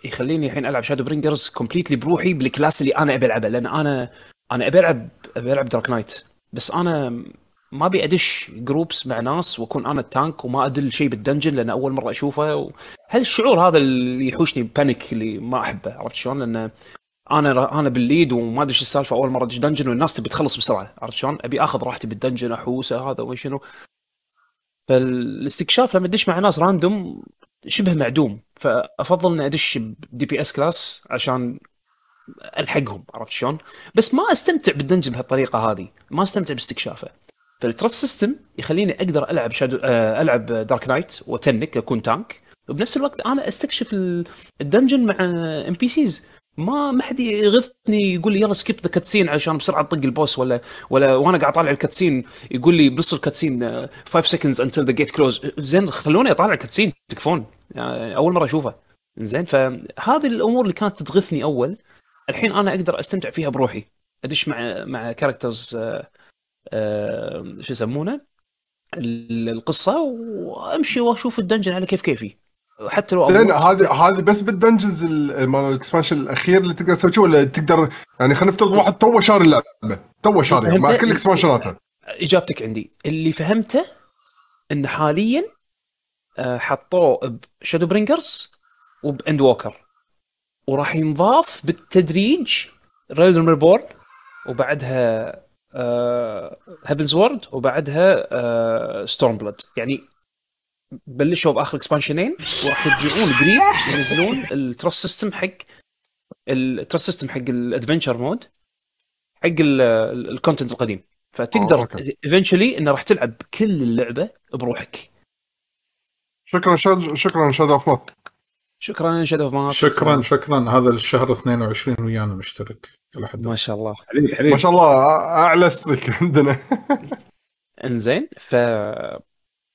Speaker 1: يخليني الحين ألعب Shadowbringers completely بروحي بال class اللي أنا أبي ألعبه. لأن أنا أنا أبي العب أبي ألعب Dark Knight بس أنا ما ابي ادش groups مع ناس وأكون أنا ال tank وما أدل شيء بال dungeon لأن أول مرة أشوفه و... هالشعور هذا اللي يحوشني panic اللي ما أحبه عرفت شلون؟ لأن أنا أنا بال lead وما أدري إيش السالفة أول مرة أدش dungeon والناس تبي تخلص بسرعة عرفت شلون؟ أبي أخذ راحتي بال dungeon أحوسه هذا وما شنو فالاستكشاف لما ادش مع ناس random شبه معدوم فأفضل إني أدش ب DPS class عشان ألحقهم عرفت شلون؟ بس ما أستمتع بال dungeon بهالطريقة هذه، ما أستمتع باستكشافه. فال Trust system يخليني أقدر ألعب Shadow آه، ألعب Dark Knight و tank أكون tank. وبنفس الوقت أنا أستكشف ال- ال dungeon مع NPCs ما ما حد يغثني يقول لي يلا skip the cutscene علشان بسرعة طق ال boss ولا ولا وأنا قاعد أطالع ال cutscene يقول لي بنص ال cutscene 5 seconds until the gate closes زين خلوني أطالع ال cutscene تكفون. يعني أول مرة أشوفه. زين فهذه الأمور اللي كانت تغثني أول الحين أنا أقدر أستمتع فيها بروحي. أدش مع مع characters شو يسمونه؟ ال- القصة وامشي واشوف ال dungeon على كيف كيفي. حتى لو
Speaker 4: زين هذه هذه بس بال dungeons ال- مال ال expansion الأخير اللي تقدر تسوي ولا تقدر يعني خلينا نفترض واحد تو شاري اللعبة. تو شاري مع؟ كل expansion
Speaker 1: اتها إجابتك عندي. اللي فهمته إن حاليا آه، حطوه ب Shadowbringers وب Endwalker وراح ينضاف بالتدريج Realm Reborn وبعدها Heavensward وبعدها Stormblood يعني بلشوا بآخر expansion ين وراح يرجعون قريب ينزلون ال Trust system حق ال Trust system حق ال adventure mode حق ال content القديم.
Speaker 4: آه،
Speaker 1: فتقدر
Speaker 4: okay.
Speaker 1: eventually إنه راح تلعب كل اللعبة بروحك.
Speaker 4: شكرا Shad شكرا Shad of Math
Speaker 1: شكرا Shadow of
Speaker 2: شكرا شكرا. هذا الشهر 22 ويانا مشترك.
Speaker 1: ما شاء الله.
Speaker 3: حبيبي حبيبي.
Speaker 4: ما شاء الله أعلى streak عندنا.
Speaker 1: إنزين ف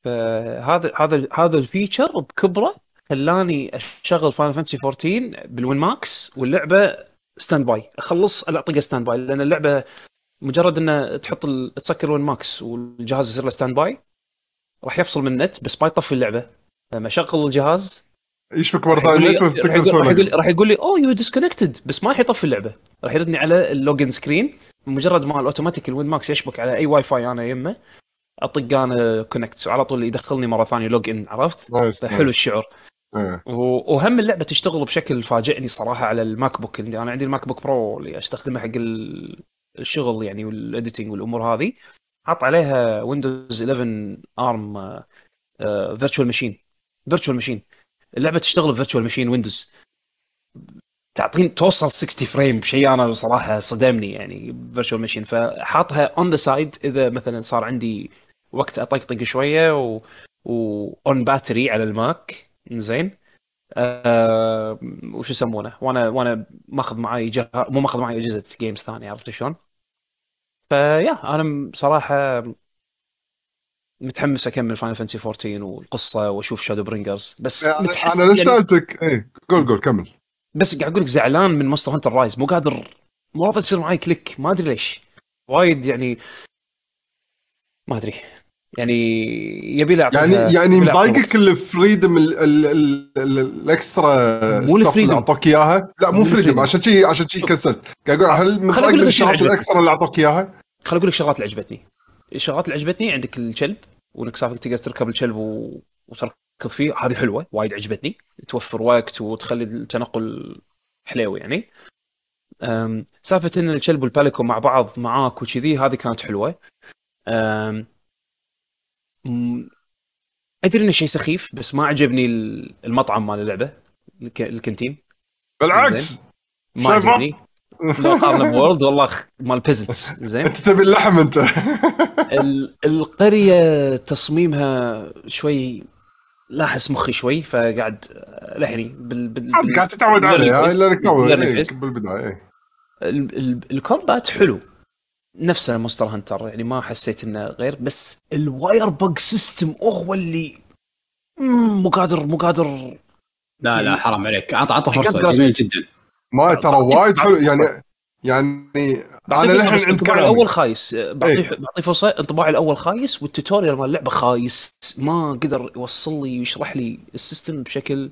Speaker 1: فهذا هذا هذا ال feature بكبره خلاني أشغل Final Fantasy 14 بال Win Max واللعبة standby أخلص اطقها standby لأن اللعبة مجرد ان تحط ال... تسكر Win Max والجهاز يصير له standby راح يفصل من النت بس ما يطفي اللعبة. لما أشغل الجهاز
Speaker 4: يشبك
Speaker 1: مرة
Speaker 4: ثانية؟
Speaker 1: لي
Speaker 4: نت
Speaker 1: راح يقول- راح
Speaker 4: تسوي
Speaker 1: يقول راح يقول لي oh you disconnected بس ما راح يطفي اللعبة. راح يردني على ال login screen. مجرد ما الأوتوماتيك ال Win Max يشبك على أي واي فاي أنا يمه أطق أنا connect وعلى طول يدخلني مرة ثانية log in عرفت؟
Speaker 4: nice
Speaker 1: فحلو الشعور. و- وهم اللعبة تشتغل بشكل فاجئني صراحة على ال MacBook اللي أنا عندي ال MacBook Pro اللي أستخدمه حق ال- الشغل يعني وال editing والأمور هذه. حط عليها Windows 11 ARM virtual machine virtual machine اللعبة تشتغل ب virtual machine Windows تعطين توصل 60 frame شيء أنا صراحة صدمني يعني virtual machine فحاطها on the side إذا مثلا صار عندي وقت أطقطق شوية و و on battery على ال Mac زين آه وش يسمونه وأنا وأنا ماخذ معي. مو ماخذ معي أجهزة games ثانية عرفت شلون؟ فيا أنا بصراحه متحمس أكمل Final Fantasy 14 والقصة وأشوف Shadowbringers بس
Speaker 4: أنا
Speaker 1: متحسف
Speaker 4: أنا ليش
Speaker 1: يعني
Speaker 4: سألتك؟ إيه قول قول كمل.
Speaker 1: بس قاعد أقول لك زعلان من Monster Hunter Rise مو قادر مو راضي تصير معي click. ما أدري ليش. وايد يعني ما أدري. يعني يبي له
Speaker 4: يعني يعني
Speaker 1: مضايقك ال
Speaker 4: freedom ال- ال- ال- ال- ال extra
Speaker 1: مو
Speaker 4: stuff اللي
Speaker 1: ال
Speaker 4: freedom. أعطوك إياها؟ لا مو
Speaker 1: freedom
Speaker 4: ال
Speaker 1: freedom.
Speaker 4: عشان شي عشان شي كسلت. قاعد أقول هل مضايق
Speaker 1: أقول لك
Speaker 4: من
Speaker 1: إيش
Speaker 4: الشغلات. الاكسترا اللي أعطوك إياها؟
Speaker 1: خل أقول لك شغلات اللي عجبتني. الشغلات اللي عجبتني عندك الكلب وإنك سالفه تقدر تركب الكلب و... وتركض فيه هذه حلوة وايد عجبتني توفر وقت وتخلي التنقل حليوي يعني. سالفة إن الكلب والباليكو مع بعض معاك وكذي هذه كانت حلوة أدري انه شيء سخيف بس ما عجبني ال- المطعم مال اللعبة الك... الكنتين
Speaker 4: بالعكس.
Speaker 1: ما؟ عجبني لو قارنه بورلد والله مال بيزنتس زين
Speaker 4: أنت تبي اللحم أنت <laughs>
Speaker 1: ال- القرية تصميمها شوي لاحس مخي شوي فقاعد لحني بال, بال...
Speaker 4: قاعد تتعود عليه. لانك إيه،. بالبدايه إيه.
Speaker 1: ال... ال... الكومبات حلو نفسه مونستر هانتر يعني ما حسيت إنه غير بس الواير بج سيستم هو اللي مو قادر مو قادر
Speaker 3: لا لا حرام عليك عطى عطى
Speaker 1: فرصة.
Speaker 3: جميل جدا
Speaker 1: آه،
Speaker 4: ما ترى وايد حلو يعني يعني
Speaker 1: بعطيه أنا
Speaker 4: للحين كلامي
Speaker 1: الأول خايس. بعطيه
Speaker 4: إيه.
Speaker 1: بعطيه فرصة. انطباعي الأول خايس وال tutorial مال اللعبة خايس. ما قدر يوصل لي ويشرح لي ال system بشكل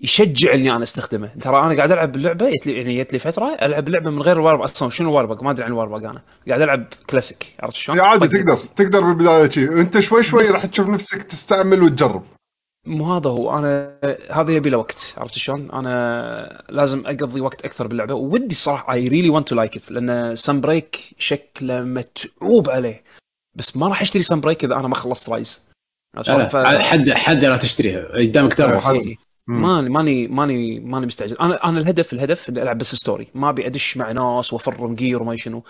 Speaker 1: يشجع إني أنا أستخدمه. ترى أنا قاعد ألعب اللعبه جت لي يعني جت لي فترة ألعب اللعبه من غير الواربق أصلا شنو ال wirebug ما أدري عن ال wirebug أنا. قاعد ألعب كلاسيك. عرفت شلون؟
Speaker 4: يا عادي
Speaker 1: طق
Speaker 4: تقدر
Speaker 1: كلاسيك.
Speaker 4: تقدر بالبداية شي. أنت شوي شوي راح تشوف نفسك تستعمل وتجرب.
Speaker 1: مو هذا هو. أنا هذا يبي له وقت عرفت شلون؟ أنا لازم أقضي وقت أكثر باللعبة. ودي الصراحه I really want to like it لأن Sunbreak شكله متعوب عليه. بس ما راح أشتري Sunbreak إذا أنا ما خلصت
Speaker 3: Rise
Speaker 1: ف-
Speaker 3: حد حد لا تشتريها. قدامك
Speaker 4: إيه.
Speaker 1: ماني ماني ماني ماني مستعجل. أنا أنا الهدف الهدف إني ألعب بس story ما أبي أدش مع ناس وأفرم gear وما شنو.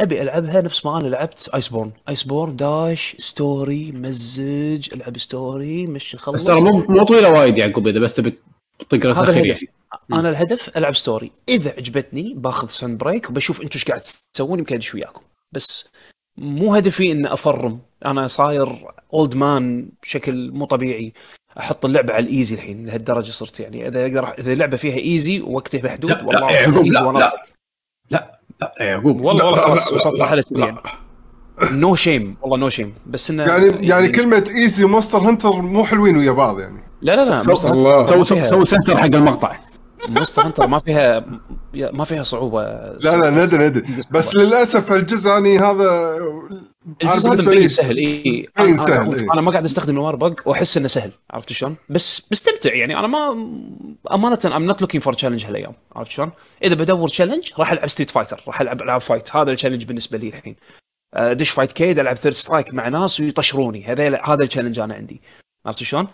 Speaker 1: أبي ألعبها نفس ما أنا لعبت Iceborne Iceborne داش story mode ألعب story مش
Speaker 3: بس
Speaker 1: خلص
Speaker 3: ترى مو مو طويلة وايد يعقوب إذا بس تبي تطق راس
Speaker 1: هذا
Speaker 3: اخير
Speaker 1: الهدف.
Speaker 3: يعني.
Speaker 1: أنا الهدف ألعب story إذا عجبتني باخذ Sunbreak وبشوف أنتم إيش قاعد تسوون يمكن أدش وياكم. بس مو هدفي ان أفرم. أنا صاير old man بشكل مو طبيعي. أحط اللعبة على ال easy الحين لهالدرجة صرت يعني إذا أقدر إذا اللعبة فيها easy ووقته محدود
Speaker 3: لا، لا،
Speaker 1: والله
Speaker 3: يعقوب، لا،
Speaker 1: وأنا
Speaker 3: لا.
Speaker 1: أضحك.
Speaker 3: لا لا يا يعقوب
Speaker 1: والله والله
Speaker 2: لا،
Speaker 1: خلاص
Speaker 2: لا،
Speaker 1: وصلت
Speaker 2: لا،
Speaker 1: مرحلة
Speaker 2: لا.
Speaker 1: يعني no shame والله no shame بس إنه
Speaker 4: يعني يعني كلمة easy و Monster Hunter مو حلوين ويا بعض يعني
Speaker 1: لا لا لا
Speaker 3: سو-
Speaker 1: فيها-
Speaker 3: سوي سنسر حق المقطع
Speaker 1: Monster Hunter ما فيها ما فيها صعوبة.
Speaker 4: لا لا ندري ندري. بس للأسف الجزء يعني هذا
Speaker 1: الجزء هذا مبين سهل إي.
Speaker 4: مبين
Speaker 1: أنا,
Speaker 4: سهل،
Speaker 1: أنا,
Speaker 4: إيه.
Speaker 1: أنا ما قاعد أستخدم ال wirebug وأحس إنه سهل عرفت شلون؟ بس مستمتع يعني. أنا ما أمانة I'm not looking for challenge هالأيام عرفت شلون؟ إذا بدور challenge راح ألعب Street Fighter راح ألعب ألعاب fight هذا ال challenge بالنسبة لي الحين. آه، دش Fightcade ألعب Third Strike مع ناس ويطشروني. هذا هذا ال challenge أنا عندي عرفت شلون؟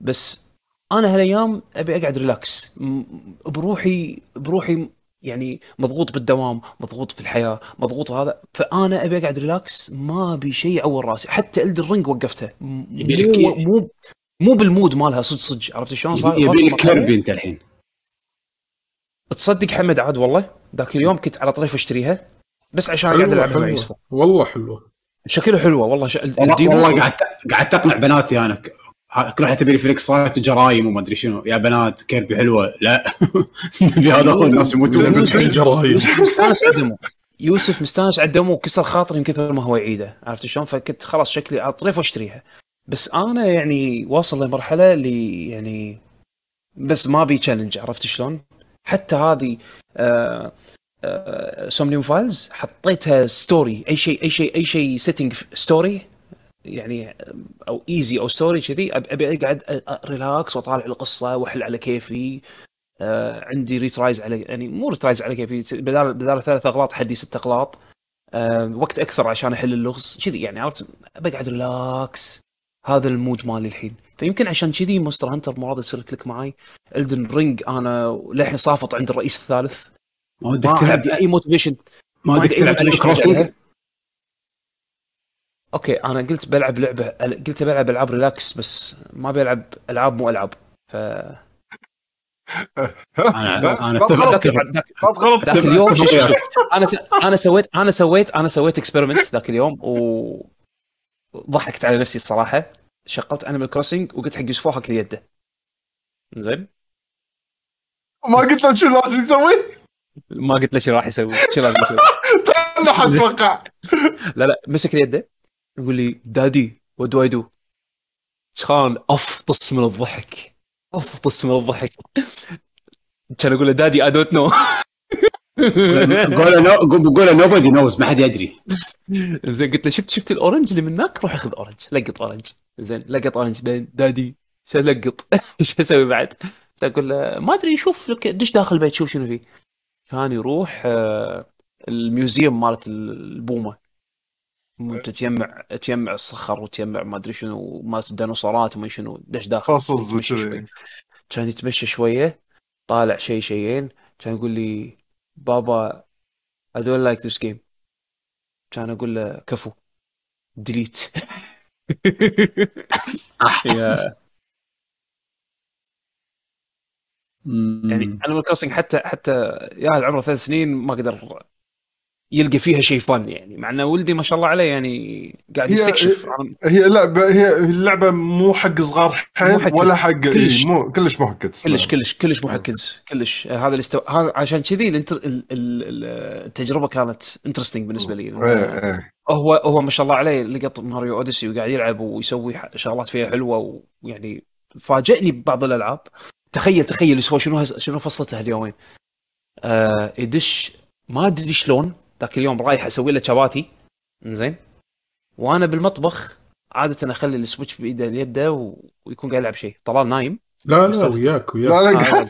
Speaker 1: بس أنا هالأيام أبي أقعد relax بروحي بروحي يعني مضغوط بالدوام مضغوط في الحياة مضغوط هذا. فأنا أبي أقعد relax ما أبي شيء يعور راسي. حتى Elden
Speaker 3: Ring لك
Speaker 1: مو؟ مو مو بالمود مالها صدق صدق. عرفت شلون؟ صار
Speaker 3: يبي لك كيربي أنت الحين.
Speaker 1: تصدق حمد عاد والله ذاك اليوم كنت على طريف أشتريها بس عشان قاعد العبها مع يوسف.
Speaker 2: والله حلوة.
Speaker 1: شكله حلوة والله. ش...
Speaker 3: والله, والله قاعد قاعد تقنع بناتي أنا. ك- كل واحد تبي رايت وجرايم وما أدري شنو. يا بنات كيربي حلوة. لا. <laughs> نبي هذول الناس يموتون.
Speaker 1: يوسف-
Speaker 2: الجرايم <laughs>
Speaker 1: يوسف مستانس على الدمو. يوسف مستانس على الدمو وكسر خاطري من كثر ما هو يعيده. عرفت شلون؟ فكنت خلاص شكلي على الطريف وأشتريها. بس أنا يعني واصل لمرحلة اللي يعني بس ما بي challenge عرفت شلون؟ حتى هذه آه آه Somnium Files حطيتها story أي شيء أي شيء أي شيء setting story يعني أو easy أو story كذي أبي أقعد relax وأطالع القصة وأحل على كيفي. آه عندي retries على يعني مو retries على كيفي بدال بدال ثلاث أغلاط حدي ست أغلاط. آه وقت أكثر عشان أحل اللغز. كذي يعني عرفت؟ بقعد relax هذا ال mood مالي الحين. فيمكن عشان كذي Monster Hunter مو راضي تصير click معي Elden Ring أنا للحين صافط عند الرئيس الثالث.
Speaker 3: ما ودك تلعب
Speaker 1: أي motivation
Speaker 3: ما ودك تلعب
Speaker 1: Crossing. أوكي أنا قلت بلعب لعبة قلت بلعب ألعاب relax بس ما بلعب ألعاب مو ألعاب. ف
Speaker 3: أنا
Speaker 4: أنا
Speaker 3: أتفق.
Speaker 1: ذاك
Speaker 4: غلط
Speaker 1: اليوم أنا س... أنا سويت أنا سويت أنا سويت experiment ذاك اليوم و ضحكت على نفسي الصراحة. شغلت Animal Crossing وقلت حق يوسف لي يده. زين؟
Speaker 4: ما قلت له شو لازم يسوي؟
Speaker 1: ما قلت له شو راح يسوي شو لازم يسوي. <laughs>
Speaker 4: تنح أتوقع
Speaker 1: لا لا مسك يده. يقول لي daddy what do I do كان أفطس من الضحك. أفطس من الضحك. كان أقول له daddy I don't know
Speaker 3: قول no قول nobody knows ما حد يدري.
Speaker 1: زين قلت له شفت شفت ال orange اللي من هناك؟ روح خذ orange لقط orange. زين لقط orange بعدين daddy. شو لقط؟ <laughs> شو أسوي بعد؟ أقول له ما أدري شوف لك دش داخل البيت شوف شنو فيه كان يروح آه، ال museum مالت البومة. تجمع تجمع الصخر وتجمع ما أدري شنو مالت الديناصورات وما شنو دش داخل؟
Speaker 4: قصص
Speaker 1: يتمشى. شوي. كان يتمشى شوية طالع شيء شيئين كان يقول لي بابا I don't like this game. كان أقول له كفو delete يا يعني Animal Crossing حتى حتى يا عمره ثلاث سنين ما قدر يلقى فيها شيء fun يعني. مع إن ولدي ما شاء الله عليه يعني قاعد
Speaker 4: هي-
Speaker 1: يستكشف.
Speaker 4: هي لعبة هي اللعبة مو حق صغار
Speaker 1: مو
Speaker 4: حيل
Speaker 1: حق-
Speaker 4: ولا حق
Speaker 1: كلش.
Speaker 4: إيه، مو كلش مو حق kids.
Speaker 1: كلش كلش كلش مو حق kids كلش. هذا اللي استو... هذا عشان كذي ال inter... ال... ال... ال- التجربة كانت interesting بالنسبة لي. هو هو ما شاء الله عليه لقط Mario Odyssey وقاعد يلعب ويسوي شغلات فيها حلوة ويعني فاجئني ببعض الألعاب. تخيل تخيل شنو شنو فصلته اليومين. آه يدش ما أدري شلون ذاك اليوم رايح أسوي له شباتي. زين وأنا بالمطبخ عادة أخلي ال Switch بإيده اليده و... ويكون قاعد يلعب شيء. طلال نايم.
Speaker 2: لا لا وياك وياك.
Speaker 4: لا لا
Speaker 1: آه،
Speaker 4: قاعد-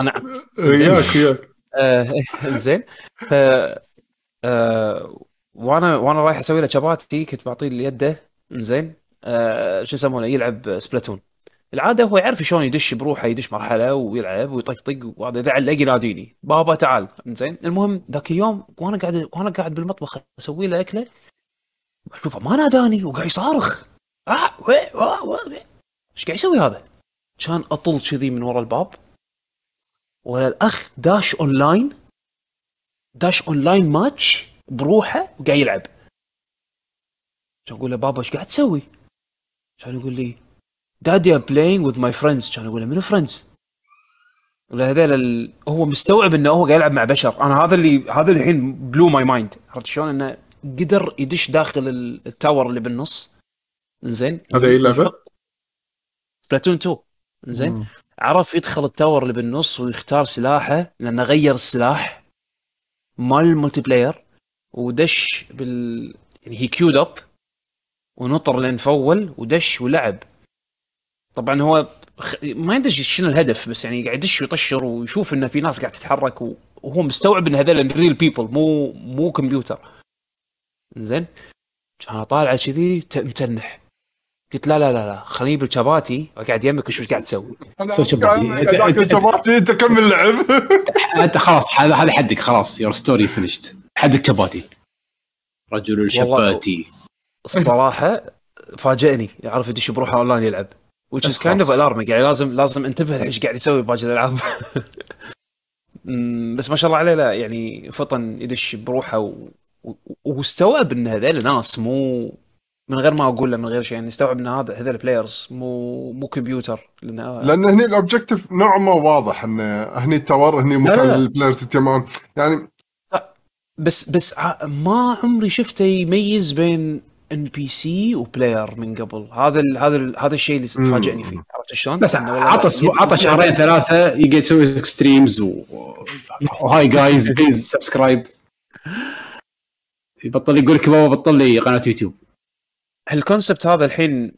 Speaker 1: أنا. <laughs>
Speaker 2: وياك وياك.
Speaker 1: آه، زين ف آه، وأنا وأنا رايح أسوي له شباتي كنت بعطيه اليده زين شو يسمونه؟ يلعب Splatoon. العادة هو يعرف شلون يدش بروحه يدش مرحلة ويلعب ويطقطق وهذا اذا علق يناديني. بابا تعال. زين. المهم ذاك اليوم وأنا قاعد وأنا قاعد بالمطبخ أسوي له أكلة. أشوفه ما ناداني وقاعد يصارخ. آه. إيش قاعد يسوي هذا؟ كان أطل كذي من ورا الباب. ولا الاخ داش أونلاين. داش online match بروحه وقاعد يلعب. كان أقول له بابا إيش قاعد تسوي؟ كان يقول لي daddy I'm playing with my friends كان أقول له منو friends؟ هذول ال... هو مستوعب إنه هو قاعد يلعب مع بشر. أنا هذا اللي هذا اللي الحين blew my mind عرفت شلون؟ إنه قدر يدش داخل ال- ال tower اللي بالنص. زين
Speaker 2: هذا اي لعبه؟
Speaker 1: Splatoon 2 زين عرف يدخل ال tower اللي بالنص ويختار سلاحه لأنه غير السلاح. مال ال multiplayer ودش بال يعني هي queued up ونطر لين full ودش ولعب. طبعا هو. ما يدري شنو الهدف بس يعني قاعد يدش ويطشر ويشوف انه في ناس قاعد تتحرك. وهو مستوعب إن هذول real people مو مو كمبيوتر زين؟ كان طالع كذي متنح. قلت لا لا لا لا خليني بالشباتي قاعد يمك وش قاعد تسوي.
Speaker 3: سوي شباتي
Speaker 4: انت كمل لعب.
Speaker 3: أنت خلاص هذا هذا حدك خلاص your story finished حدك شباتي رجل الشباتي
Speaker 1: الصراحة فاجئني يعرف يدش بروحه أونلاين يلعب. Which is kind of alarming. يعني لازم لازم انتبه إيش قاعد يسوي باقي الألعاب. <laughs> بس ما شاء الله عليه لا يعني فطن يدش بروحه و... واستوعب إن هذول ناس مو من غير ما أقول له من غير شيء يعني استوعب إن هذا هذول players مو مو كمبيوتر لأن
Speaker 4: لأن هني ال objective نوعا ما واضح إن هني ال tower
Speaker 1: هني
Speaker 4: مكان
Speaker 1: لا.
Speaker 4: ال players يتجمعون. يعني
Speaker 1: بس بس ما عمري شفته يميز بين NPC و player من قبل. هذا ال هذا ال هذا الشيء اللي. فاجئني فيه. عرفت شلون؟
Speaker 3: بس عطى عطى شهرين ثلاثة يقعد يسوي streams و hey guys please subscribe يبطل يقول لك بابا بطل لي قناة يوتيوب.
Speaker 1: ال concept هذا الحين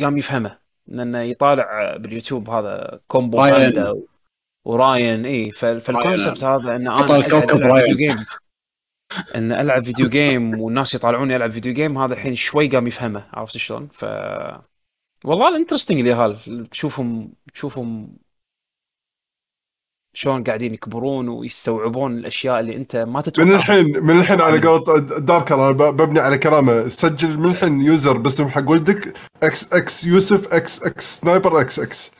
Speaker 1: قام يفهمه. لأنه يطالع باليوتيوب هذا Combo
Speaker 3: Ryan.
Speaker 1: Panda و- وراين اي ف ال concept هذا إن أنا
Speaker 3: بطل
Speaker 1: أقعد
Speaker 3: كوكب
Speaker 1: ألعب
Speaker 3: راين.
Speaker 1: إن ألعب video game والناس يطالعوني ألعب video game هذا الحين شوي قام يفهمه عرفت شلون؟ ف والله ال interesting اليهال تشوفهم تشوفهم شلون قاعدين يكبرون ويستوعبون الأشياء اللي أنت ما تتوقع.
Speaker 4: من الحين من الحين على قولة دارك أنا ببني على كلامه سجل من الحين user باسم حق ولدك إكس إكس يوسف إكس إكس سنايبر إكس إكس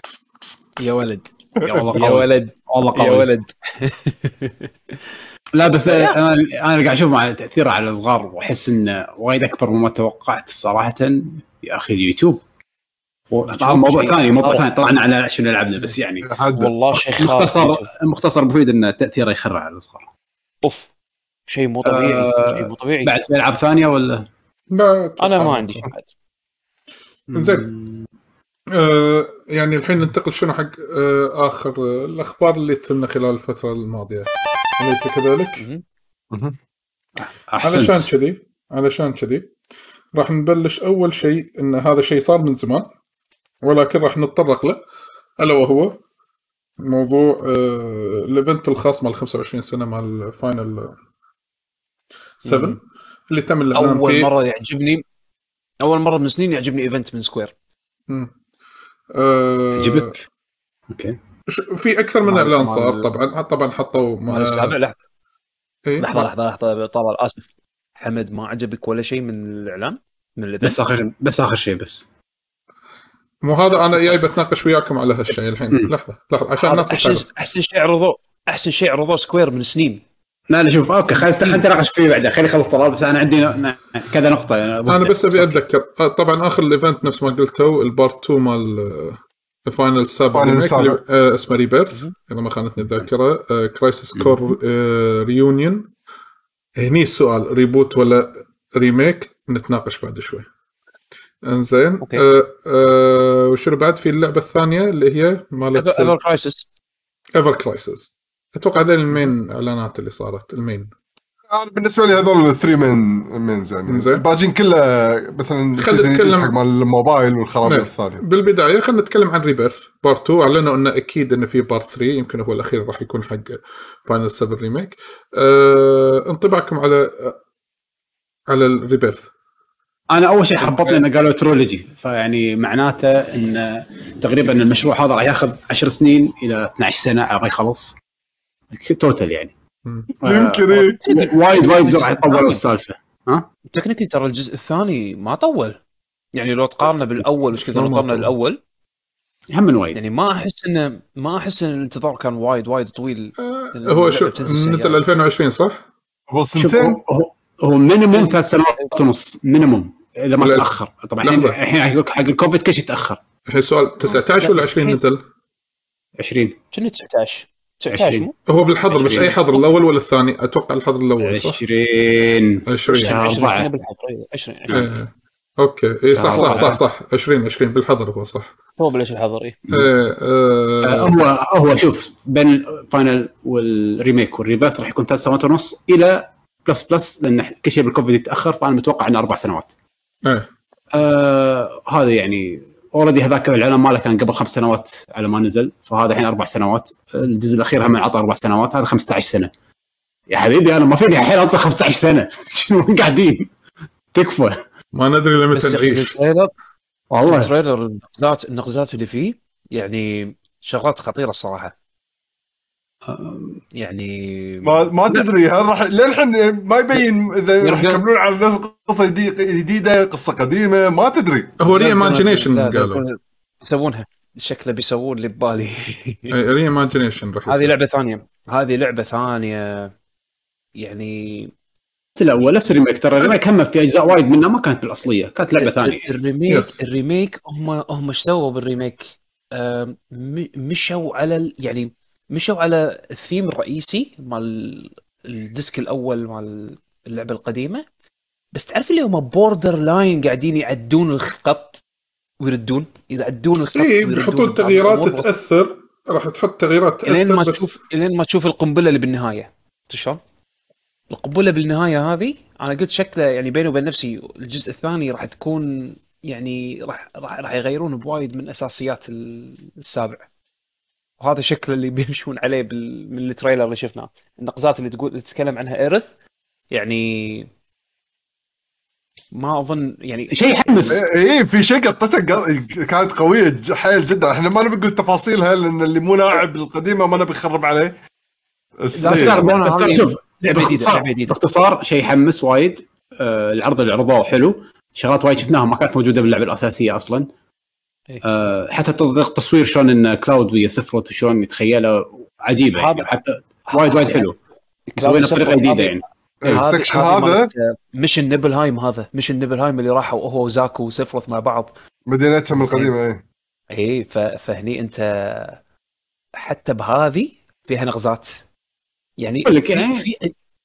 Speaker 1: يا ولد.
Speaker 3: يا والله
Speaker 1: يا
Speaker 3: قوي.
Speaker 1: ولد.
Speaker 3: والله
Speaker 1: يا ولد. <laughs>
Speaker 3: لا بس أنا أنا قاعد أشوف مع تأثيره على الصغار وأحس انه وايد أكبر مما توقعت صراحة يا أخي اليوتيوب و- طبعا موضوع ثاني موضوع. ثاني. طلعنا على شنو لعبنا بس يعني
Speaker 4: حد
Speaker 1: والله شيء خارق
Speaker 3: مختصر مختصر مفيد إن تأثيره يخر على الصغار
Speaker 1: أوف شيء مو طبيعي
Speaker 3: آه،
Speaker 1: شيء مو طبيعي.
Speaker 3: بعد في ألعاب ثانية ولا؟
Speaker 2: لا
Speaker 1: أنا ما عندي شيء بعد.
Speaker 2: زين آه يعني الحين ننتقل شنو حق آه آخر آه الأخبار اللي تهمنا خلال الفترة الماضية؟ اليس كذلك؟
Speaker 1: مهم.
Speaker 2: علشان كذي علشان كذي راح نبلش أول شيء إن هذا شيء صار من زمان ولكن راح نتطرق له ألا وهو موضوع آه ال event الخاص مال 25 سنة مال Final 7
Speaker 1: مم.
Speaker 2: اللي تم الإعلان
Speaker 1: أول
Speaker 2: فيه
Speaker 1: مرة يعجبني أول مرة من سنين يعجبني event من Square
Speaker 2: مم. آه
Speaker 3: يعجبك
Speaker 2: أوكي في أكثر من
Speaker 1: إعلان
Speaker 2: صار طبعا طبعا حطوا
Speaker 1: لحظة.
Speaker 2: إيه؟
Speaker 1: لحظة لحظة لحظة. طلال آسف. حمد ما عجبك ولا شيء من الإعلان؟ من ال event؟
Speaker 3: بس اخر بس آخر شيء بس.
Speaker 2: مو هذا أنا جاي بتناقش وياكم على هالشيء الحين. لحظة لحظة عشان الناس أحسن
Speaker 1: أحسن شيء عرضوه أحسن شيء عرضوه Square من سنين.
Speaker 3: لا لا شوف أوكي خلينا خلينا نتناقش فيه بعدين. خليني اخلص طلال بس أنا عندي كذا نقطة.
Speaker 2: أنا بس أبي أتذكر آه، طبعا آخر ال event نفس ما قلتوا ال part 2 مال آه، Final السابع
Speaker 4: Final
Speaker 2: Remake
Speaker 4: السابع.
Speaker 2: اللي آه، اسمه Rebirth إذا ما خانتني الذاكرة. Crisis Core Reunion هني السؤال reboot ولا remake نتناقش بعد شوي. انزين. آه آه وشنو بعد؟ في اللعبة الثانية اللي هي مالت
Speaker 1: Ever Crisis
Speaker 2: Ever Crisis أتوقع هذول ال main إعلانات اللي صارت ال
Speaker 4: main. أنا بالنسبة لي هذول ال three main mains يعني.
Speaker 2: زين.
Speaker 4: الباجين كله مثلا
Speaker 2: خلي
Speaker 4: season جديد
Speaker 2: نتكلم-
Speaker 4: حق مال الموبايل والخرابيط
Speaker 2: نعم.
Speaker 4: الثانية.
Speaker 2: بالبداية خلينا نتكلم عن Rebirth part 2 أعلنوا إنه أكيد إنه في part 3 يمكن هو الأخير راح يكون حق Final 7 Remake أه انطباعكم على على ال
Speaker 3: Rebirth أنا أول شيء حبطني إنه قالوا trilogy فيعني معناته إن تقريبا المشروع هذا راح ياخذ 10 سنين إلى 12 سنة على ما يخلص total يعني.
Speaker 4: يمكن إيه.
Speaker 3: وايد وايد راح يطولوا السالفة. ها؟
Speaker 1: technically ترى الجزء الثاني ما طول. يعني لو تقارنه بالأول وش كثر نطرنا. الأول
Speaker 3: هم من وايد.
Speaker 1: يعني ما أحس انه ما أحس إن الانتظار كان وايد وايد طويل.
Speaker 2: أه هو شو
Speaker 1: بتنزل السنة
Speaker 2: نزل
Speaker 1: الجاية.
Speaker 2: 2020 صح؟
Speaker 4: هو
Speaker 3: شوف
Speaker 4: سنتين؟
Speaker 3: هو minimum ثلاث سنوات ونص minimum إذا ما تأخر. طبعا
Speaker 2: لحظة.
Speaker 3: الحين الحين حق- الكوفيد كل شيء تاخر
Speaker 2: هي سؤال 19
Speaker 1: لا،
Speaker 2: ولا
Speaker 1: بس
Speaker 2: 20
Speaker 1: الحين-
Speaker 2: نزل؟
Speaker 3: 20
Speaker 1: كنا 19 19
Speaker 3: 20.
Speaker 1: مو؟
Speaker 2: هو بالحظر بس
Speaker 3: 20.
Speaker 2: اي حظر الأول ولا الثاني؟ أتوقع الحظر الأول صح؟
Speaker 3: 20
Speaker 2: 20
Speaker 3: شهر
Speaker 1: 20
Speaker 3: أربعة.
Speaker 1: كنا بالحظر إيه، 20 20
Speaker 2: إيه. okay اي صح صح
Speaker 3: أربعة.
Speaker 2: صح صح 20 20 بالحظر هو صح
Speaker 1: تو بلش الحظر اي
Speaker 3: آه،
Speaker 2: آه،
Speaker 3: هو هو شوف بين الفاينل والريميك والريباث راح يكون ثلاث سنوات ونص إلى plus plus لأن كل شيء بالكوفيد يتأخر فأنا متوقع إنه أربع سنوات.
Speaker 2: إيه
Speaker 3: آه هذا يعني already هذاك الإعلان ماله كان قبل خمس سنوات على ما نزل. فهذا الحين أربع سنوات. الجزء الأخير هم عطى أربع سنوات. هذا 15 سنة. يا حبيبي أنا ما فيني الحين انطر 15 سنة. <laughs> شنو وين قاعدين؟ تكفى.
Speaker 2: ما ندري لمتى نعيش.
Speaker 1: ال trailer
Speaker 3: والله.
Speaker 1: ال trailer النقزات النقزات اللي فيه يعني شغلات خطيرة الصراحة. يعني
Speaker 4: ما ما تدري هل راح للحين ما يبين إذا راح يكملون على نفس قصة جديده قصة قديمة ما تدري.
Speaker 2: هو
Speaker 1: reimagination
Speaker 2: قالوا.
Speaker 1: يسوونها. شكله بيسوون اللي ببالي.
Speaker 2: reimagination راح
Speaker 1: هذه. لعبة ثانية. هذه لعبة ثانية. يعني
Speaker 3: نفس الأول نفس ال Remake. ترى ال Remake هم في أجزاء وايد منها ما كانت بالاصليه كانت لعبة ثانية.
Speaker 1: الريميك
Speaker 2: Yes.
Speaker 1: الريميك هم هم إيش سووا بال Remake؟ م- مشوا على ال- يعني مشوا على الثيم الرئيسي مال ال disc الأول مال اللعبة القديمة. بس تعرف اللي هم borderline قاعدين يعدون الخط؟ ويردون. يعدون الخط
Speaker 2: اي
Speaker 1: ويردون
Speaker 2: بيحطون تغييرات. تاثر راح تحط تغييرات
Speaker 1: إلين
Speaker 2: تاثر
Speaker 1: ما
Speaker 2: بس
Speaker 1: تشوف إلين ما تشوف القنبلة اللي بالنهاية. شلون؟ القنبلة بالنهاية هذه أنا قلت شكله يعني بيني وبين نفسي الجزء الثاني راح تكون يعني راح راح راح يغيرون بوايد من أساسيات السابع. وهذا شكله اللي <laughs> بيمشون عليه بال... من ال trailer اللي شفناه. النقزات اللي تقول اللي تتكلم عنها Aerith يعني ما أظن يعني
Speaker 3: شيء يحمس.
Speaker 4: اي إيه، في شيء قطته كانت قوية حيل جدا. إحنا ما نبي نقول تفاصيلها لأن اللي مو لاعب القديمة ما نبي نخرب عليه. بس
Speaker 1: لا،
Speaker 3: شوف باختصار شيء يحمس وايد. آه العرض اللي عرضوه حلو. شغلات وايد شفناها ما كانت موجودة باللعبة الأساسية
Speaker 1: أصلا.
Speaker 3: آه حتى تصوير شلون إن كلاود ويا سفرت وشلون يتخيله عجيبة يعني حتى وايد وايد حلو. مسوينا بطريقة جديدة يعني.
Speaker 4: ال section هذا؟
Speaker 1: مش ال Nibelheim هذا مش ال Nibelheim اللي راحوا هو و Zack و Sephiroth مع بعض.
Speaker 4: مدينتهم. القديمة اي
Speaker 1: اي ف... فهني أنت حتى بهذه فيها نغزات يعني
Speaker 3: لك
Speaker 1: في,
Speaker 3: يعني-
Speaker 1: في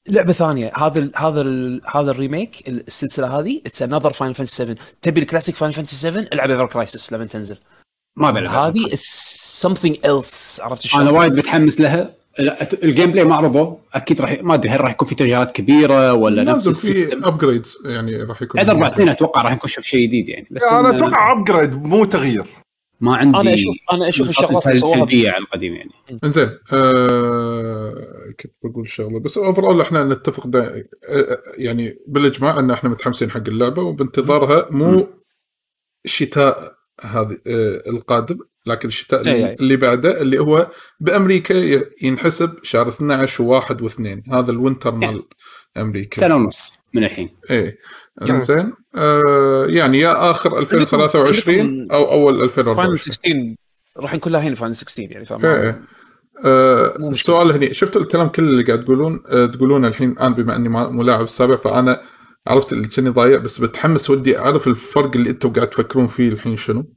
Speaker 1: لعبة ثانية. هذا ال هذا ال هذا ال Remake السلسلة هذه it's another Final Fantasy 7 تبي ال classic Final Fantasy 7 العب Ever Crisis لما تنزل.
Speaker 3: ما بعرف
Speaker 1: هذه it's something else. عرفت شلون؟
Speaker 3: أنا وايد متحمس لها. ال gameplay ما عرضوه أكيد راح ما أدري هل راح يكون في تغييرات كبيرة ولا نفس
Speaker 2: ال
Speaker 3: system
Speaker 2: في upgrades يعني راح يكون.
Speaker 3: بعد أربع سنين أتوقع راح نكون نشوف شيء جديد يعني. بس أنا
Speaker 4: أتوقع upgrade مو تغيير.
Speaker 3: ما عندي
Speaker 1: أنا أشوف أنا
Speaker 3: أشوف
Speaker 1: الشغلات
Speaker 3: سلبية على القديم يعني.
Speaker 2: إنزين آه كنت بقول شغلة بس overall إحنا نتفق دا آه يعني بالإجماع إن إحنا متحمسين حق اللعبة وبانتظارها مو شتاء هذه آه القادم لكن الشتاء
Speaker 1: إيه،
Speaker 2: اللي,
Speaker 1: إيه.
Speaker 2: اللي بعده اللي هو بأمريكا ينحسب شهر 12 و1 و2 هذا ال winter مال أمريكا.
Speaker 3: سنة ونص من الحين.
Speaker 2: إيه. إنزين آه يعني يا آخر 2023
Speaker 1: عندكم
Speaker 2: أو أول
Speaker 1: Final
Speaker 2: 2024
Speaker 1: 16 راح نكون لاهين Final 16 يعني فاهم
Speaker 2: إيه آه. السؤال هني شفت الكلام كله اللي قاعد تقولون؟ آه تقولون الحين أنا بما إني ما- مو لاعب السابع فأنا عرفت اللي كني ضايع بس بتحمس ودي أعرف الفرق اللي أنتم قاعد تفكرون فيه الحين شنو؟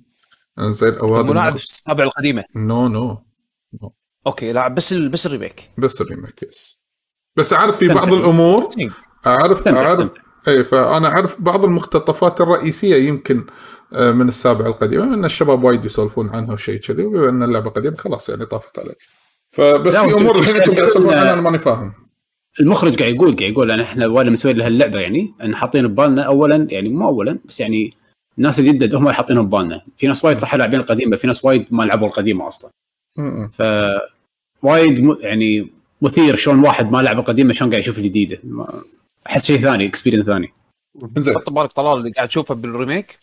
Speaker 2: زين أو هذا
Speaker 1: الملاعب السابع القديمة.
Speaker 2: no no
Speaker 1: okay لاعب بس ال... بس ال Remake.
Speaker 2: بس ال Remake yes بس أعرف في بعض. الأمور اعرف
Speaker 3: استمتع
Speaker 2: اعرف
Speaker 3: استمتع
Speaker 2: اي فأنا أعرف بعض المقتطفات الرئيسية يمكن آه، من السابع القديمه أن الشباب وايد يسولفون عنها وشيء كذي وبما أن اللعبة قديمة خلاص يعني طافت عليه فبس في
Speaker 3: أمور
Speaker 2: الحين أنتم قاعد تسولفون عنها أنا ماني فاهم.
Speaker 3: المخرج قاعد يقول قاعد يقول إحنا ولا مسوين لهاللعبه يعني أن حاطين ببالنا اولا يعني مو اولا بس يعني الناس الجدد هم اللي حاطينهم ببالنا. في ناس وايد صح لاعبين القديمة في ناس وايد ما لعبوا القديمة
Speaker 2: أصلا.
Speaker 3: ف وايد م... يعني مثير شلون واحد ما لعب القديمه شلون قاعد يشوف الجديدة؟ أحس شيء ثاني experience ثاني.
Speaker 2: زين.
Speaker 1: حط ببالك طلال اللي قاعد تشوفه بال Remake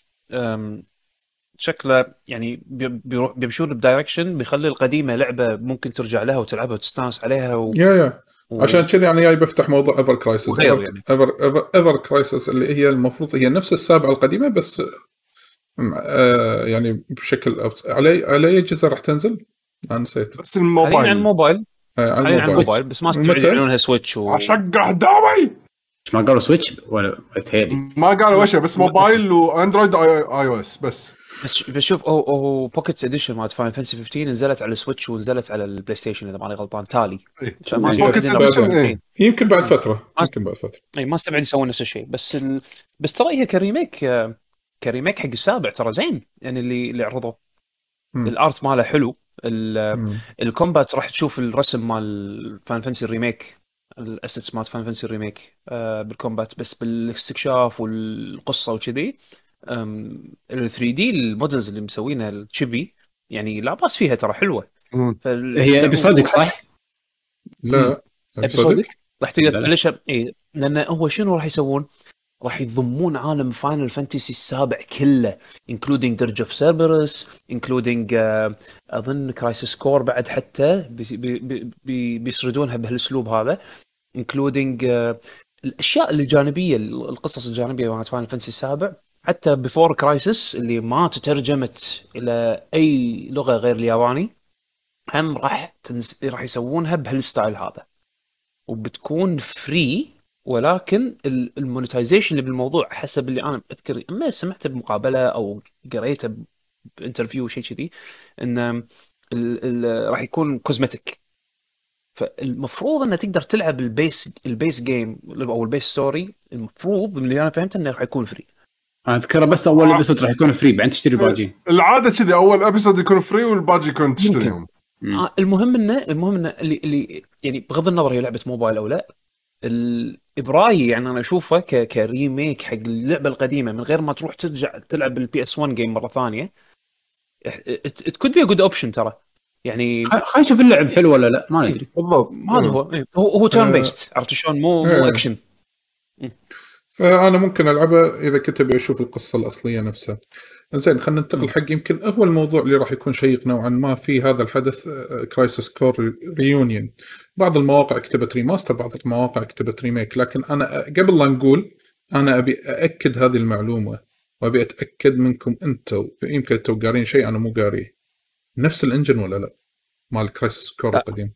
Speaker 1: شكله يعني بي- بيروح بيمشون ب direction بيخلي القديمة لعبة ممكن ترجع لها وتلعبها وتستانس عليها و...
Speaker 2: yeah yeah.
Speaker 1: و...
Speaker 2: عشان كذي أنا جاي بفتح موضوع Ever
Speaker 1: Crisis يعني.
Speaker 2: Ever Ever Ever Crisis اللي هي المفروض هي نفس السابعة القديمة بس آه يعني بشكل أبس... على على اي جزء راح تنزل؟ أنا نسيت.
Speaker 4: بس الموبايل.
Speaker 1: الموبايل.
Speaker 2: على
Speaker 1: حاليا على
Speaker 2: الموبايل.
Speaker 1: بس ما استبعد
Speaker 2: متى؟
Speaker 1: يعلنونها Switch و...
Speaker 4: أشقح دامي
Speaker 3: إيش ما قالوا Switch ولا تهيلي
Speaker 4: ما قالوا وش بس موبايل و Android iOS بس.
Speaker 1: بس بس شوف هو هو Pocket Edition مالت Final Fantasy 15 نزلت على ال Switch ونزلت على ال PlayStation إذا ماني غلطان تالي.
Speaker 4: إيه.
Speaker 1: فما أستبعد إنهم Pocket
Speaker 4: Edition،
Speaker 1: يسوون-
Speaker 4: إيه.
Speaker 2: يمكن بعد فترة يمكن بعد فترة.
Speaker 1: اي ما استبعد يسوون نفس الشيء. بس ال... بس ترى هي ك remake آه، ك remake حق السابع ترى زين. يعني اللي اللي عرضوه.
Speaker 2: ال
Speaker 1: art ماله حلو. ال combat راح تشوف الرسم مال فان فانسي الريميك الاسيتس مال فان فانسي الريميك بالكومبات. بس بالاستكشاف والقصة وكذي ال 3D ال models اللي مسوينها ال chibi يعني لا بأس فيها ترى حلوة.
Speaker 3: هي ابيسودك صح؟
Speaker 2: لا
Speaker 1: ابيسودك راح تقدر. تبلشها. اي لأن هو شنو راح يسوون؟ راح يضمون عالم فاينل فانتسي السابع كله including Dirge of Cerberus including أظن كرايسيس كور بعد حتى بي- بي- بي- بي- بيسردونها بهالأسلوب هذا including الأشياء الجانبية القصص الجانبية مالت فاينل فانتسي السابع حتى بيفور كرايسيس اللي ما تترجمت إلى أي لغة غير الياباني هم راح تنز... راح يسوونها بهال style هذا. وبتكون free ولكن ال- ال monetization اللي بالموضوع حسب اللي أنا أذكر اما سمعته بمقابلة أو قريته ب interview شيء كذي إن ال... ال... راح يكون cosmetic فالمفروض إنه تقدر تلعب ال base ال base game أو ال base story المفروض من اللي أنا فهمت إنه راح يكون free
Speaker 3: أنا أذكره بس أول episode راح يكون free بعدين تشتري الباقي
Speaker 4: العادة كذي أول episode يكون free والباقي يكون تشتريهم.
Speaker 1: آه المهم انه المهم إنه اللي, اللي يعني بغض النظر هي لعبة موبايل أو لا ال- برايي يعني أنا أشوفه ك- ك remake حق اللعبة القديمة من غير ما تروح ترجع تلعب البي اس 1 game مرة ثانية it could be good option ترى يعني
Speaker 3: خلينا نشوف اللعب حلو ولا لا ما ندري
Speaker 4: بالضبط
Speaker 1: هذا هو إيه، هو هو turn
Speaker 2: آه.
Speaker 1: based عرفت شلون مو مو
Speaker 2: إيه.
Speaker 1: اكشن
Speaker 2: فأنا ممكن العبها إذا كنت أبي أشوف القصة الأصلية نفسها. زين خلينا ننتقل حق يمكن هو الموضوع اللي راح يكون شيق نوعا ما في هذا الحدث كرايسس كور ريونيون. بعض المواقع كتبت remaster بعض المواقع كتبت remake لكن أنا قبل لا نقول أنا أبي أأكد هذه المعلومة وأبي أتأكد منكم أنتم يمكن أنتم قارين شيء أنا مو قاريه. نفس ال engine ولا لا؟ مال كرايسس كور. القديم.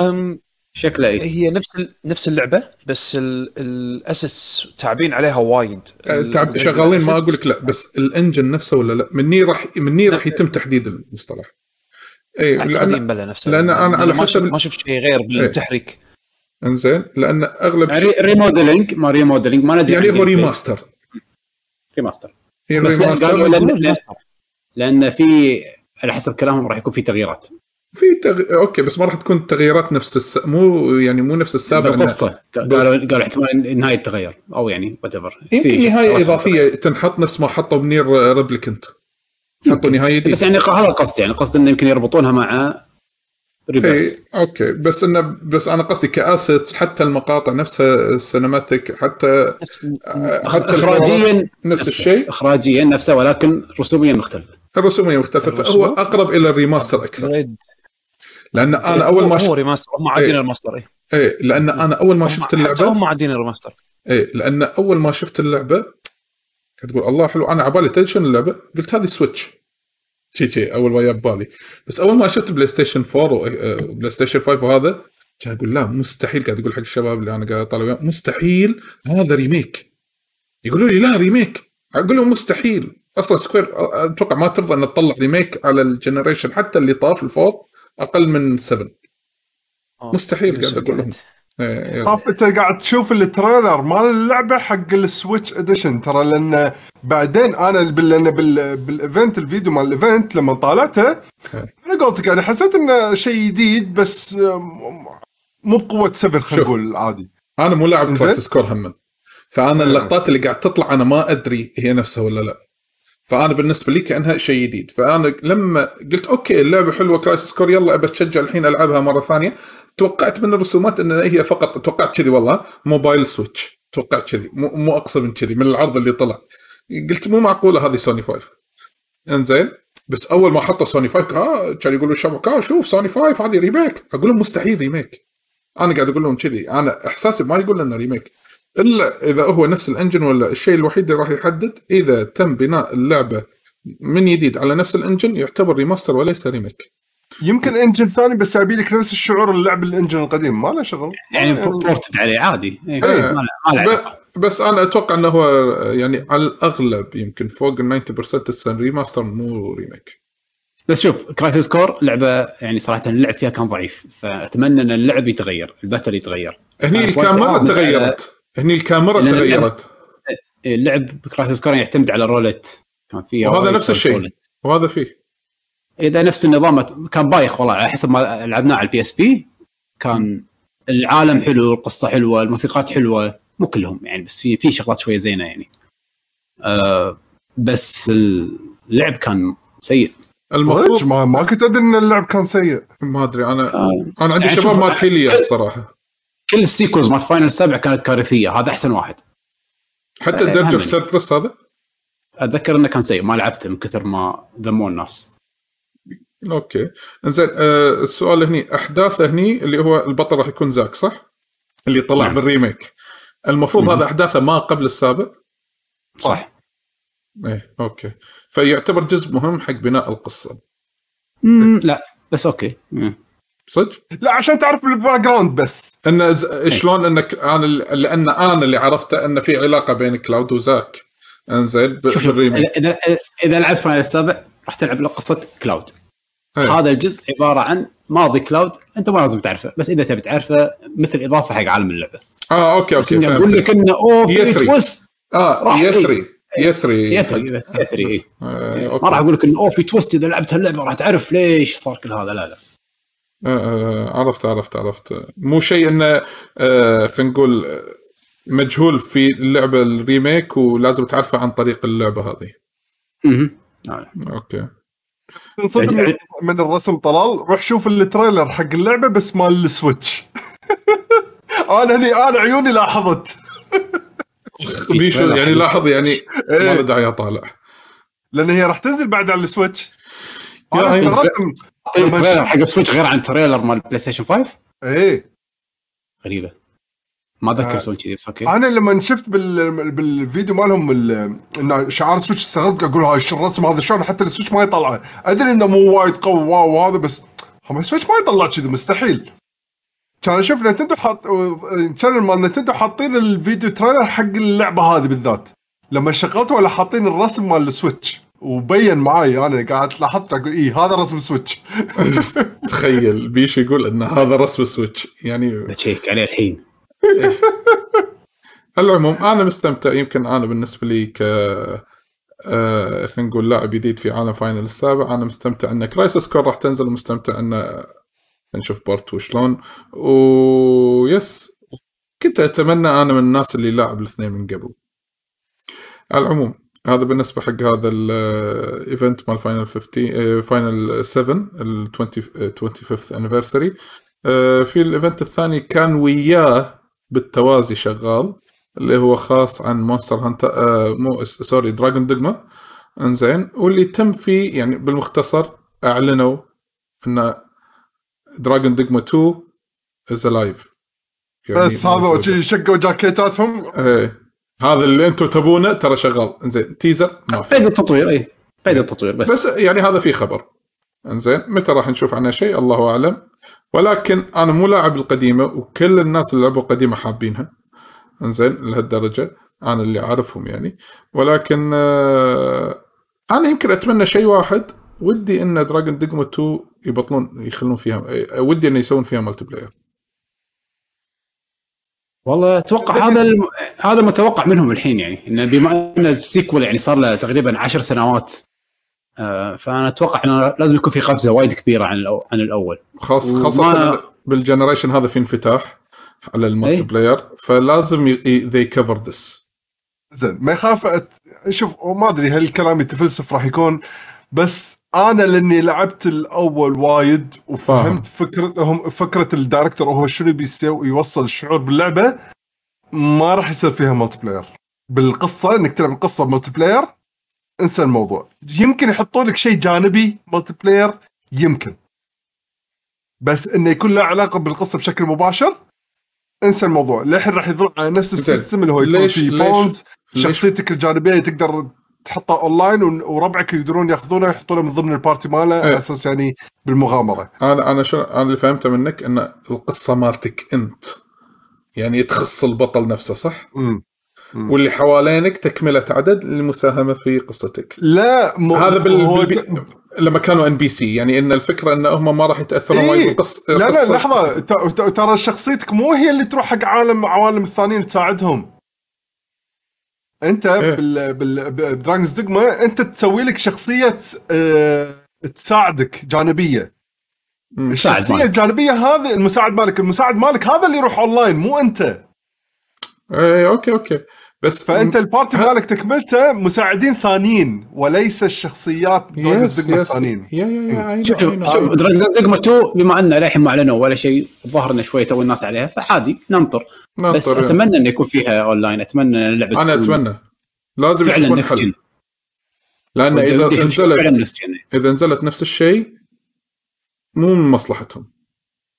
Speaker 1: أم
Speaker 3: شكله اي
Speaker 1: هي نفس نفس اللعبة بس ال assets تعبين عليها وايد. ال-
Speaker 2: تعب
Speaker 1: ال-
Speaker 2: شغالين ما أقول لك لا بس ال engine نفسه ولا لا؟ مني راح مني راح يتم تحديد المصطلح. اي لأن
Speaker 1: ينبلى نفسه.
Speaker 2: لأن أنا على
Speaker 1: ما
Speaker 2: حسب
Speaker 1: ما شفت شيء غير بالتحريك.
Speaker 2: إنزين لأن أغلب
Speaker 3: ري-
Speaker 2: شيء
Speaker 3: remodeling ما remodeling ما ندري
Speaker 2: يعني
Speaker 3: عن
Speaker 2: هو. ريماستر
Speaker 3: ريماستر بس
Speaker 2: ريماستر
Speaker 3: لأن في على حسب كلامهم راح يكون في تغييرات.
Speaker 2: في تغ... okay بس ما راح تكون تغييرات نفس الس... مو يعني مو نفس السابق
Speaker 3: بالقصة. قالوا قالوا احتمال النهايه تتغير أو يعني whatever
Speaker 2: يمكن نهاية إضافية تنحط نفس ما حطوا ب نير ريبليكنت. حطوا نهاية
Speaker 3: بس
Speaker 2: جديده
Speaker 3: يعني هذا القصد يعني القصد إنه يمكن يربطونها مع
Speaker 2: اي okay. بس إنه بس أنا قصدي ك assets حتى المقاطع نفسها ال cinematic حتى
Speaker 1: نفس
Speaker 2: حتى
Speaker 3: اخراجيا
Speaker 2: نفس. الشيء.
Speaker 3: اخراجيا نفسه ولكن رسوميا مختلفة.
Speaker 2: الرسومية مختلفة فهو؟ أقرب إلى ال remaster
Speaker 1: أكثر.
Speaker 2: لأن أنا أول ما
Speaker 1: هو remaster هم عادين
Speaker 2: إيه.
Speaker 1: الماستر اي
Speaker 2: إيه لأن أنا أول ما شفت اللعبه
Speaker 1: هم عادين الماستر.
Speaker 2: إيه لأن أول ما شفت اللعبة كنت تقول الله حلو أنا عبالي تدري شنو اللعبة؟ قلت هذه سويتش شي شي أول ما جاب بالي بس أول ما شفت بلاي ستيشن 4 وبلاي ستيشن 5 وهذا كان أقول لا مستحيل قاعد أقول حق الشباب اللي أنا قاعد أطالع وياهم، مستحيل هذا remake يقولوا لي لا remake أقول لهم مستحيل. أصلا سكوير أتوقع ما ترضى ان تطلع remake على ال generation حتى اللي طاف ال four أقل من 7
Speaker 1: آه.
Speaker 2: مستحيل قاعد أقول لهم إيه، يلا.
Speaker 4: خاف أنت قاعد تشوف ال trailer مال اللعبة حق السويتش edition ترى لأن بعدين أنا بال لأن بال بال event الفيديو مال ال event لما طالعته
Speaker 2: إيه.
Speaker 4: أنا قلت يعني حسيت إنه شيء جديد بس مو بقوة 7 خلينا. نقول عادي
Speaker 2: أنا مو لاعب
Speaker 4: إنزين.
Speaker 2: كرايسس كور هم فأنا اللقطات اللي قاعد تطلع أنا ما أدري هي نفسها ولا لا فأنا بالنسبة لي كأنها شيء جديد. فأنا لما قلت okay اللعبة حلوة كرايسس كور يلا أبى أتشجع الحين ألعبها مرة ثانية توقعت من الرسومات إن هي فقط توقعت كذي والله موبايل سويتش. توقعت كذي مو, مو اقصى من كذي من العرض اللي طلع. قلت مو معقولة هذه سوني 5 إنزين؟ بس أول ما حطوا سوني 5 آه كان يقولوا الشباب آه شوف سوني 5 هذه remake أقول لهم مستحيل remake أنا قاعد أقول لهم كذي أنا إحساسي ما يقول إنه remake إلا إذا هو نفس ال engine ولا الشيء الوحيد اللي راح يحدد إذا تم بناء اللعبة من جديد على نفس ال engine يعتبر remaster وليس remake
Speaker 4: يمكن engine ثاني بس أبي لك نفس الشعور اللعب ال engine القديم ما له شغل.
Speaker 3: يعني ported عليه عادي. إيه،
Speaker 2: إيه.
Speaker 3: ما له-
Speaker 2: بس أنا أتوقع إنه هو يعني على الأغلب يمكن فوق ال 90% تصير remaster مو remake
Speaker 3: بس شوف كرايسيس كور لعبة يعني صراحة اللعب فيها كان ضعيف فأتمنى إن اللعب يتغير ال battle يتغير.
Speaker 2: هني الكاميرا
Speaker 3: فوقت-
Speaker 2: تغيرت. هني الكاميرا تغيرت.
Speaker 3: اللعب بكرايسيس كور يعتمد على رولت. كان فيها
Speaker 2: وهذا نفس الشيء.
Speaker 3: رولت.
Speaker 2: وهذا فيه.
Speaker 3: إذا نفس النظام كان بايخ والله على حسب ما لعبناه على البي اس بي كان العالم حلو القصة حلوة الموسيقات حلوة مو كلهم يعني بس في في شغلات شوية زينة يعني. آه بس اللعب كان سيء.
Speaker 2: المفروض
Speaker 4: ما, ما كنت أدري إن اللعب كان سيء.
Speaker 2: ما أدري أنا
Speaker 3: آه.
Speaker 2: أنا عندي
Speaker 3: يعني
Speaker 2: شباب ما تحيلي الصراحة.
Speaker 3: كل ال sequels مالت Final السابع كانت كارثية هذا أحسن واحد.
Speaker 2: حتى ال Dirge
Speaker 3: of.
Speaker 2: Cerberus هذا؟
Speaker 3: أتذكر إنه كان سيء ما لعبته من كثر ما ذموه الناس.
Speaker 2: okay. إنزين آه السؤال هني احداثه هني اللي هو البطل راح يكون زاك صح؟ اللي طلع
Speaker 3: نعم.
Speaker 2: بال remake. المفروض
Speaker 3: مم.
Speaker 2: هذا أحداثه ما قبل السابق
Speaker 3: صح.
Speaker 2: إيه أوكي. فيعتبر جزء مهم حق بناء القصة.
Speaker 3: مم، لا بس okay. مم.
Speaker 2: صدق؟
Speaker 4: لا عشان تعرف ال background بس.
Speaker 2: إن ز... شلون إنك أنا لأن أنا اللي عرفته إن في علاقة بين كلاود وزاك. إنزين ب-
Speaker 3: شوف شوف
Speaker 2: بال remake.
Speaker 3: اذا اذا لعبت Final السابع راح تلعب قصه كلاود.
Speaker 2: إيه.
Speaker 3: هذا الجزء عبارة عن ماضي كلاود أنت ما لازم تعرفه بس إذا تبي تعرفه مثل إضافة حق عالم
Speaker 2: اللعبة. آه
Speaker 3: okay
Speaker 2: okay
Speaker 3: إني أقول
Speaker 2: فهمت
Speaker 3: لك إنه أوه في
Speaker 2: يثري.
Speaker 3: twist.
Speaker 2: آه
Speaker 3: راح
Speaker 2: يثري. يثري.
Speaker 3: يثري يثري <laughs> إيه.
Speaker 2: آه،
Speaker 3: ما راح. أقول لك إنه أوه في twist إذا لعبت هاللعبة راح تعرف ليش صار كل هذا. لا لا.
Speaker 2: آه، آه، عرفت عرفت عرفت. مو شيء إنه آه، خلينا نقول آه، مجهول في اللعبة ال remake ولازم تعرفه عن طريق اللعبة هذه.
Speaker 3: لا.
Speaker 2: okay.
Speaker 4: تنصدم من, من الرسم طلال روح شوف ال trailer حق اللعبة بس مال ال Switch. <laughs> أنا هني أنا عيوني لاحظت. <laughs>
Speaker 2: بيشو يعني لاحظ يعني ما له
Speaker 4: إيه.
Speaker 2: داعي أطالع.
Speaker 4: لأن هي راح تنزل بعد على
Speaker 2: ال
Speaker 4: Switch.
Speaker 2: أنا
Speaker 4: استغربت ش-
Speaker 3: حق ال Switch غير عن ال trailer مال PlayStation 5
Speaker 4: إيه.
Speaker 3: غريبة. ما أتذكر
Speaker 4: آه.
Speaker 3: يسوون كذي بس okay.
Speaker 4: أنا لما شفت بال... بالفيديو مالهم ال... إنه شعار ال Switch استغربت أقول هاي شو الرسم هذا؟ شلون حتى ال Switch ما يطلعه أدري إنه مو وايد قوي wow وهذا بس هم ال Switch ما يطلع كذي مستحيل. كان أشوف Nintendo حاط كان مال Nintendo حاطين الفيديو trailer حق اللعبة هذه بالذات. لما شغلته ولا حاطين الرسم مال ال Switch وبين معاي أنا قاعد لاحظت أقول إيه هذا رسم Switch. <laughs>
Speaker 2: تخيل بيشو يقول إن هذا رسم Switch. يعني
Speaker 3: بت check عليه الحين.
Speaker 2: العموم أنا مستمتع. يمكن أنا بالنسبة لي ك آه، خلينا نقول لاعب جديد في عالم Final السابع. أنا مستمتع إن Crisis Core راح تنزل ومستمتع إن نشوف part وشلون. وبس كنت أتمنى أنا من الناس اللي لاعب الاثنين من قبل. على العموم هذا بالنسبة حق هذا ال event مال Final 15 Final 7 ال 20 25th anniversary في ال event الثاني كان وياه بالتوازي شغال اللي هو خاص عن Monster Hunter آه مو sorry Dragon Dogma انزين. واللي تم فيه يعني بالمختصر أعلنوا إن Dragon Dogma 2 is alive
Speaker 4: بس هذا شقوا جاكيتاتهم؟
Speaker 2: إيه. هذا اللي أنتم تبونه ترى شغال. انزين teaser ما في.
Speaker 3: عيد التطوير إي. قيد التطوير بس,
Speaker 2: بس يعني هذا في خبر. انزين متى راح نشوف عنه شيء؟ الله أعلم. ولكن أنا مو لاعب القديمة وكل الناس اللي لعبوا القديمه حابينها. انزين لهالدرجة. أنا اللي أعرفهم يعني. ولكن آه، أنا يمكن أتمنى شيء واحد. ودي إن Dragon Dogma 2 يبطلون يخلون فيها آه، ودي انه يسوون فيها multiplayer
Speaker 3: والله أتوقع هذا الم... هذا متوقع منهم الحين يعني انه بما أن ال sequel يعني صار له تقريبا عشر سنوات آه، فأنا أتوقع إنه لازم يكون في قفزة وايد كبيرة عن الأو... عن الأول
Speaker 2: خاص
Speaker 3: وما-
Speaker 2: خاصة بال generation هذا في انفتاح على ال multi
Speaker 3: أي.
Speaker 2: player فلازم they cover this
Speaker 4: زين ما يخاف أت... شوف ما أدري هل الكلام يتفلسف راح يكون بس أنا لأني لعبت الأول وايد وفهمت فكرتهم فكرة ال director هو شنو بيسوي يوصل الشعور باللعبة ما راح يصير فيها multiplayer بالقصة إنك تلعب القصة multiplayer انسى الموضوع. يمكن يحطوا لك شيء جانبي multiplayer يمكن. بس إنه يكون له علاقة بالقصة بشكل مباشر انسى الموضوع. للحين راح يظل على نفس.
Speaker 2: ال
Speaker 4: system اللي هو يكون
Speaker 2: ليش- pawns
Speaker 4: شخصيتك الجانبية تقدر تحطها اونلاين ون- وربعك يقدرون ياخذونه ويحطونه من ضمن ال party ماله على
Speaker 2: إيه.
Speaker 4: أساس يعني بالمغامرة
Speaker 2: أنا أنا شو أنا اللي فهمته منك إن القصة مالتك أنت يعني تخص البطل نفسه صح؟
Speaker 4: امم
Speaker 2: واللي حوالينك تكملة عدد للمساهمة في قصتك.
Speaker 4: لا م...
Speaker 2: هذا بال...
Speaker 4: هو
Speaker 2: بالبي... لما كانوا NPC يعني إن الفكرة إن هم ما راح يتأثرون وايد
Speaker 4: إيه.
Speaker 2: بالقصة
Speaker 4: لا لا لحظة ترى شخصيتك مو هي اللي تروح حق عالم عوالم الثانيين تساعدهم انت
Speaker 2: إيه.
Speaker 4: بال بال ب Dragon's Dogma انت تسوي لك شخصية آه، تساعدك
Speaker 3: جانبية
Speaker 4: الشخصية
Speaker 3: مالك.
Speaker 4: الجانبية هذه المساعد مالك المساعد مالك هذا اللي يروح اونلاين مو انت
Speaker 2: إيه okay okay بس
Speaker 4: فأنت ال party مالك تكملته مساعدين ثانيين وليس الشخصيات Dragon's
Speaker 2: yes
Speaker 4: yeah
Speaker 2: يا يا know,
Speaker 3: شوف شوف
Speaker 2: no.
Speaker 3: شوف Dragon Dogma 2 بما أنه للحين ما اعلنوا ولا شيء الظاهر انه شوي تو الناس عليها فعادي ننطر.
Speaker 2: ننطر
Speaker 3: بس
Speaker 2: يعني.
Speaker 3: أتمنى انه يكون فيها اونلاين أتمنى إن
Speaker 2: اللعبة
Speaker 3: أنا
Speaker 2: أتمنى. لازم
Speaker 3: فعلا next
Speaker 2: حل. gen
Speaker 3: لأن إذا
Speaker 2: نزلت إذا نزلت نفس الشيء مو من مصلحتهم.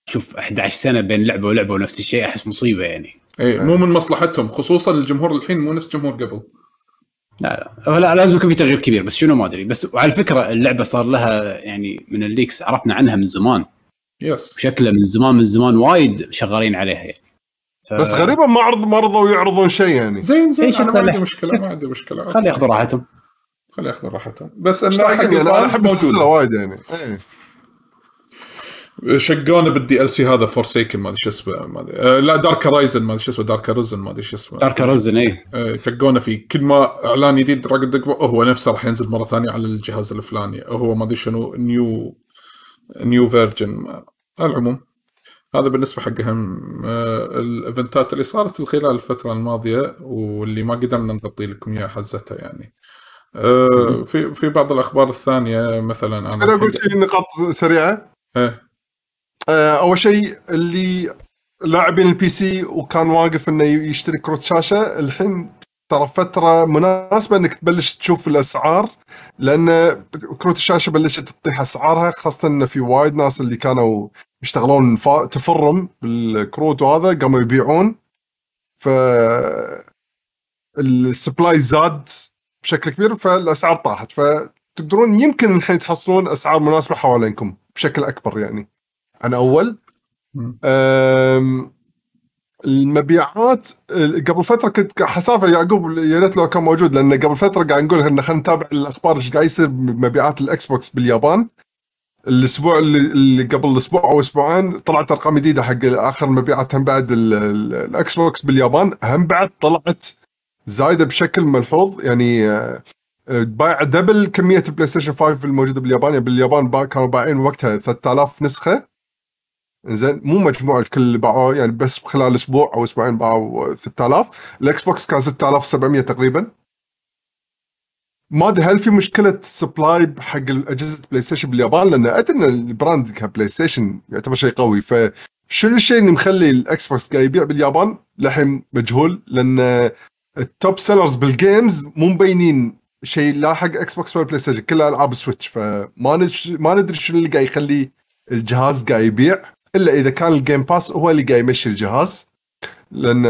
Speaker 3: شوف 11 سنة بين لعبة ولعبة ونفس الشيء أحس مصيبة يعني.
Speaker 2: اي مو من مصلحتهم خصوصا الجمهور الحين مو نفس جمهور قبل.
Speaker 3: لا لا. لا لازم يكون في تغيير كبير بس شنو ما أدري. بس وعلى فكرة اللعبة صار لها يعني من ال leaks عرفنا عنها من زمان.
Speaker 2: yes
Speaker 3: شكلها من زمان من زمان وايد شغالين عليها يعني. ف...
Speaker 4: بس غريبة ما عرض ما رضوا يعرضون شيء يعني.
Speaker 2: زين زين.
Speaker 3: إيه،
Speaker 2: أنا ما عندي
Speaker 3: له.
Speaker 2: مشكلة ما عندي مشكلة.
Speaker 3: خلي ياخذوا راحتهم.
Speaker 2: خلي ياخذوا راحتهم. بس
Speaker 4: يعني أنا أحب
Speaker 2: السلسلة
Speaker 4: وايد يعني. إيه.
Speaker 2: شقونا بال DLC هذا Forsaken ما أدري شو اسمه ما أدري. آه لا Dark Horizon ما أدري شو اسمه Dark Horizon ما أدري شو اسمه.
Speaker 3: Dark Arisen اي
Speaker 2: آه، شقونا فيه. كل ما إعلان جديد Dragon هو نفسه راح ينزل مرة ثانية على الجهاز الفلاني. هو ما أدري شنو new new version على العموم هذا بالنسبة حق اهم آه، ال event ات اللي صارت خلال الفترة الماضية واللي ما قدرنا نغطي لكم إياها حزتها يعني. آه، في في بعض الأخبار الثانية مثلا
Speaker 4: أنا أنا
Speaker 2: أقول
Speaker 4: شيء نقاط سريعة.
Speaker 2: إيه،
Speaker 4: آه، أول شيء اللي لاعبين ال PC وكان واقف إنه يشتري كروت شاشة الحين ترى فترة مناسبة إنك تبلش تشوف الأسعار لأن كروت الشاشة بلشت تطيح أسعارها خاصة إن في وايد ناس اللي كانوا يشتغلون ت farm بالكروت وهذا قاموا يبيعون. ف ال supply زاد بشكل كبير فالأسعار طاحت فتقدرون يمكن الحين تحصلون أسعار مناسبة حوالينكم بشكل أكبر يعني. عن أول. المبيعات ال- قبل فترة كنت حسافة يعقوب يا ريت لو كان موجود لأن قبل فترة قاعد نقول ان خلينا نتابع الأخبار إيش قاعد يصير بمبيعات ال Xbox باليابان. الأسبوع اللي, قبل أسبوع أو أسبوعين طلعت أرقام جديدة حق آخر المبيعات هم بعد ال- ال- ال Xbox باليابان. هم بعد طلعت زايدة بشكل ملحوظ يعني آه، آه، بايع double كمية ال PlayStation 5 الموجودة باليابان. يعني باليابان با- كانوا بايعين وقتها 3000 نسخة. زين مو مجموع الكل اللي باعوه يعني بس خلال أسبوع أو أسبوعين باعوا 3000 ال Xbox كان 6700 تقريبا. ما أدري هل في مشكلة supply حق اجهزه PlayStation باليابان؟ لأن أدري إن ال brand ك PlayStation يعتبر شيء قوي. فشنو الشيء اللي مخلي ال Xbox قاعد يبيع باليابان؟ للحين مجهول لأن ال top sellers بال games مو مبينين شيء لا حق Xbox ولا PlayStation كلها ألعاب Switch فما ما ندري شنو اللي قاعد يخلي الجهاز قاعد يبيع. إلا إذا كان ال Game Pass هو اللي قاعد يمشي الجهاز. لأن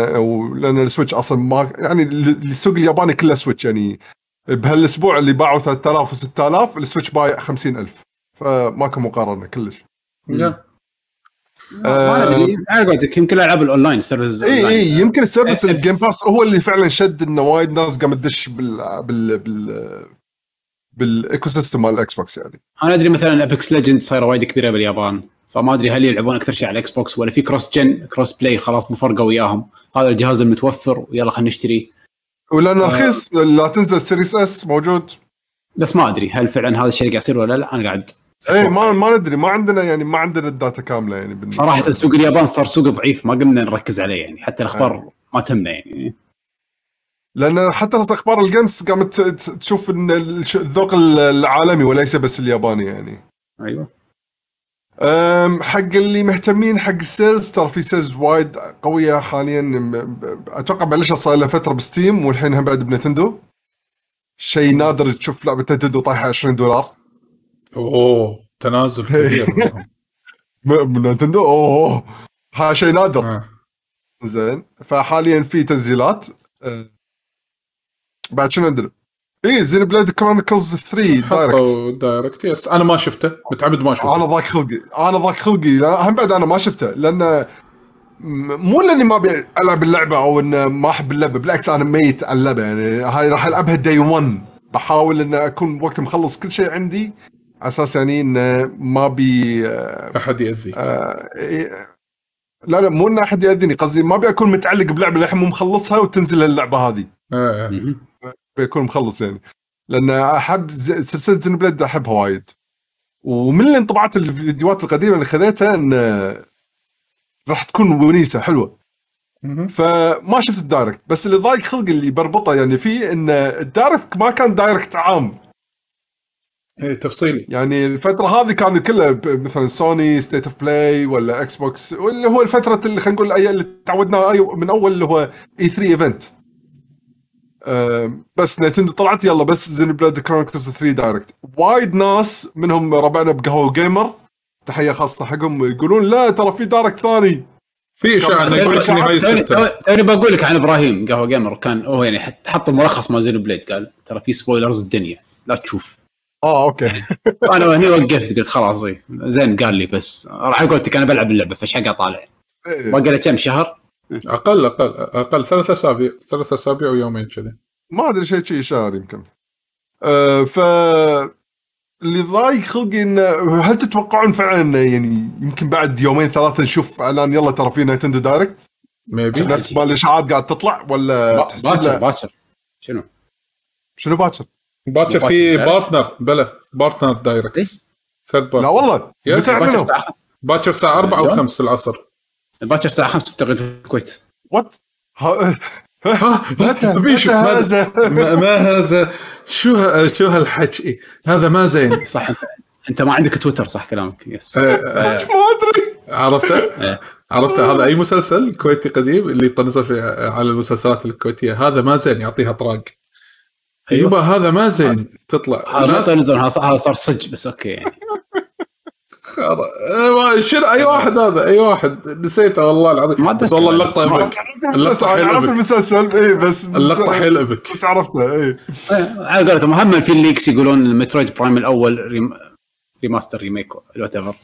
Speaker 4: لأن ال Switch أصلا ما يعني السوق الياباني كله Switch يعني. بهالأسبوع اللي باعوا 3000 و6000 ال Switch بايع 50000 فماكو مقارنة كلش.
Speaker 2: yeah.
Speaker 3: ما على قولتك يمكن الالعاب ال online
Speaker 4: services إي إي يمكن ال service
Speaker 3: إيه.
Speaker 4: ال Game Pass هو اللي فعلا شد انه وايد ناس قامت تدش بال بال بال بال ecosystem مال ال Xbox يعني.
Speaker 3: أنا أدري مثلا Apex Legends صايرة وايد كبيرة باليابان. فما أدري هل يلعبون أكثر شيء على ال Xbox ولا في cross-gen cross-play خلاص مفرقة وياهم. هذا الجهاز المتوفر ويلا خلينا نشتري.
Speaker 4: ولأنه
Speaker 3: آه.
Speaker 4: رخيص لا تنزل ال Series S موجود.
Speaker 3: بس ما أدري هل فعلا هذا الشيء قاعد يصير ولا لا أنا قاعد
Speaker 4: اي ما ما ندري ما عندنا يعني ما عندنا ال data كاملة يعني بالنسبة
Speaker 3: صراحة
Speaker 4: لنا.
Speaker 3: سوق اليابان صار سوق ضعيف ما قمنا نركز عليه يعني حتى الأخبار ما تهمنا يعني.
Speaker 4: لأن حتى أخبار ال games قامت تشوف إن الذوق العالمي وليس بس الياباني يعني. أيوه. حق اللي مهتمين حق ال sales ترى في sales وايد قوية حاليا. أتوقع بلشت صار لها فترة ب Steam والحين هم بعد ب Nintendo. شيء نادر تشوف لعبه Nintendo طايحة 20 دولار.
Speaker 2: أوه تنازل <laughs> كبير
Speaker 4: من <laughs> Nintendo أوه ها شيء نادر.
Speaker 2: آه.
Speaker 4: زين فحاليا في تنزيلات. أه، بعد شنو عندنا؟ اي Xenoblade Chronicles 3
Speaker 2: Direct Direct yes أنا ما شفته متعمد ما
Speaker 4: أنا
Speaker 2: اشوفه
Speaker 4: ضاق خلقي أنا ضاق خلقي. لا هم بعد أنا ما شفته لأن م- مو لأني ما أبي ألعب اللعبة أو ان ما أحب اللعبة بالعكس أنا ميت على اللعبة. يعني هاي راح ألعبها day 1 بحاول ان أكون وقت مخلص كل شيء عندي على أساس يعني إنه ما بي آه،
Speaker 2: أحد يأذيك.
Speaker 4: آه، إيه، لا لا مو ان أحد يأذيني قصدي ما أبي أكون متعلق بلعبة للحين مو مخلصها وتنزل اللعبة هذه.
Speaker 2: آه.
Speaker 4: بيكون مخلص يعني. لأن أحب سلسلة Xenoblade أحبها وايد. ومن الانطباعات الفيديوهات القديمة اللي خذيتها إن راح تكون ونيسة
Speaker 2: حلوة.
Speaker 4: فما شفت ال Direct. بس اللي ضايق خلقي اللي بربطه يعني فيه إن ال Direct ما كان Direct عام.
Speaker 2: إيه، تفصيلي.
Speaker 4: يعني الفترة هذه كانوا كلها مثلا Sony State of Play ولا Xbox واللي هو الفترة اللي خلينا نقول اللي تعودنا من أول اللي هو E3 event بس Nintendo طلعت يلا بس Xenoblade Chronicles 3 Direct. وايد ناس منهم ربعنا بقهوة جيمر تحية خاصة حقهم يقولون لا ترى في Direct ثاني.
Speaker 2: في إشاعة إنه يقول لك نهايه ستة
Speaker 3: توني بقول لك عن إبراهيم قهوة جيمر كان هو يعني حط- حط ملخص مال Xenoblade قال ترى في spoilers الدنيا لا تشوف.
Speaker 4: آه okay. <laughs>
Speaker 3: أنا هني وقفت قلت خلاص. زين قال لي بس راح قلت أنا بلعب اللعبة فإيش حق أطالع؟
Speaker 4: إيه.
Speaker 3: باقي له كم شهر
Speaker 2: أقل أقل أقل ثلاث أسابيع ثلاث أسابيع ويومين كذي
Speaker 4: ما أدري شيء شيء شهر يمكن آه ف اللي ضايق خلقي انه هل تتوقعون فعلا إنه يعني يمكن بعد يومين ثلاثة نشوف إعلان يلا ترى في Nintendo Direct
Speaker 2: maybe
Speaker 4: نفس ما الإشاعات قاعد تطلع ولا
Speaker 3: باكر
Speaker 4: لا
Speaker 3: باكر شنو؟
Speaker 4: شنو باكر؟
Speaker 2: باكر في. partner بلا
Speaker 3: partner؟
Speaker 2: Direct third
Speaker 4: لا
Speaker 2: partner
Speaker 4: والله
Speaker 2: yes،
Speaker 4: متى
Speaker 3: باكر؟ الساعة
Speaker 2: باكر الساعة 4 أو
Speaker 3: اليوم؟
Speaker 2: 5 العصر
Speaker 3: باكر الساعة 5 بتوقيت الكويت.
Speaker 4: what? ها-
Speaker 2: ها
Speaker 4: متى متى
Speaker 2: ما-
Speaker 4: هذا؟ <laughs>
Speaker 2: ما, ما هذا؟ شو ه- شو هالحكي؟ هذا ما زين.
Speaker 3: صح. انت ما عندك تويتر صح كلامك. yes
Speaker 2: آه، <laughs>
Speaker 4: ما أدري.
Speaker 2: عرفته <laughs>
Speaker 3: إيه.
Speaker 2: عرفته هذا أي مسلسل كويتي قديم اللي يطنزوا في على المسلسلات الكويتية؟ هذا ما زين يعطيها طراق.
Speaker 3: أيوة.
Speaker 2: يبا هذا ما زين. تطلع.
Speaker 3: هذا تلفزيون هذا صار- صج بس okay. يعني
Speaker 2: شنو؟ أي واحد هذا؟ أي واحد. نسيته والله العظيم. بس والله اللقطة
Speaker 3: ما-
Speaker 2: يبك.
Speaker 4: عرفت المسلسل
Speaker 2: اللقطة حيل
Speaker 4: عرفت. المسلسل. اي بس
Speaker 2: اللقطة حيل ابك
Speaker 4: بس عرفته. اي
Speaker 3: إيه، على قولتهم هم في ال leaks يقولون ال Metroid Prime الأول rem... remaster remake whatever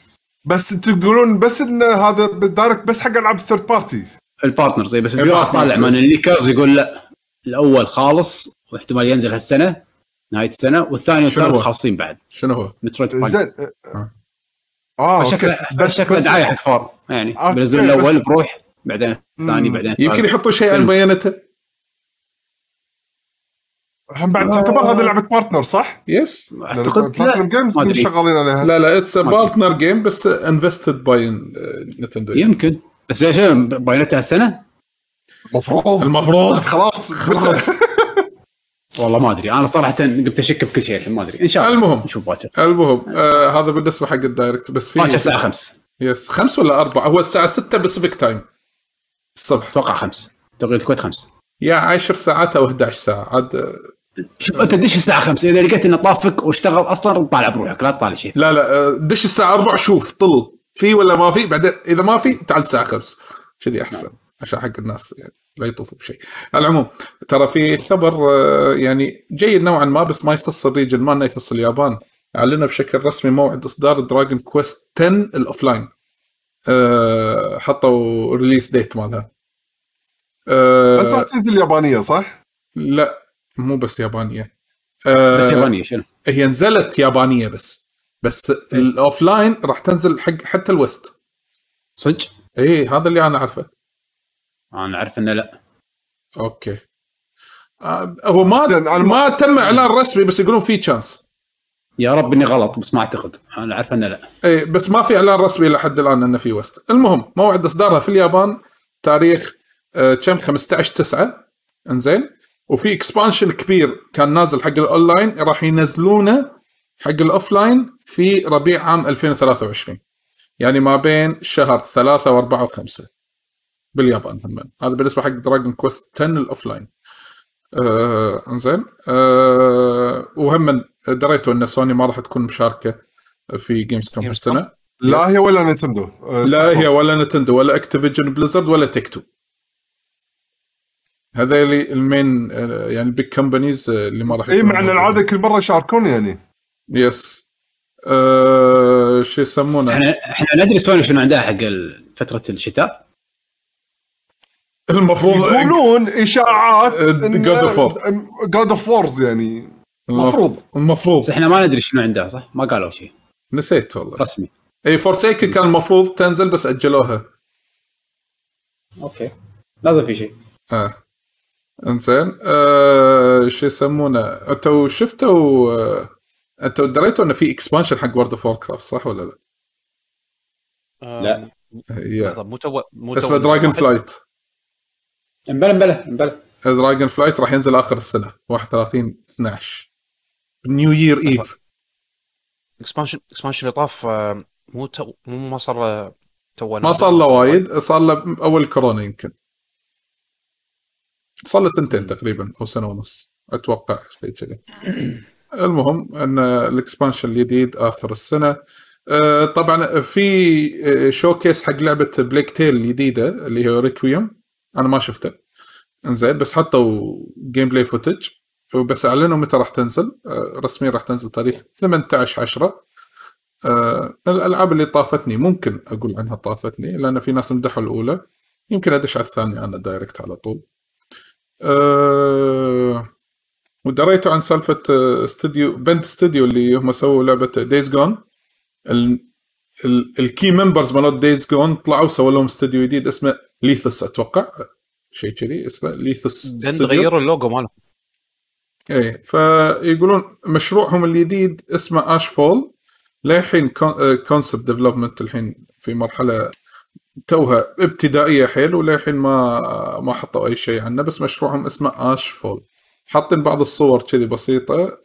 Speaker 4: بس أنتم تقولون بس إن هذا Direct بس حق ألعاب ال third
Speaker 3: parties ال partners إيه، بس في واحد طالع من.
Speaker 2: ال
Speaker 3: leakers يقول لا الأول خالص واحتمال ينزل هالسنة نهاية السنة والثاني
Speaker 2: شنو
Speaker 3: والثالث؟ خالصين بعد.
Speaker 2: شنو هو؟
Speaker 3: Metroid Prime.
Speaker 4: زين.
Speaker 2: آه
Speaker 3: شكله
Speaker 4: okay
Speaker 3: بس شكله دعاية حق فار. يعني
Speaker 4: okay،
Speaker 3: بينزلون الأول بروح بعدين الثاني. بعدين
Speaker 2: يمكن. يحطوا شيء عن. Bayonetta
Speaker 4: هم بعد تعتبر هذه لعبة partner صح؟
Speaker 3: yes
Speaker 4: أعتقد
Speaker 3: لا
Speaker 4: جيمز
Speaker 3: ما
Speaker 4: شغالين عليها.
Speaker 2: لا لا
Speaker 3: it's.
Speaker 2: partner game بس invested by Nintendo
Speaker 3: يمكن. بس ليش Bayonetta هالسنة؟
Speaker 4: المفروض.
Speaker 2: المفروض
Speaker 4: خلاص.
Speaker 2: خلاص.
Speaker 3: والله ما أدري. أنا صراحة قمت أشك بكل شيء الحين ما أدري. إن شاء الله.
Speaker 2: المهم.
Speaker 3: نشوف باكر
Speaker 2: المهم آه هذا بالنسبة حق ال Direct بس في
Speaker 3: باكر الساعة 5
Speaker 2: yes خمس ولا أربعة؟ هو الساعة 6 ب Pacific time الصبح.
Speaker 3: أتوقع 5 توقيت الكويت 5
Speaker 2: يا 10 ساعات أو 11 ساعة عاد آه،
Speaker 3: شوف أنت دش الساعة 5 إذا لقيت إنه طافك واشتغل أصلا طالع بروحك لا تطالع شيء.
Speaker 2: لا لا آه، دش الساعة 4 شوف طل. في ولا ما في؟ بعدين إذا ما في تعال الساعة 5 كذي أحسن. عشان حق الناس يعني. لا يطوفوا بشيء. على العموم ترى في خبر آه، يعني جيد نوعا ما بس ما يخص ال region مالنا يخص اليابان. أعلنوا بشكل رسمي موعد إصدار Dragon Quest 10 ال offline. أه حطوا release date مالها. أه
Speaker 4: انت راح تنزل اليابانيه صح؟
Speaker 2: لا مو بس يابانية. أه
Speaker 3: بس يابانية شنو؟
Speaker 2: هي نزلت يابانية بس. بس ال offline راح تنزل حق حتى ال West.
Speaker 3: صدق؟
Speaker 2: اي هذا اللي أنا أعرفه.
Speaker 3: أنا عارف إنه لا.
Speaker 2: okay. آه هو ما
Speaker 4: أنا
Speaker 2: ما تم إعلان رسمي بس يقولون في chance
Speaker 3: يا رب إني غلط بس ما أعتقد. أنا عارف إنه لا.
Speaker 2: إي بس ما في إعلان رسمي لحد الآن إنه في West. المهم موعد إصدارها في اليابان تاريخ آه، كم؟ 15 9 إنزين. وفي expansion كبير كان نازل حق الأونلاين راح ينزلونه حق ال offline في ربيع عام 2023 يعني ما بين شهر ثلاثة وأربعة وخمسة. باليابان هم. هذا بالنسبة حق Dragon Quest 10 ال offline. آه إنزين. آه وهم دريتوا إن سوني ما راح تكون مشاركة في
Speaker 1: Gamescom؟
Speaker 2: هالسنة
Speaker 4: لا هي ولا Nintendo آه،
Speaker 2: لا. هي ولا Nintendo ولا Activision Blizzard ولا Take-Two هذول ال main آه، يعني big companies اللي ما راح
Speaker 4: اي مع
Speaker 2: إن.
Speaker 4: العادة كل مرة يشاركون يعني.
Speaker 2: yes آه شو يسمونه؟
Speaker 3: إحنا إحنا ندري سوني شنو عندها حق فترة الشتاء.
Speaker 2: المفروض
Speaker 4: يقولون إشاعات
Speaker 2: آه، God of War.
Speaker 4: God of War يعني مفروض.
Speaker 2: المفروض
Speaker 3: بس إحنا ما ندري شنو عندها صح؟ ما قالوا شيء
Speaker 2: نسيت والله
Speaker 3: رسمي
Speaker 2: إي Forspoken كان المفروض تنزل بس أجلوها
Speaker 3: okay لازم في شيء
Speaker 2: آه إنزين آه شو يسمونه أنتوا شفتوا آه أنتوا دريتوا إنه في expansion حق World of Warcraft صح ولا لا؟
Speaker 3: لا.
Speaker 2: هي
Speaker 1: لحظة، مو تو مو تو
Speaker 2: اسمه
Speaker 1: Dragon.
Speaker 2: flight
Speaker 3: امبلا امبلا امبلا
Speaker 2: Dragonflight راح ينزل آخر السنة 31 12 New Year Eve
Speaker 1: expansion expansion اللي طاف آه، مو تو مو ما صار له تو
Speaker 2: ما صار له وايد صار له أول كورونا يمكن. صار له سنتين تقريبا أو سنة ونص أتوقع شيء كذي. <clears throat> المهم أن ال expansion الجديد آخر السنة. آه، طبعا في showcase حق لعبة Plague Tale الجديدة اللي هي Requiem أنا ما شفته. إنزين بس حطوا gameplay footage وبس أعلنوا متى راح تنزل. آه، رسميا راح تنزل تاريخ 18 10 آه، الألعاب اللي طافتني ممكن أقول عنها طافتني لأن في ناس مدحوا الأولى. يمكن أدش على الثانية أنا direct على طول. أه ودريتوا عن سالفة استوديو Bend Studio اللي هم سووا لعبة Days Gone ال key members مالت Days Gone طلعوا سووا لهم استوديو جديد اسمه ليثس أتوقع. شيء كذي اسمه ليثس
Speaker 1: Bend غيروا اللوجو مالهم
Speaker 2: إيه فيقولون مشروعهم الجديد اسمه Ashfall للحين concept development الحين في مرحلة توها ابتدائية حيل وللحين ما ما حطوا أي شيء عنه بس مشروعهم اسمه Ashfall حاطين بعض الصور كذي بسيطة.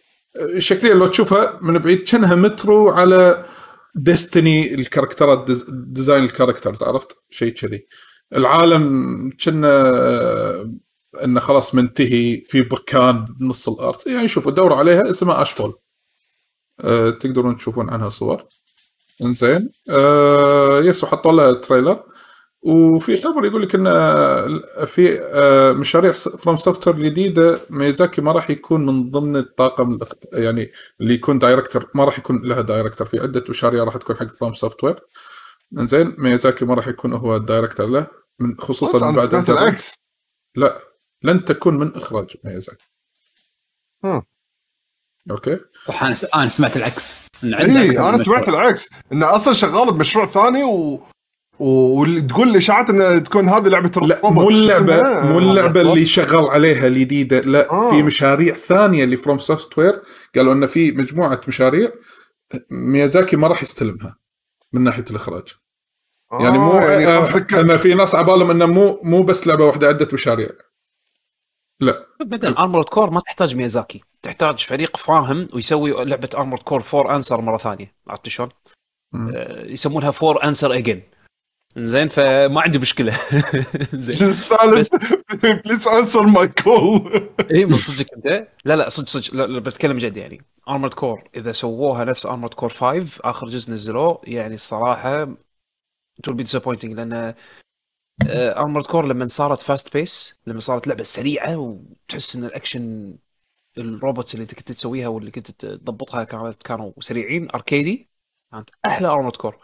Speaker 2: شكليا لو تشوفها من بعيد كأنها مترو على Destiny الكاركترات des- design ال characters عرفت؟ شيء كذي. العالم كنا إنه خلاص منتهي في بركان بنص الأرض. يعني شوفوا دوروا عليها اسمها Ashfall أه تقدرون تشوفون عنها صور. إنزين. أه yes وحطوا لها trailer وفي خبر يقول لك إن في آه، مشاريع From Software الجديده ميزاكي ما راح يكون من ضمن الطاقم يعني اللي يكون director ما راح يكون لها director في عدة مشاريع راح تكون حق From Software إنزين ميزاكي ما راح يكون هو ال director له من خصوصا من بعد.
Speaker 4: العكس.
Speaker 2: لا لن تكون من إخراج ميازاكي
Speaker 4: ها.
Speaker 2: okay؟
Speaker 3: صح أنا أنا سمعت العكس. عنده
Speaker 4: اي
Speaker 3: أكثر
Speaker 4: أنا
Speaker 3: من
Speaker 4: إيه، سمعت. العكس. إنه أصلا شغال بمشروع ثاني و وتقول الاشاعات إنها تكون هذه لعبة
Speaker 2: لا مو
Speaker 4: اللعبة؟
Speaker 2: مو
Speaker 4: اللعبة.
Speaker 2: اللي شغال عليها الجديدة لا
Speaker 4: آه.
Speaker 2: في مشاريع ثانية اللي From Software قالوا إن في مجموعة مشاريع ميازاكي ما راح يستلمها من ناحية الإخراج يعني مو
Speaker 4: آه، يعني
Speaker 2: آه
Speaker 4: قصدك
Speaker 2: إن في ناس عبالهم إنه مو مو بس لعبة واحدة عدة مشاريع
Speaker 1: بعدين Armored Core ما تحتاج ميازاكي تحتاج فريق فاهم ويسوي لعبة Armored Core 4 Answer مرة ثانية عرفت شلون؟ آه، يسمونها 4 Answer اجين زين فما عندي مشكلة. <laughs> زين.
Speaker 4: الثالث please answer my call
Speaker 1: اي من صدقك أنت؟ لا لا صدق صدق. لا, لا بتكلم جد يعني. Armored Core إذا سووها نفس Armored Core 5 آخر جزء نزلوه يعني الصراحة it'll be disappointing لأن Armored Core لما صارت fast paced لما صارت لعبة سريعة وتحس إن الأكشن ال robots اللي أنت كنت تسويها واللي كنت تضبطها كانت كانوا سريعين. أركيدي كانت أحلى Armored Core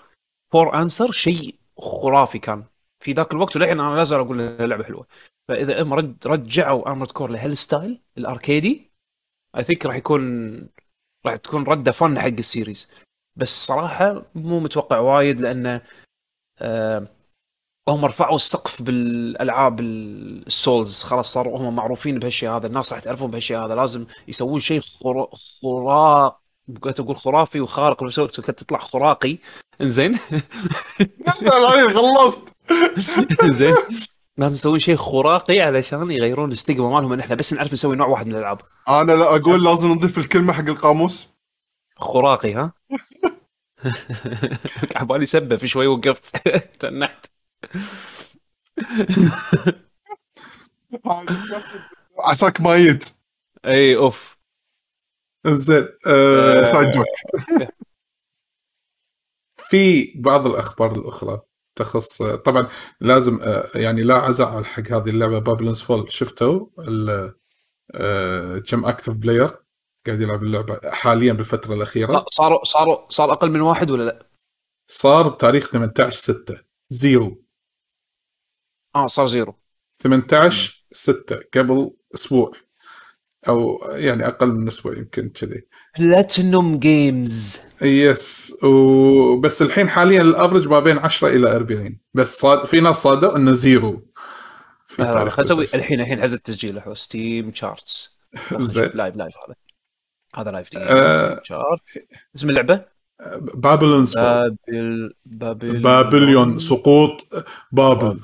Speaker 1: For Answer شيء خرافي كان. في ذاك الوقت وللحين أنا لا زال أقول إنها لعبة حلوة. فإذا هم رجعوا Armored Core لهال style الأركيدي I think راح يكون راح تكون ردة فن حق ال series. بس صراحة مو متوقع وايد لأن آه هم رفعوا السقف بالألعاب ال- ال Souls. خلاص صاروا هم معروفين بهالشيء هذا الناس راح تعرفون بهالشيء هذا. لازم يسوون شيء خرا خرا قلت أقول خرافي وخارق بنفس الوقت كنت تطلع خراقي.
Speaker 4: إنزين. خلصت.
Speaker 1: زين لازم يسوون شيء خراقي علشان يغيرون ال stigma مالهم ان إحنا بس نعرف نسوي نوع واحد من الألعاب.
Speaker 4: أنا لا أقول لازم نضيف الكلمة حق القاموس.
Speaker 1: خراقي ها؟ <laughs> عبالي سبة في شوي وقفت. <laughs> تنحت.
Speaker 4: عساك مايت
Speaker 1: إي أوف.
Speaker 2: زين آه
Speaker 4: side joke <laughs>
Speaker 2: في بعض الأخبار الأخرى تخص طبعا لازم آه، يعني لا عزاء حق هذه اللعبة Babylon's Fall شفتوا ال- آه، كم active player قاعد يلعب اللعبة حاليا بالفترة الأخيرة؟
Speaker 1: صاروا صاروا صار أقل من واحد ولا لا؟
Speaker 2: صار بتاريخ 18 6 zero.
Speaker 1: آه صار zero.
Speaker 2: 18 6 قبل أسبوع. أو يعني أقل من أسبوع يمكن كذي.
Speaker 1: Platinum Games
Speaker 2: yes وبس الحين حاليا ال average ما بين 10 إلى 40 بس صاد في ناس صادوا إنه zero في
Speaker 1: خلينا
Speaker 2: التسجيل.
Speaker 1: الحين الحين حز التسجيل لحظه Steam Charts
Speaker 2: زين.
Speaker 1: live live هذا. هذا live
Speaker 2: data.
Speaker 1: Steam Chart اسم اللعبة؟
Speaker 2: Babylon's
Speaker 1: بابل بابل.
Speaker 2: بابليون سقوط. بابل.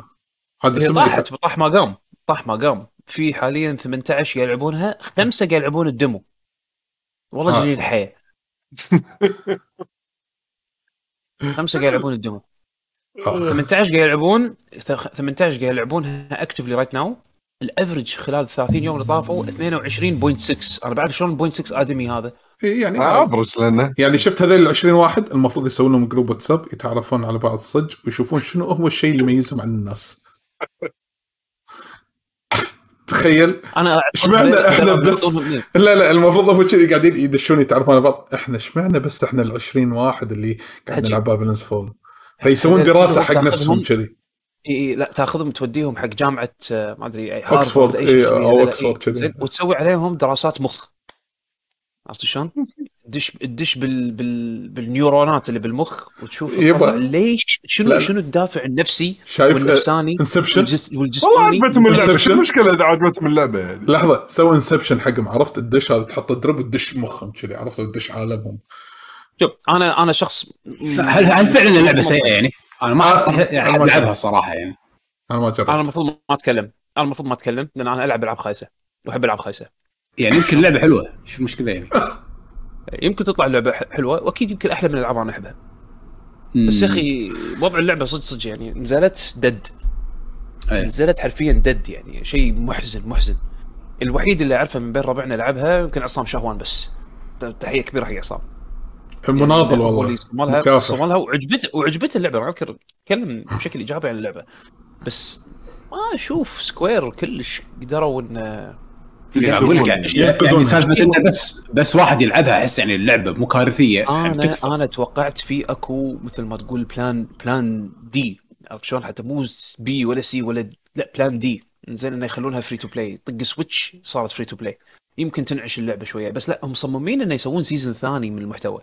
Speaker 2: اسمه
Speaker 1: طاحت طاح ما قام. طاح ما قام. في حاليا 18 قاعد يلعبونها خمسة قاعد يلعبون ال demo. والله
Speaker 2: آه.
Speaker 1: جميل الحياة. <laughs> خمسة قاعد يلعبون ال demo.
Speaker 2: آه.
Speaker 1: 18 قاعد يلعبون 18 قاعد يلعبونها actively right now ال average خلال 30 يوم اللي طافوا 22.6 أنا بعرف شلون 0.6 آدمي هذا.
Speaker 2: إيه يعني
Speaker 4: average لأنه
Speaker 2: يعني شفت هذول ال 20 واحد المفروض يسوون لهم group واتساب يتعرفون على بعض صج ويشوفون شنو هو الشيء اللي يميزهم عن الناس. تخيل.
Speaker 1: أنا
Speaker 2: إشمعنى إحنا بس لا لا المفروض هم كذي قاعدين يدشون يتعرفون على بعض. إحنا إشمعنى بس إحنا ال 20 واحد اللي قاعد. نلعب Babylon's Fall فيسوون دراسة حق نفسهم كذي.
Speaker 1: إي لا تاخذهم توديهم حق جامعة آه، ما
Speaker 2: أدري
Speaker 1: لا،
Speaker 2: أوكسفورد
Speaker 1: إي،
Speaker 2: كذي.
Speaker 1: زين، وتسوي عليهم دراسات مخ. عرفت شلون؟ تدش تدش بال... بال... بالنيورونات اللي بالمخ وتشوف
Speaker 2: يبا.
Speaker 1: تطلع ليش شنو
Speaker 2: لا.
Speaker 1: شنو الدافع النفسي
Speaker 2: شايف،
Speaker 1: والنفساني
Speaker 2: Inception؟
Speaker 1: والجس...
Speaker 4: والله
Speaker 1: والجسماني
Speaker 4: عجبتهم اللعبة
Speaker 2: Inception.
Speaker 4: شو المشكلة إذا عجبتهم اللعبة يعني
Speaker 2: لحظة سووا انسبشن حقهم عرفت الدش هذا تحط الدرب وتدش مخهم كذي عرفت وتدش عالمهم
Speaker 1: شوف أنا أنا شخص
Speaker 3: هل هل فعلا اللعبة سيئة يعني؟ أنا ما
Speaker 2: آه،
Speaker 3: أعرف يعني
Speaker 2: أنا ما ألعبها.
Speaker 3: الصراحه يعني
Speaker 2: أنا ما
Speaker 1: أنا
Speaker 2: جربت
Speaker 1: المفروض ما أتكلم أنا المفروض ما أتكلم لأن أنا ألعب ألعاب خايسة واحب ألعاب خايسة
Speaker 3: يعني يمكن اللعبة حلوة شو المشكلة يعني؟ <laughs>
Speaker 1: يمكن تطلع اللعبة حلوة وأكيد يمكن أحلى من الألعاب أنا أحبها. بس يا أخي وضع اللعبة صدق صدق يعني نزلت دد
Speaker 3: أيه.
Speaker 1: نزلت حرفيا dead يعني شيء محزن محزن. الوحيد اللي أعرفه من بين ربعنا لعبها يمكن عصام شهوان بس. تحية كبيرة حق عصام.
Speaker 2: مناضل
Speaker 1: هو اللي
Speaker 2: والله
Speaker 1: صملها. صملها وعجبته وعجبته اللعبة أنا أذكر تكلم بشكل إيجابي عن اللعبة. بس ما أشوف Square كلش قدروا ان
Speaker 3: يعني أقول لك يعني. يعني سالفه انه بس بس واحد يلعبها أحس يعني اللعبة مو كارثية. يعني
Speaker 1: أنا
Speaker 3: تكفى.
Speaker 1: أنا توقعت في أكو مثل ما تقول plan plan D عرفت شلون؟ حتى مو B ولا C ولا لا plan D زين إنه يخلونها free to play طق switch صارت free to play يمكن تنعش اللعبة شوية. بس لا هم مصممين إنه يسوون season ثاني من المحتوى.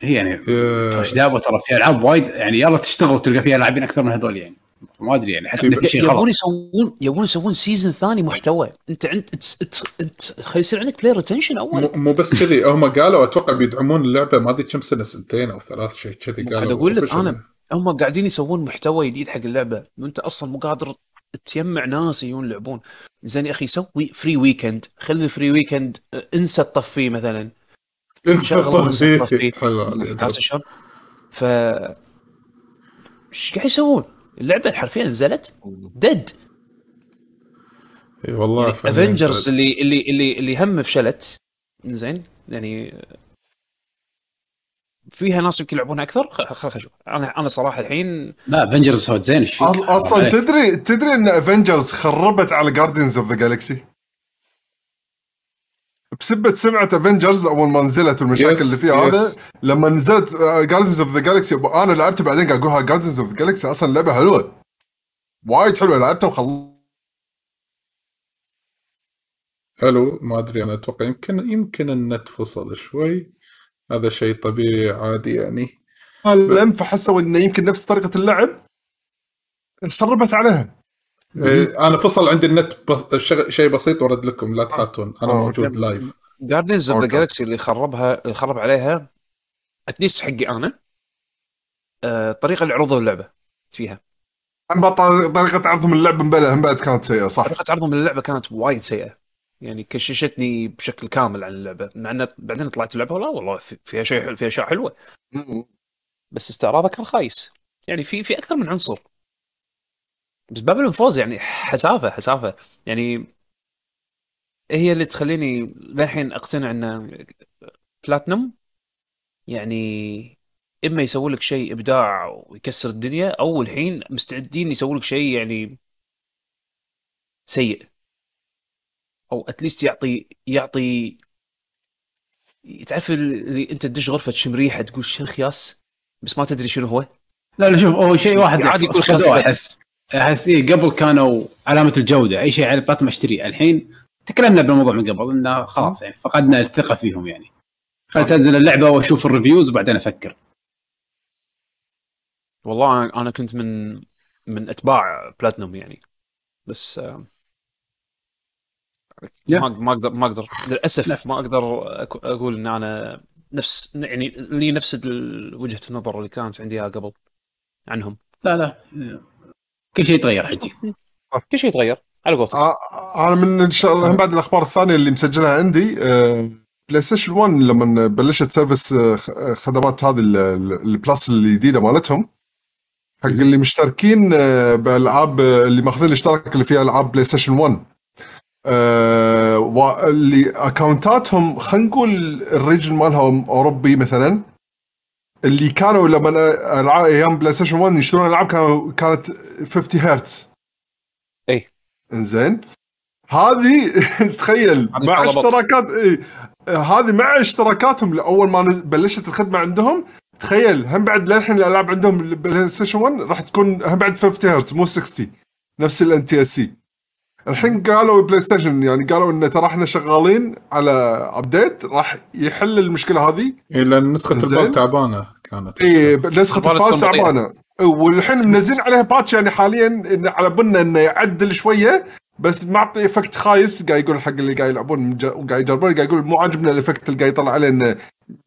Speaker 3: هي يعني ترى إيش دابة؟ ترى في ألعاب وايد يعني يلا تشتغل وتلقى فيها لاعبين أكثر من هذول يعني. ما أدري يعني احس ان في شيء
Speaker 1: يبون
Speaker 3: غلط
Speaker 1: يسوون يبون يسوون season ثاني محتوى أنت انت أنت, أنت, أنت خلي يصير عندك player retention أول
Speaker 2: مو مو بس كذي هم قالوا أتوقع بيدعمون اللعبة ما أدري كم سنة سنتين أو ثلاث شيء كذي
Speaker 1: قاعد
Speaker 2: قالوا
Speaker 1: أقول لك. أنا هم قاعدين يسوون محتوى جديد حق اللعبة وأنت أصلا مو قادر تجمع ناس يجون يلعبون زين يا أخي سوي free weekend خلي ال free weekend آه، انسى تطفيه مثلا
Speaker 2: انسى.
Speaker 1: تطفيه.
Speaker 2: حلو
Speaker 1: شلون؟ ف إيش قاعد يسوون؟ اللعبة حرفيا نزلت dead
Speaker 2: اي والله فعلاً Avengers.
Speaker 1: اللي اللي اللي اللي هم فشلت. زين يعني فيها ناس يمكن يلعبونها أكثر. خل أشوف أنا أنا صراحة الحين
Speaker 3: لا Avengers سوت زين
Speaker 4: إيش
Speaker 3: أصلا.
Speaker 4: تدري تدري إن Avengers خربت على Guardians of the Galaxy بسبة سمعة Avengers اول ما نزلت والمشاكل
Speaker 2: Yes,
Speaker 4: اللي فيها
Speaker 2: yes.
Speaker 4: هذا لما نزلت Guardians of the Galaxy آنا لعبت بعدين قاعد أقولها Guardians of the Galaxy أصلا لعبة حلوة. وايد حلوة لعبتها وخل
Speaker 2: حلو ما أدري أنا أتوقع يمكن يمكن النت فصل شوي. هذا شيء طبيعي عادي يعني.
Speaker 4: لم فحسوا إنه يمكن نفس طريقة اللعب؟ خربت عليها.
Speaker 2: أنا فصل عندي النت بس شيء بسيط ورد لكم لا تحاتون. أنا
Speaker 4: آه،
Speaker 2: موجود. لايف
Speaker 1: Guardians of
Speaker 4: the.
Speaker 1: Galaxy اللي خربها اللي خرب عليها at least حقي أنا آه، الطريقة اللي عرضوا اللعبة فيها.
Speaker 4: هم طريقة عرضهم اللعب مبلا هم بعد كانت سيئة صح.
Speaker 1: طريقة عرضهم للعبة كانت وايد سيئة. يعني كششتني بشكل كامل عن اللعبة. مع ان بعدين طلعت اللعبة لا والله في- فيها شيء حلو فيها أشياء حلوة. بس استعراضها كان خايس. يعني في في أكثر من عنصر. بس بابلون فوز يعني حسافة حسافة. يعني هي اللي تخليني للحين أقتنع ان بلاتنم يعني إما يسوي لك شيء إبداع ويكسر الدنيا أو الحين مستعدين يسوي لك شيء يعني سيء. أو at least يعطي يعطي تعرف اللي أنت تدش غرفة تشم ريحة تقول شنو خياس؟ بس ما تدري شنو هو.
Speaker 3: لا لا شوف هو شيء واحد
Speaker 1: عادي يكون خاص
Speaker 3: احس أحس إيه قبل كانوا علامة الجودة. أي شيء على البلاتم أشتريه. الحين تكلمنا بالموضوع من قبل إنه خلاص يعني فقدنا الثقة فيهم يعني. خل تنزل اللعبة وأشوف ال reviews وبعدين أفكر.
Speaker 1: والله أنا كنت من من أتباع بلاتنوم يعني. بس. ما ما أقدر ما أقدر.
Speaker 3: لا.
Speaker 1: للاسف ما أقدر أقول إن أنا نفس يعني لي نفس وجهة النظر اللي كانت عندي قبل عنهم.
Speaker 3: لا لا. كل شيء يتغير حجي
Speaker 1: كل شيء يتغير على قولتك.
Speaker 4: آه، أنا من إن شاء الله هم بعد الأخبار الثانية اللي مسجلها عندي آه، PlayStation 1 لما بلشت service آه، خ- آه، خدمات هذه ال- ال- ال Plus الجديدة مالتهم حق اللي مشتركين آه، بالالعاب آه، اللي ماخذين الاشتراك اللي فيها ألعاب PlayStation 1 آه، واللي account اتهم خلينا نقول ال region مالهم أوروبي مثلا. اللي كانوا لما العاب أيام PlayStation 1 يشترون ألعاب كانوا كانت 50 هرتز
Speaker 1: إي.
Speaker 4: إنزين. هذه <laughs> تخيل مع. اشتراكات إي. هذه مع اشتراكاتهم لأول ما بلشت الخدمة عندهم. تخيل هم بعد للحين الألعاب عندهم ال PlayStation 1 راح تكون هم بعد 50 هرتز مو 60 نفس ال NTSC الحين قالوا PlayStation يعني قالوا إن ترى إحنا شغالين على update راح يحل المشكلة هذه.
Speaker 2: إيه لأن نسخة.
Speaker 4: ال
Speaker 2: PAL تعبانة كانت.
Speaker 4: اي نسخة
Speaker 1: ال PAL.
Speaker 4: تعبانة. والحين منزلين عليها patch يعني حاليا إن على بالنا إنه يعدل شوية بس معطي effect خايس. قاعد يقول حق اللي قاعد يلعبون وقاعد يجربون قاعد يقول مو عاجبنا ال effect اللي قاعد يطلع عليه إنه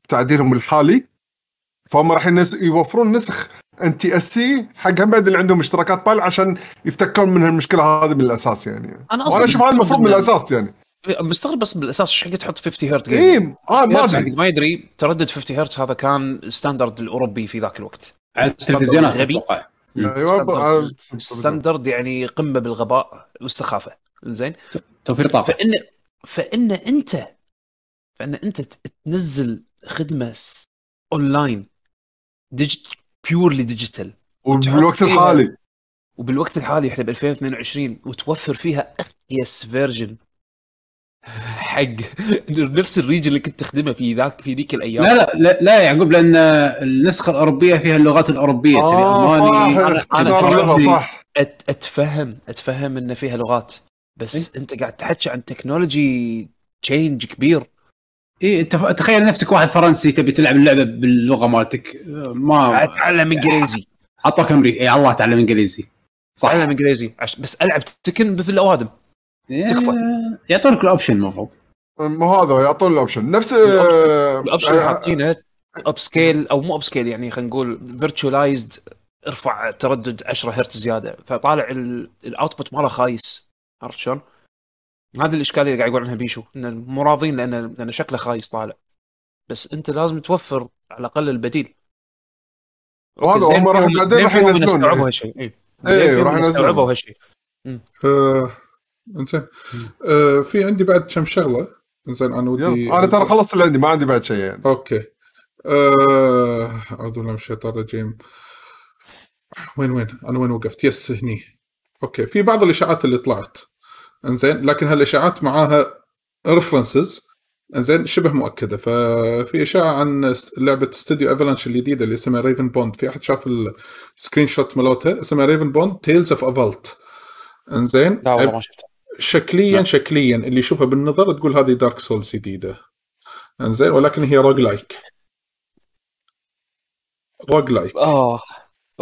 Speaker 4: تعديلهم الحالي. فهم راح يوفرون نسخ NTSC حق هم بعد اللي عندهم اشتراكات PAL عشان يفتكون من المشكلة هذه من الأساس يعني.
Speaker 1: أنا أصلاً
Speaker 4: وأنا أشوف هذا المفروض من الأساس يعني.
Speaker 1: مستغرب بس بالأساس إيش حق تحط 50 هرتز
Speaker 4: اي ما
Speaker 1: ما
Speaker 4: أدري.
Speaker 1: ما يدري تردد 50 هرتز هذا كان standard الأوروبي في ذاك الوقت.
Speaker 3: على التلفزيونات
Speaker 1: غبي.
Speaker 3: أتوقع.
Speaker 4: أيوه
Speaker 1: standard-
Speaker 4: آه،
Speaker 1: standard يعني قمة بالغباء والسخافة. زين
Speaker 3: توفير
Speaker 1: طاقة. فإن فإن أنت فإن أنت تنزل خدمة س- online digit purely digital
Speaker 4: وبالوقت الحالي.
Speaker 1: وبالوقت الحالي إحنا ب 2022 وتوفر فيها أخيس version حق. <laughs> نفس ال region اللي كنت تخدمه في ذاك في ذيك الأيام.
Speaker 3: لا لا لا, لا يا يعقوب لأن النسخة الأوروبية فيها اللغات الأوروبية. تبي
Speaker 4: آه
Speaker 3: ألماني
Speaker 4: صح.
Speaker 1: أنا-
Speaker 4: صح.
Speaker 1: أت أتفهم أتفهم إن فيها لغات. بس أنت قاعد تحكي عن technology change كبير.
Speaker 3: اي انت تخيل نفسك واحد فرنسي تبي تلعب اللعبة باللغة مالتك. ما
Speaker 1: أتعلم إنجليزي.
Speaker 3: عطوك أمريكا اي الله تعلم إنجليزي. صح.
Speaker 1: أتعلم إنجليزي. عش... بس ألعب تكن مثل الاوادم تكفى.
Speaker 3: إيه، يعطونك ال option المفروض.
Speaker 4: مو هذا يعطون ال option. نفس
Speaker 1: ال
Speaker 4: option
Speaker 1: حاطينه upscale أو مو upscale يعني خلينا نقول virtualized ارفع تردد 10 هرتز زيادة. فطالع ال output ماله خايس. عرفت شلون؟ هذه الاشكاليه اللي قاعد يقول عنها بيشو إن مو راضين لأن لأن شكله خايس طالع. بس أنت لازم توفر على الأقل البديل.
Speaker 4: وهذا هم راح بعدين
Speaker 1: زين
Speaker 4: راح
Speaker 1: فيهم
Speaker 4: ينزلون.
Speaker 1: هالشيء. اي
Speaker 4: إيه، راح ينزلون.
Speaker 1: هالشيء.
Speaker 2: انزين آه، في عندي بعد كم شغلة. إنزين أنا ودي.
Speaker 4: أنا ترى خلصت اللي عندي ما عندي بعد شيء يعني.
Speaker 2: okay. آه، أعوذ بالله من الشيطان الرجيم. وين وين؟ أنا وين وقفت؟ yes هني. okay في بعض الإشاعات اللي طلعت. إنزين لكن هالإشاعات معاها references إنزين شبه مؤكدة. ففي إشاعة عن لعبة استوديو Avalanche الجديدة اللي اسمها Ravenbound في أحد شاف ال screenshot مالتها؟ اسمها Ravenbound Tales of Avalt إنزين
Speaker 1: لا والله ما شفته
Speaker 2: شكليا شكليا اللي يشوفها بالنظر تقول هذه Dark Souls جديدة. إنزين ولكن هي roguelike
Speaker 1: roguelike آه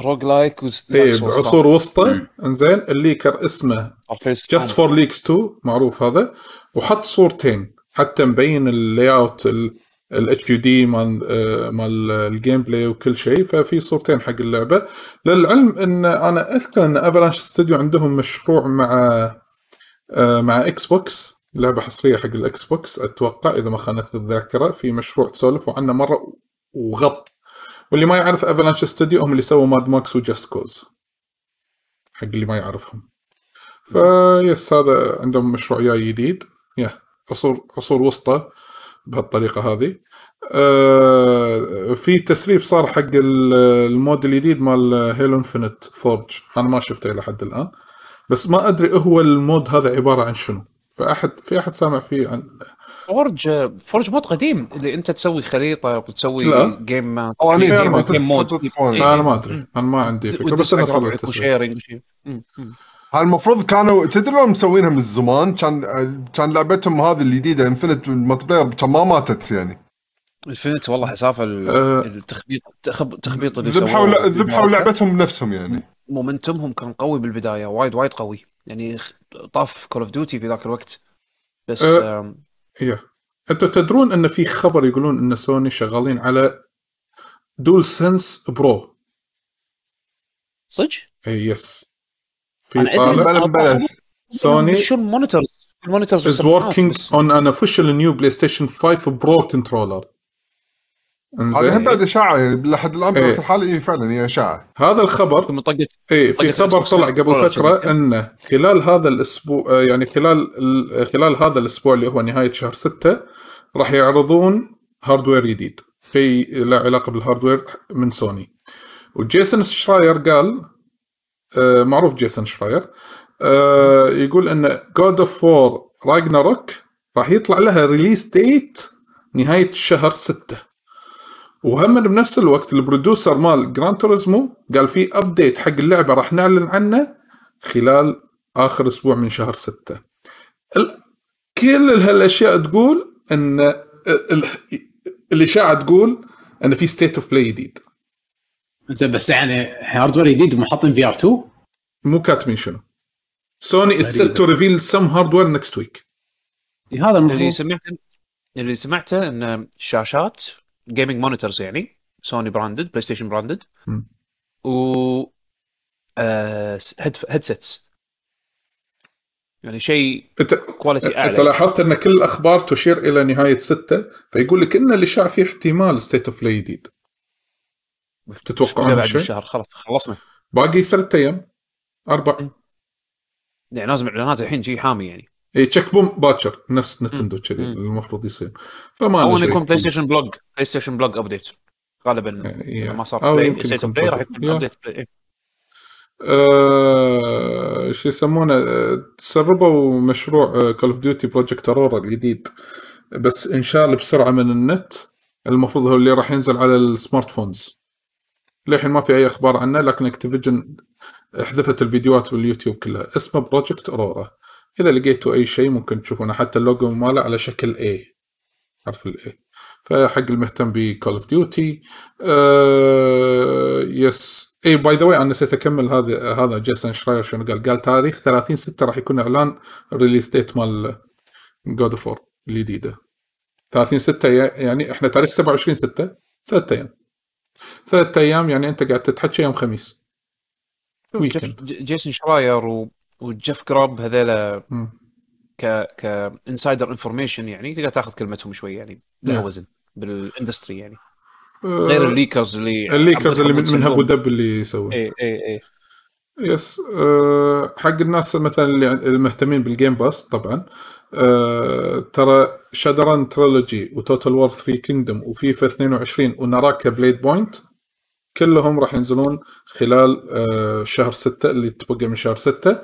Speaker 1: roguelike
Speaker 2: إيه بعصور وسطى. إنزين ال leaker اسمه Just For Leaks 2 معروف هذا. وحط صورتين حتى مبين ال layout ال HUD مال آه، مال ال gameplay وكل شيء. ففي صورتين حق اللعبة. للعلم إن أنا أذكر إن Avalanche Studio عندهم مشروع مع آه، مع Xbox لعبة حصرية حق ال Xbox أتوقع إذا ما خانتني الذاكرة. في مشروع تسولفوا عنه مرة وغط. واللي ما يعرف Avalanche Studio هم اللي سووا Mad Max و Just Cause حق اللي ما يعرفهم. ف yes هذا عندهم مشروع جاي جديد. يا عصور عصور وسطى بهالطريقة هذه. آه في تسريب صار حق ال- ال mode الجديد مال Halo Infinite Forge أنا ما شفته إلى حد الآن. بس ما أدري هو المود هذا عبارة عن شنو. فأحد في أحد سامع فيه عن
Speaker 1: فورج فورج مود قديم اللي انت تسوي خريطة وتسوي
Speaker 2: لا.
Speaker 1: جيم
Speaker 4: قوانين
Speaker 2: في
Speaker 4: جيم
Speaker 2: أربعة
Speaker 1: جيم مود
Speaker 2: أنا ما أدري. أنا ما عندي فكرة بس
Speaker 1: أنا.
Speaker 4: هاي المفروض كانوا تدري لو مسوينها من زمان؟ كان كان لعبتهم هذه الجديدة انفنت الملتي بلاير كان ما ماتت يعني.
Speaker 1: الفنت والله حسافة
Speaker 2: أه.
Speaker 1: التخبيط التخب- التخبيط اللي
Speaker 4: ذبحوا ذبحوا لعبتهم بنفسهم يعني.
Speaker 1: momentum هم كان قوي بالبداية وايد وايد قوي. يعني طاف Call of Duty في ذاك الوقت. بس
Speaker 2: أه. يا أنتم تدرون أن في خبر يقولون أن سوني شغالين على DualSense Pro
Speaker 1: صدق؟
Speaker 2: اي yes في
Speaker 4: أنا أدري
Speaker 2: سوني
Speaker 1: شو ال monitors ال monitors
Speaker 2: is
Speaker 1: والسماعات
Speaker 2: working
Speaker 1: بس.
Speaker 2: on an official new PlayStation 5 Pro controller
Speaker 4: هذا هم بعد إشاعة يعني لحد الآن
Speaker 2: إيه.
Speaker 4: بوقت الحالي إيه فعلا هي إشاعة.
Speaker 2: هذا الخبر
Speaker 1: منطقه
Speaker 2: اي في
Speaker 1: طقت
Speaker 2: خبر طلع قبل
Speaker 1: فترة.
Speaker 2: إنه خلال هذا الأسبوع آه، يعني خلال ال- خلال هذا الأسبوع اللي هو نهاية شهر 6 راح يعرضون hardware جديد. في له علاقة بال hardware من سوني و Jason Schreier قال آه، معروف Jason Schreier آه، يقول إن God of War Ragnarok راح يطلع لها release date نهاية الشهر 6 وهم بنفس الوقت ال producer مال Gran Turismo قال في update حق اللعبة راح نعلن عنه خلال آخر أسبوع من شهر 6 ال... كل هالأشياء تقول إن ال... الإشاعة تقول إن في State of Play جديد.
Speaker 3: زين بس يعني hardware جديد ومحطين VR 2
Speaker 2: مو كاتبين شنو. Sony is set to reveal some hardware next week
Speaker 3: هذا
Speaker 1: اللي
Speaker 3: المفروض
Speaker 1: سمعته اللي سمعته إن شاشات gaming monitors يعني Sony branded PlayStation
Speaker 2: branded.
Speaker 1: و آه head headsets يعني شيء
Speaker 2: انت
Speaker 1: quality
Speaker 2: انت
Speaker 1: اعلى
Speaker 2: لاحظت إن كل الأخبار تشير إلى نهاية 6 فيقول لك إن الاشاعه فيه احتمال State of Play جديد. تتوقعون
Speaker 1: بعد؟ الشهر. خلاص خلصنا.
Speaker 2: باقي ثلاثة أيام أربع.
Speaker 1: يعني لازم إعلانات الحين شيء حامي يعني.
Speaker 2: اي تشيك بوم باكر. نفس نتندو كذي المفروض يصير. فما
Speaker 1: أو
Speaker 2: إنه.
Speaker 1: يكون بلاي ستيشن بلوج بلاي ستيشن بلوج ابديت غالبا
Speaker 2: إيه.
Speaker 1: إذا ما صار بلاي
Speaker 2: يكون
Speaker 1: بلاي راح. يكون. ابديت بلاي
Speaker 2: آه، شو يسمونه؟ آه، سربوا مشروع كول اوف ديوتي بروجكت اورورا الجديد. بس انشال بسرعة من النت. المفروض هو اللي راح ينزل على ال smartphones للحين ما في أي أخبار عنه لكن Activision حذفت الفيديوهات باليوتيوب كلها. اسمه Project Aurora إذا لقيتوا أي شيء ممكن تشوفونه حتى اللوجو ماله على شكل اي حرف الاي فحق المهتم ب Call of Duty yes اي by the way أنا نسيت أكمل هذا هذا Jason Schreier شنو قال؟ قال تاريخ 30 6 راح يكون إعلان release date مال God of الجديدة. 30 6 يعني إحنا تاريخ 27 6 ثلاث أيام. ثلاث أيام يعني أنت قاعد تتحكى يوم خميس. Weekend
Speaker 1: Jason Schreier و... و Jeff Grubb هذيلا. ك ك insider information يعني تقدر تاخذ كلمتهم شوي يعني لها
Speaker 2: Yeah.
Speaker 1: وزن بال industry يعني. غير
Speaker 2: آه،
Speaker 1: ال leakers اللي
Speaker 2: ال leakers اللي من, من ابو دب اللي يسوي
Speaker 1: اي اي اي
Speaker 2: yes أه حق الناس مثلا اللي المهتمين بال Game Pass طبعا أه ترى Shadowrun Trilogy و Total War 3 Kingdom وفيفا 22 و Naraka Bladepoint كلهم راح ينزلون خلال أه شهر 6 اللي تبقى من شهر 6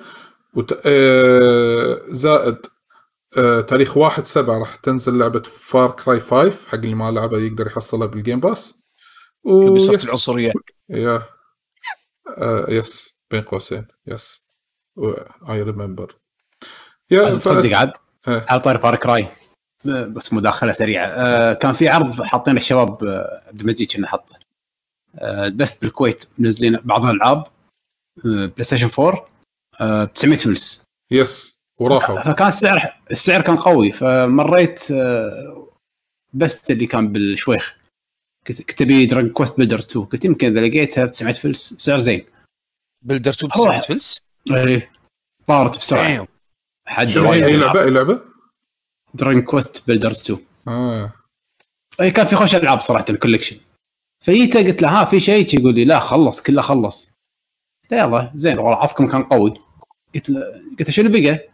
Speaker 2: وت... أه زائد أه تاريخ 1 7 راح تنزل لعبة Far Cry 5 حق اللي ما لعبها يقدر يحصلها بال Game
Speaker 1: Pass Ubi
Speaker 2: ويس-
Speaker 1: العنصرية.
Speaker 2: يا آه yes بين قوسين yes I remember يا ف...
Speaker 3: تصدق عاد؟
Speaker 2: إيه.
Speaker 3: على طاري Far Cry بس مداخلة سريعة. آه، كان في عرض حاطين الشباب آه، عبد المجيد كنا حاطه. آه، بس بالكويت منزلين بعض الألعاب آه، PlayStation 4 آه، ب 900 فلس
Speaker 2: yes وراحوا.
Speaker 3: فكان السعر السعر كان قوي فمريت آه، Best اللي كان بالشويخ. كنت أبي Dragon Quest Builder 2 قلت يمكن إذا لقيتها ب 900 فلس سعر زين.
Speaker 1: Builder 2 ب
Speaker 3: هو-
Speaker 1: 900 فلس
Speaker 3: إيه طارت
Speaker 1: بسرعة.
Speaker 3: حد
Speaker 2: اي لعبة؟ اي لعبة؟
Speaker 3: Dragon Quest Builders 2
Speaker 2: آه.
Speaker 3: اي كان في خوش ألعاب صراحة collection فجيت قلت له ها في شيء؟ يقول لي لا خلص كله خلص. قلت له يلا زين والله عفكم كان قوي. قلت له قلت له شنو بقى؟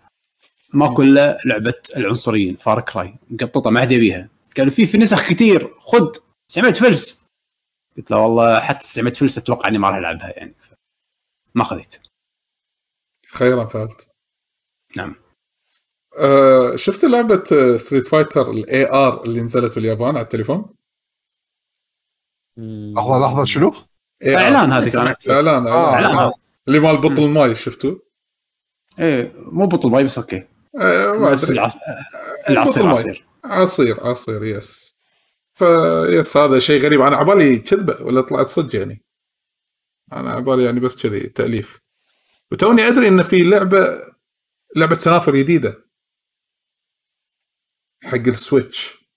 Speaker 3: ماكو الا لعبة العنصريين Far Cry مقططه ما حد يبيها. قالوا في في نسخ كثير خذ 900 فلس. قلت له والله حتى 900 فلس أتوقع إني ما راح ألعبها يعني. ما خذيت.
Speaker 2: خيرا فعلت.
Speaker 3: نعم.
Speaker 2: آه شفت لعبة Street Fighter ال AR اللي نزلت باليابان على التليفون؟
Speaker 4: لحظه لحظة شنو؟
Speaker 3: إعلان هذه كانت.
Speaker 2: إعلان
Speaker 4: آه،
Speaker 2: إعلان.
Speaker 3: إعلان.
Speaker 2: اللي مال بطل الماي شفتوه؟
Speaker 3: إيه مو بطل باي بس okay.
Speaker 2: آه ما
Speaker 3: بس العص... العصير
Speaker 2: ماي.
Speaker 3: عصير.
Speaker 2: عصير عصير yes. yes هذا شيء غريب. أنا عبالي كذبه ولا طلعت صدق يعني؟ أنا عبالي يعني بس كذي تأليف. وتوني أدري إن في لعبة لعبة سنافر جديدة. حق ال Switch.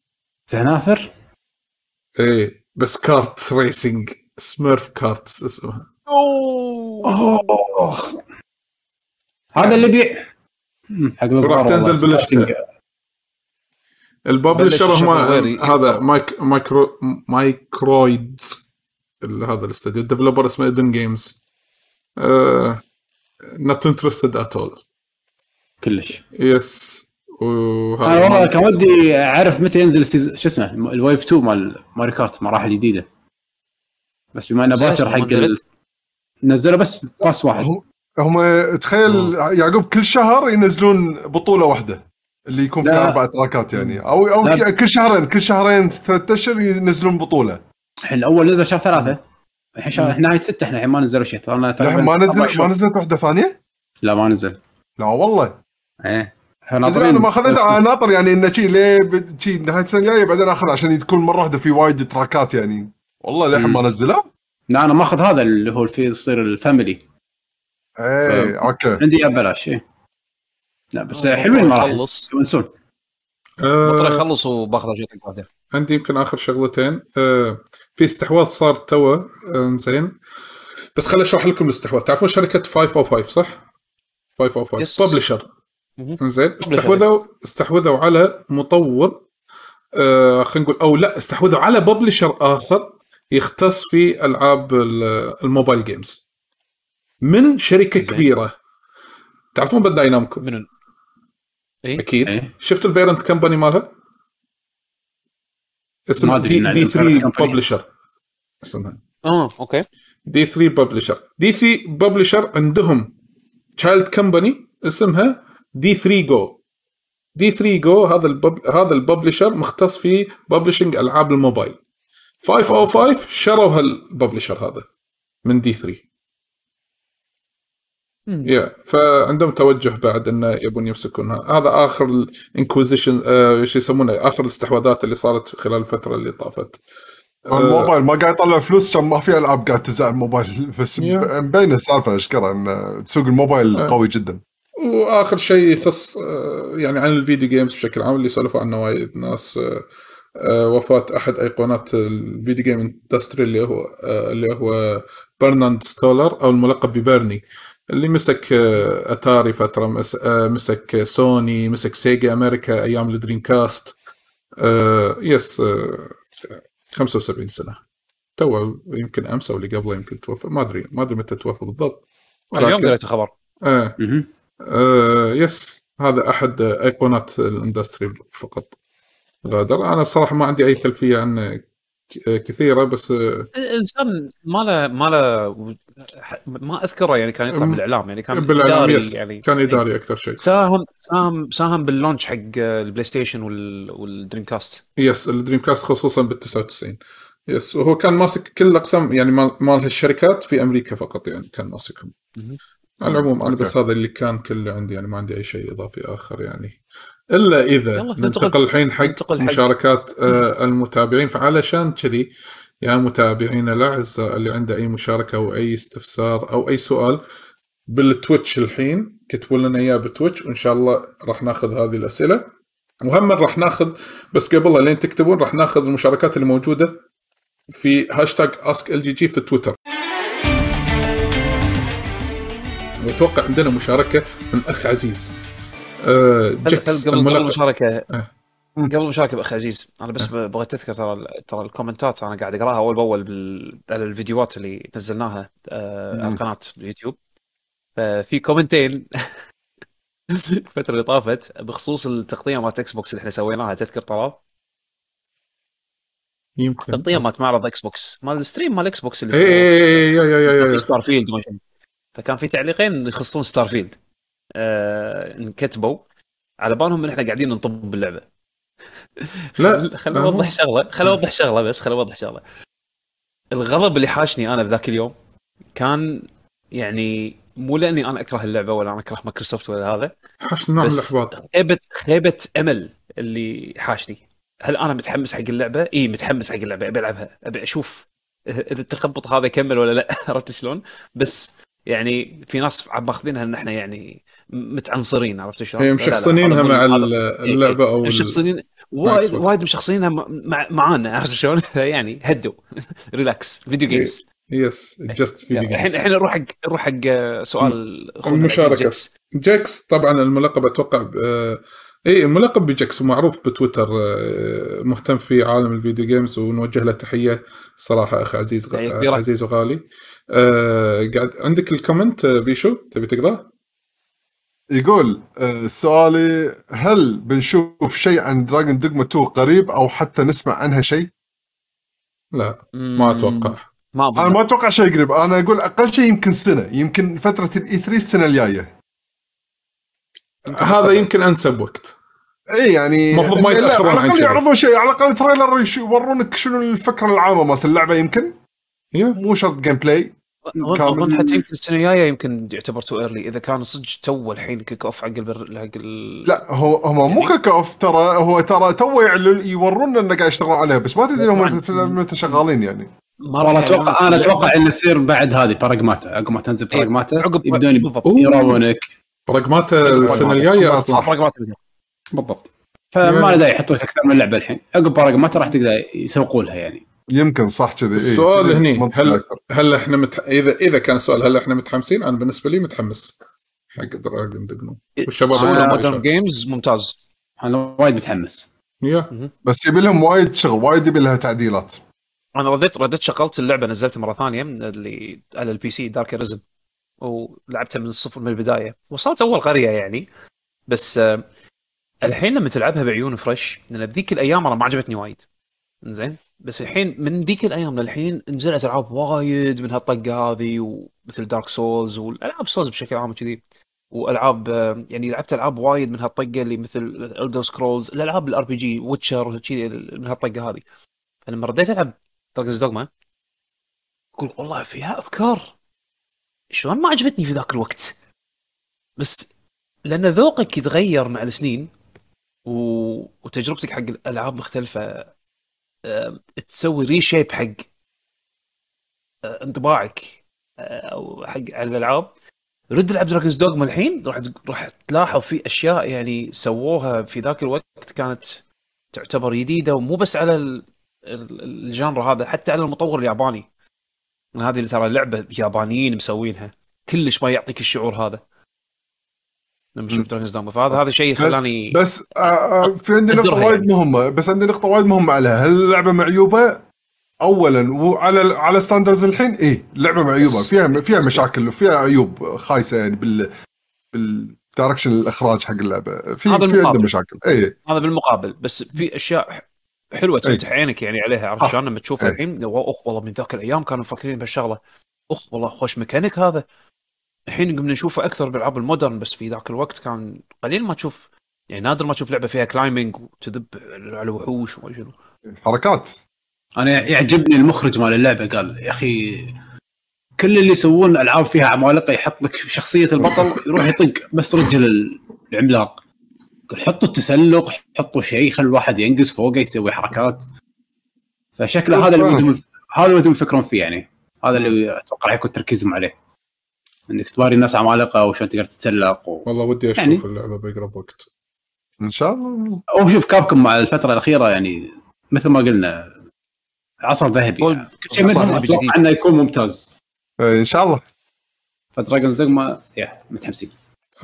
Speaker 3: سنافر؟
Speaker 2: إيه بس kart racing Smurf Karts اسمها.
Speaker 3: أوه. هذا اللي يبيع مم، حق الصغار
Speaker 2: تنزل. بالشتاء. ال publisher
Speaker 1: بلش
Speaker 2: هم هذا Mic- Micro Microids. ال- هذا الاستوديو. ال developer اسمه Eden Games not interested at all
Speaker 3: كلش.
Speaker 2: yes
Speaker 3: أنا
Speaker 2: وهذا
Speaker 3: والله كان ودي أعرف متى ينزل السيز... شو اسمه ال wave 2 مال Mario Kart مراحل جديدة. بس بما
Speaker 1: إنه
Speaker 3: باكر حق؟ نزلوا بس pass واحد.
Speaker 4: هم تخيل يعقوب كل شهر ينزلون بطولة واحدة اللي يكون فيها
Speaker 3: لا.
Speaker 4: أربع تراكات يعني. أو أو
Speaker 3: لا.
Speaker 4: كل شهرين كل شهرين ثلاث أشهر ينزلون بطولة.
Speaker 3: الحين الأول نزل شهر ثلاثة. الحين شهر إحنا نهاية ستة إحنا الحين ما نزلوا شيء. ترى
Speaker 4: ما نزل ما نزلت واحدة ثانية؟
Speaker 3: لا ما نزل.
Speaker 4: لا والله.
Speaker 3: إيه.
Speaker 4: تدري
Speaker 3: ناطرين.
Speaker 4: أنا ما اخذت ناطر يعني إنه شي ليه بد- شي نهاية السنة الجاية بعدين أخذ عشان تكون مرة واحدة في وايد تراكات يعني. والله للحين ما نزلها؟
Speaker 3: لا أنا ماخذ هذا اللي هو في يصير ال
Speaker 4: family. إيه okay.
Speaker 3: عندي إياه ببلاش إيه. لا بس حلوين المراحل.
Speaker 1: يخلص.
Speaker 3: يونسون
Speaker 2: آه،
Speaker 1: بطل يخلص وباخذ جيتك بعدين
Speaker 2: عندي يمكن آخر شغلتين. آه، في استحواذ صار توا آه، زين بس خليني أشرح لكم الاستحواذ. تعرفون شركة 505 صح؟ 505 yes.
Speaker 1: publisher.
Speaker 2: زين استحوذوا استحوذوا على مطور آه خلينا نقول أو لا استحوذوا على publisher آخر يختص في ألعاب ال- ال mobile games من شركة
Speaker 1: زين.
Speaker 2: كبيرة. تعرفون Bandai Namco
Speaker 1: منو؟ اي
Speaker 2: أكيد.
Speaker 3: إيه.
Speaker 2: شفت ال parent company مالها؟
Speaker 3: ما
Speaker 2: اسمها
Speaker 3: D,
Speaker 2: D
Speaker 3: عندهم
Speaker 2: 3
Speaker 3: parent company.
Speaker 2: Publisher اسمها.
Speaker 1: آه okay.
Speaker 2: D 3 Publisher D 3 Publisher عندهم child company اسمها D 3 Go D 3 Go هذا ال pub... هذا ال publisher مختص في publishing ألعاب الموبايل. 505 شروا هالببلشر هذا من D 3 yeah فعندهم توجه بعد انه يبون يمسكونها. هذا آخر ال acquisition آه شو يسمونه؟ آخر الاستحواذات اللي صارت خلال الفترة اللي طافت. آه،
Speaker 4: الموبايل ما قاعد يطلع فلوس عشان ما في ألعاب قاعد تنزل على الموبايل. <laughs> بس
Speaker 2: Yeah.
Speaker 4: مبينه السالفة اشكرها إن سوق الموبايل
Speaker 2: آه.
Speaker 4: قوي جدا.
Speaker 2: وآخر شيء يخص آه، يعني عن ال video games بشكل عام اللي سولفوا عنه وايد ناس. آه، آه، وفاة أحد أيقونات ال video game industry اللي هو آه، اللي هو Bernard Stolar أو الملقب ب Bernie. اللي مسك آه، أتاري فترة مس- آه، مسك سوني مسك Sega أمريكا أيام ال Dreamcast. آه، yes آه، 75 سنة. تو يمكن أمس أو اللي قبله يمكن توفى. ما أدري ما أدري متى توفى بالضبط.
Speaker 1: اليوم قريت خبر
Speaker 2: آه. آه yes هذا أحد أيقونات ال industry فقط. غادر أنا الصراحه ما عندي أي خلفية عنه ك- كثيرة بس آه،
Speaker 1: الإنسان ما له ما له ما أذكره يعني كان يطلع بالإعلام يعني كان بالإعلام
Speaker 2: yes
Speaker 1: يعني.
Speaker 2: كان إداري أكثر شيء.
Speaker 1: ساهم ساهم ساهم بال launch حق ال PlayStation وال وال Dreamcast
Speaker 2: yes ال Dreamcast خصوصا بال 99 yes وهو كان ماسك كل الأقسام يعني مال مال هالشركات في أمريكا فقط يعني كان ماسكهم. على العموم
Speaker 4: أنا.
Speaker 2: بس هذا اللي كان كله عندي يعني ما عندي أي شيء إضافي آخر يعني. إلا
Speaker 1: إذا ننتقل-
Speaker 2: الحين حق
Speaker 1: ننتقل
Speaker 2: مشاركات آه، المتابعين. فعلشان كذي يا متابعينا الأعزاء اللي عنده أي مشاركة أو أي استفسار أو أي سؤال بال Twitch الحين كتبوا لنا إياه ب Twitch وإن شاء الله راح ناخذ هذه الأسئلة. وهم راح ناخذ بس قبل لين تكتبون راح ناخذ المشاركات اللي موجوده في هاشتاج Ask LGG في تويتر. وأتوقع عندنا مشاركة من أخ عزيز. آه
Speaker 1: خل- قبل المشاركه
Speaker 2: آه.
Speaker 1: قبل المشاركة باخ عزيز أنا بس بغيت أذكر ترى ترى الكومنتات أنا قاعد أقراها أول بأول بال... على الفيديوهات اللي نزلناها آه على
Speaker 4: مم.
Speaker 1: القناة باليوتيوب ففي كومنتين. <laughs> الفترة اللي طافت بخصوص التغطيه مالت Xbox اللي إحنا سويناها تذكر طلال
Speaker 2: يمكن.
Speaker 1: تغطيه مالت معرض Xbox مال ال stream مال Xbox اللي
Speaker 2: اي
Speaker 1: سووه.
Speaker 2: اي yeah
Speaker 1: في yeah Starfield. فكان في تعليقين يخصون Starfield آه انكتبوا. على بالهم إن إحنا قاعدين نطب باللعبه
Speaker 2: لا
Speaker 1: خليني
Speaker 2: أوضح
Speaker 1: شغلة خليني أوضح شغلة بس خليني أوضح شغلة. الغضب اللي حاشني أنا بذاك اليوم كان يعني مو لأني أنا أكره اللعبة ولا أنا أكره مايكروسوفت ولا هذا
Speaker 2: نوع من
Speaker 1: بس
Speaker 2: الإحباط.
Speaker 1: خيبه خيبه أمل اللي حاشني. هل أنا متحمس حق اللعبة؟ إي متحمس حق اللعبة. أبي ألعبها. أبي أشوف إذا التخبط هذا يكمل ولا لا. <laughs> عرفت شلون؟ بس يعني في ناس ماخذينها إن إحنا يعني متعنصرين عرفت شلون؟
Speaker 2: هي
Speaker 1: لا،
Speaker 2: مشخصنينها مع ال-
Speaker 1: هذا-
Speaker 2: اللعبة
Speaker 1: أو
Speaker 2: مع
Speaker 1: وايد. وايد مشخصينها مع معانا عرفت شلون؟ <laughs> يعني هدوا relax video games
Speaker 2: yes just video
Speaker 1: الحين
Speaker 2: games
Speaker 1: الحين نروح حق نروح حق سؤال
Speaker 2: المشاركة.
Speaker 1: جيكس.
Speaker 2: جاكس طبعا الملقب أتوقع آه، اي الملقب بجاكس ومعروف بتويتر آه، مهتم في عالم ال video games ونوجه له تحية. صراحة أخ عزيز
Speaker 1: كبيرة.
Speaker 2: عزيز وغالي. آه، قاعد عندك ال comment آه، بيشو؟ تبي تقراه؟
Speaker 4: يقول آه، سؤالي هل بنشوف شيء عن Dragon's Dogma 2 قريب أو حتى نسمع عنها شيء؟
Speaker 2: لا ما أتوقع.
Speaker 1: ما أنا
Speaker 4: ما أتوقع شيء قريب. أنا أقول أقل شيء يمكن سنة يمكن فترة ال E3 السنة الجاية.
Speaker 2: هذا يمكن أنسب وقت.
Speaker 4: إي يعني
Speaker 2: المفروض ما
Speaker 4: لا،
Speaker 2: يتأخرون
Speaker 4: على
Speaker 2: عن الأقل.
Speaker 4: يعرضون شيء على الأقل trailer يش- يورونك شنو الفكرة العامة مالت اللعبة يمكن؟
Speaker 2: يا
Speaker 4: مو شرط جيم بلاي
Speaker 1: أظن حتى يمكن السنة الجاية يمكن يعتبر تو ايرلي إذا كان صدق تو الحين كيك اوف حق البر... حق ال...
Speaker 4: لا هو هم مو
Speaker 1: يعني-
Speaker 4: كيك اوف ترى هو ترى تو يعلن يورونا إنه قاعد يشتغلون عليها بس ما تدري هم متى شغالين يعني.
Speaker 1: ما
Speaker 3: والله
Speaker 1: راح
Speaker 3: أتوقع
Speaker 1: أنا.
Speaker 3: أتوقع إنه يصير بعد هذه باراجماتا عقب ما تنزل
Speaker 1: إيه،
Speaker 3: باراجماتا
Speaker 1: عقب-
Speaker 3: يبدون
Speaker 1: بالضبط.
Speaker 3: يراونك
Speaker 2: رقماته
Speaker 4: السنة.
Speaker 2: الجاية
Speaker 4: صح.
Speaker 1: أصلا. الفيديو.
Speaker 3: بالضبط. فما له داعي يحطوا لك أكثر من لعبة الحين. عقب باراجماتا راح تقدر يسوقوا لها يعني.
Speaker 4: يمكن صح كذي. إيه،
Speaker 2: السؤال هني هل. هل إحنا مت... اذا إذا كان السؤال هل إحنا متحمسين؟ أنا بالنسبة لي متحمس. حق Dragon's Dogma والشباب ما modern.
Speaker 1: games ممتاز.
Speaker 3: أنا وايد متحمس.
Speaker 2: yeah.
Speaker 4: بس يبي لهم وايد شغل وايد يبي لها تعديلات.
Speaker 1: أنا رديت رديت شغلت اللعبة نزلتها مرة ثانية من اللي على ال PC Dark Arisen ولعبتها من الصفر من البداية. وصلت أول قرية يعني. بس آه، الحين لما تلعبها بعيون fresh لأن بذيك الأيام أنا ما عجبتني وايد. زين بس الحين من ذيك الأيام للحين نزلت ألعاب وايد من هالطقة هذه ومثل Dark Souls والألعاب Souls بشكل عام كذي وألعاب آه، يعني لعبت ألعاب وايد من هالطقة اللي مثل Elder Scrolls الألعاب ال RPG Witcher من هالطقة هذه. فلما رديت ألعب Dragon's Dogma أقول والله فيها افكار شلون ما عجبتني في ذاك الوقت. بس لأن ذوقك يتغير مع السنين و... وتجربتك حق الألعاب مختلفة أم، تسوي reshape حق أه، انطباعك أه، أو حق على الألعاب. رد العب Dragon's Dogma الحين راح راح تلاحظ في أشياء يعني سووها في ذاك الوقت كانت تعتبر جديدة ومو بس على ال... ال- ال genre هذا حتى على المطور الياباني. هذه ترى لعبة يابانيين مسوينها. كلش ما يعطيك الشعور هذا. لما تشوف Dragon's Dogma فهذا هذا شيء خلاني
Speaker 4: بس آه، آه، في عندي
Speaker 1: نقطة
Speaker 4: وايد. مهمة. بس عندي نقطة وايد مهمة عليها. هل اللعبة معيوبة؟ اولا وعلى على standards الحين إيه لعبة معيوبة. فيها فيها مشاكل وفيها عيوب خايسة يعني بال بال direction الإخراج حق اللعبة. في
Speaker 1: هذا
Speaker 4: في. عنده مشاكل. اي
Speaker 1: هذا بالمقابل. بس في أشياء حلوة تفتح عينك يعني عليها عرفت
Speaker 4: آه.
Speaker 1: شلون؟ لما تشوفها
Speaker 4: إيه.
Speaker 1: الحين اخ والله من ذاك الأيام كانوا مفكرين بهالشغلة اخ والله خوش ميكانيك هذا. الحين قمنا نشوفه أكثر بالألعاب ال modern بس في ذاك الوقت كان قليل ما تشوف يعني نادر ما تشوف لعبة فيها climbing وتذب على وحوش وما شنو.
Speaker 4: حركات.
Speaker 3: أنا يعجبني المخرج مال اللعبة قال يا أخي كل اللي يسوون ألعاب فيها عمالقة يحط لك شخصية البطل يروح يطق بس رجل العملاق. حطوا التسلق حطوا شيء خلي الواحد ينقز فوقه يسوي حركات. فشكله هذا اللي هذا اللي يفكرون فيه يعني. هذا اللي أتوقع راح يكون تركيزهم عليه. إنك تباري الناس عمالقة وشلون تقدر تتسلق و...
Speaker 2: والله ودي أشوف
Speaker 3: يعني.
Speaker 2: اللعبة باقرب وقت
Speaker 4: إن شاء الله.
Speaker 3: أو شوف كابكم مع الفترة الأخيرة يعني مثل ما قلنا عصر ذهبي يعني. كل شيء
Speaker 1: عصر
Speaker 3: منهم
Speaker 1: أتوقع.
Speaker 3: إنه يكون ممتاز.
Speaker 4: إيه، إن شاء الله.
Speaker 3: فدراجونز دوغما يا متحمسين.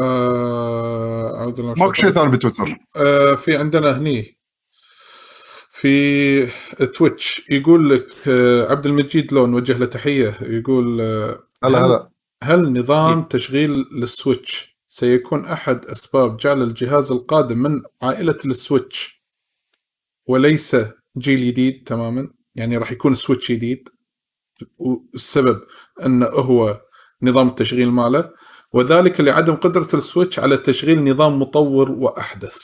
Speaker 2: آه أعود الله
Speaker 4: ماكو شيء ثاني بتويتر؟
Speaker 2: آه في عندنا هني في Twitch يقول لك آه عبد المجيد لو نوجه له تحية يقول آه
Speaker 4: هلا
Speaker 2: هل-
Speaker 4: هلا.
Speaker 2: هل نظام تشغيل لل Switch سيكون أحد أسباب جعل الجهاز القادم من عائلة ال Switch وليس جيل جديد تماما؟ يعني راح يكون Switch جديد. والسبب انه هو نظام التشغيل ماله. وذلك لعدم قدرة ال Switch على تشغيل نظام مطور وأحدث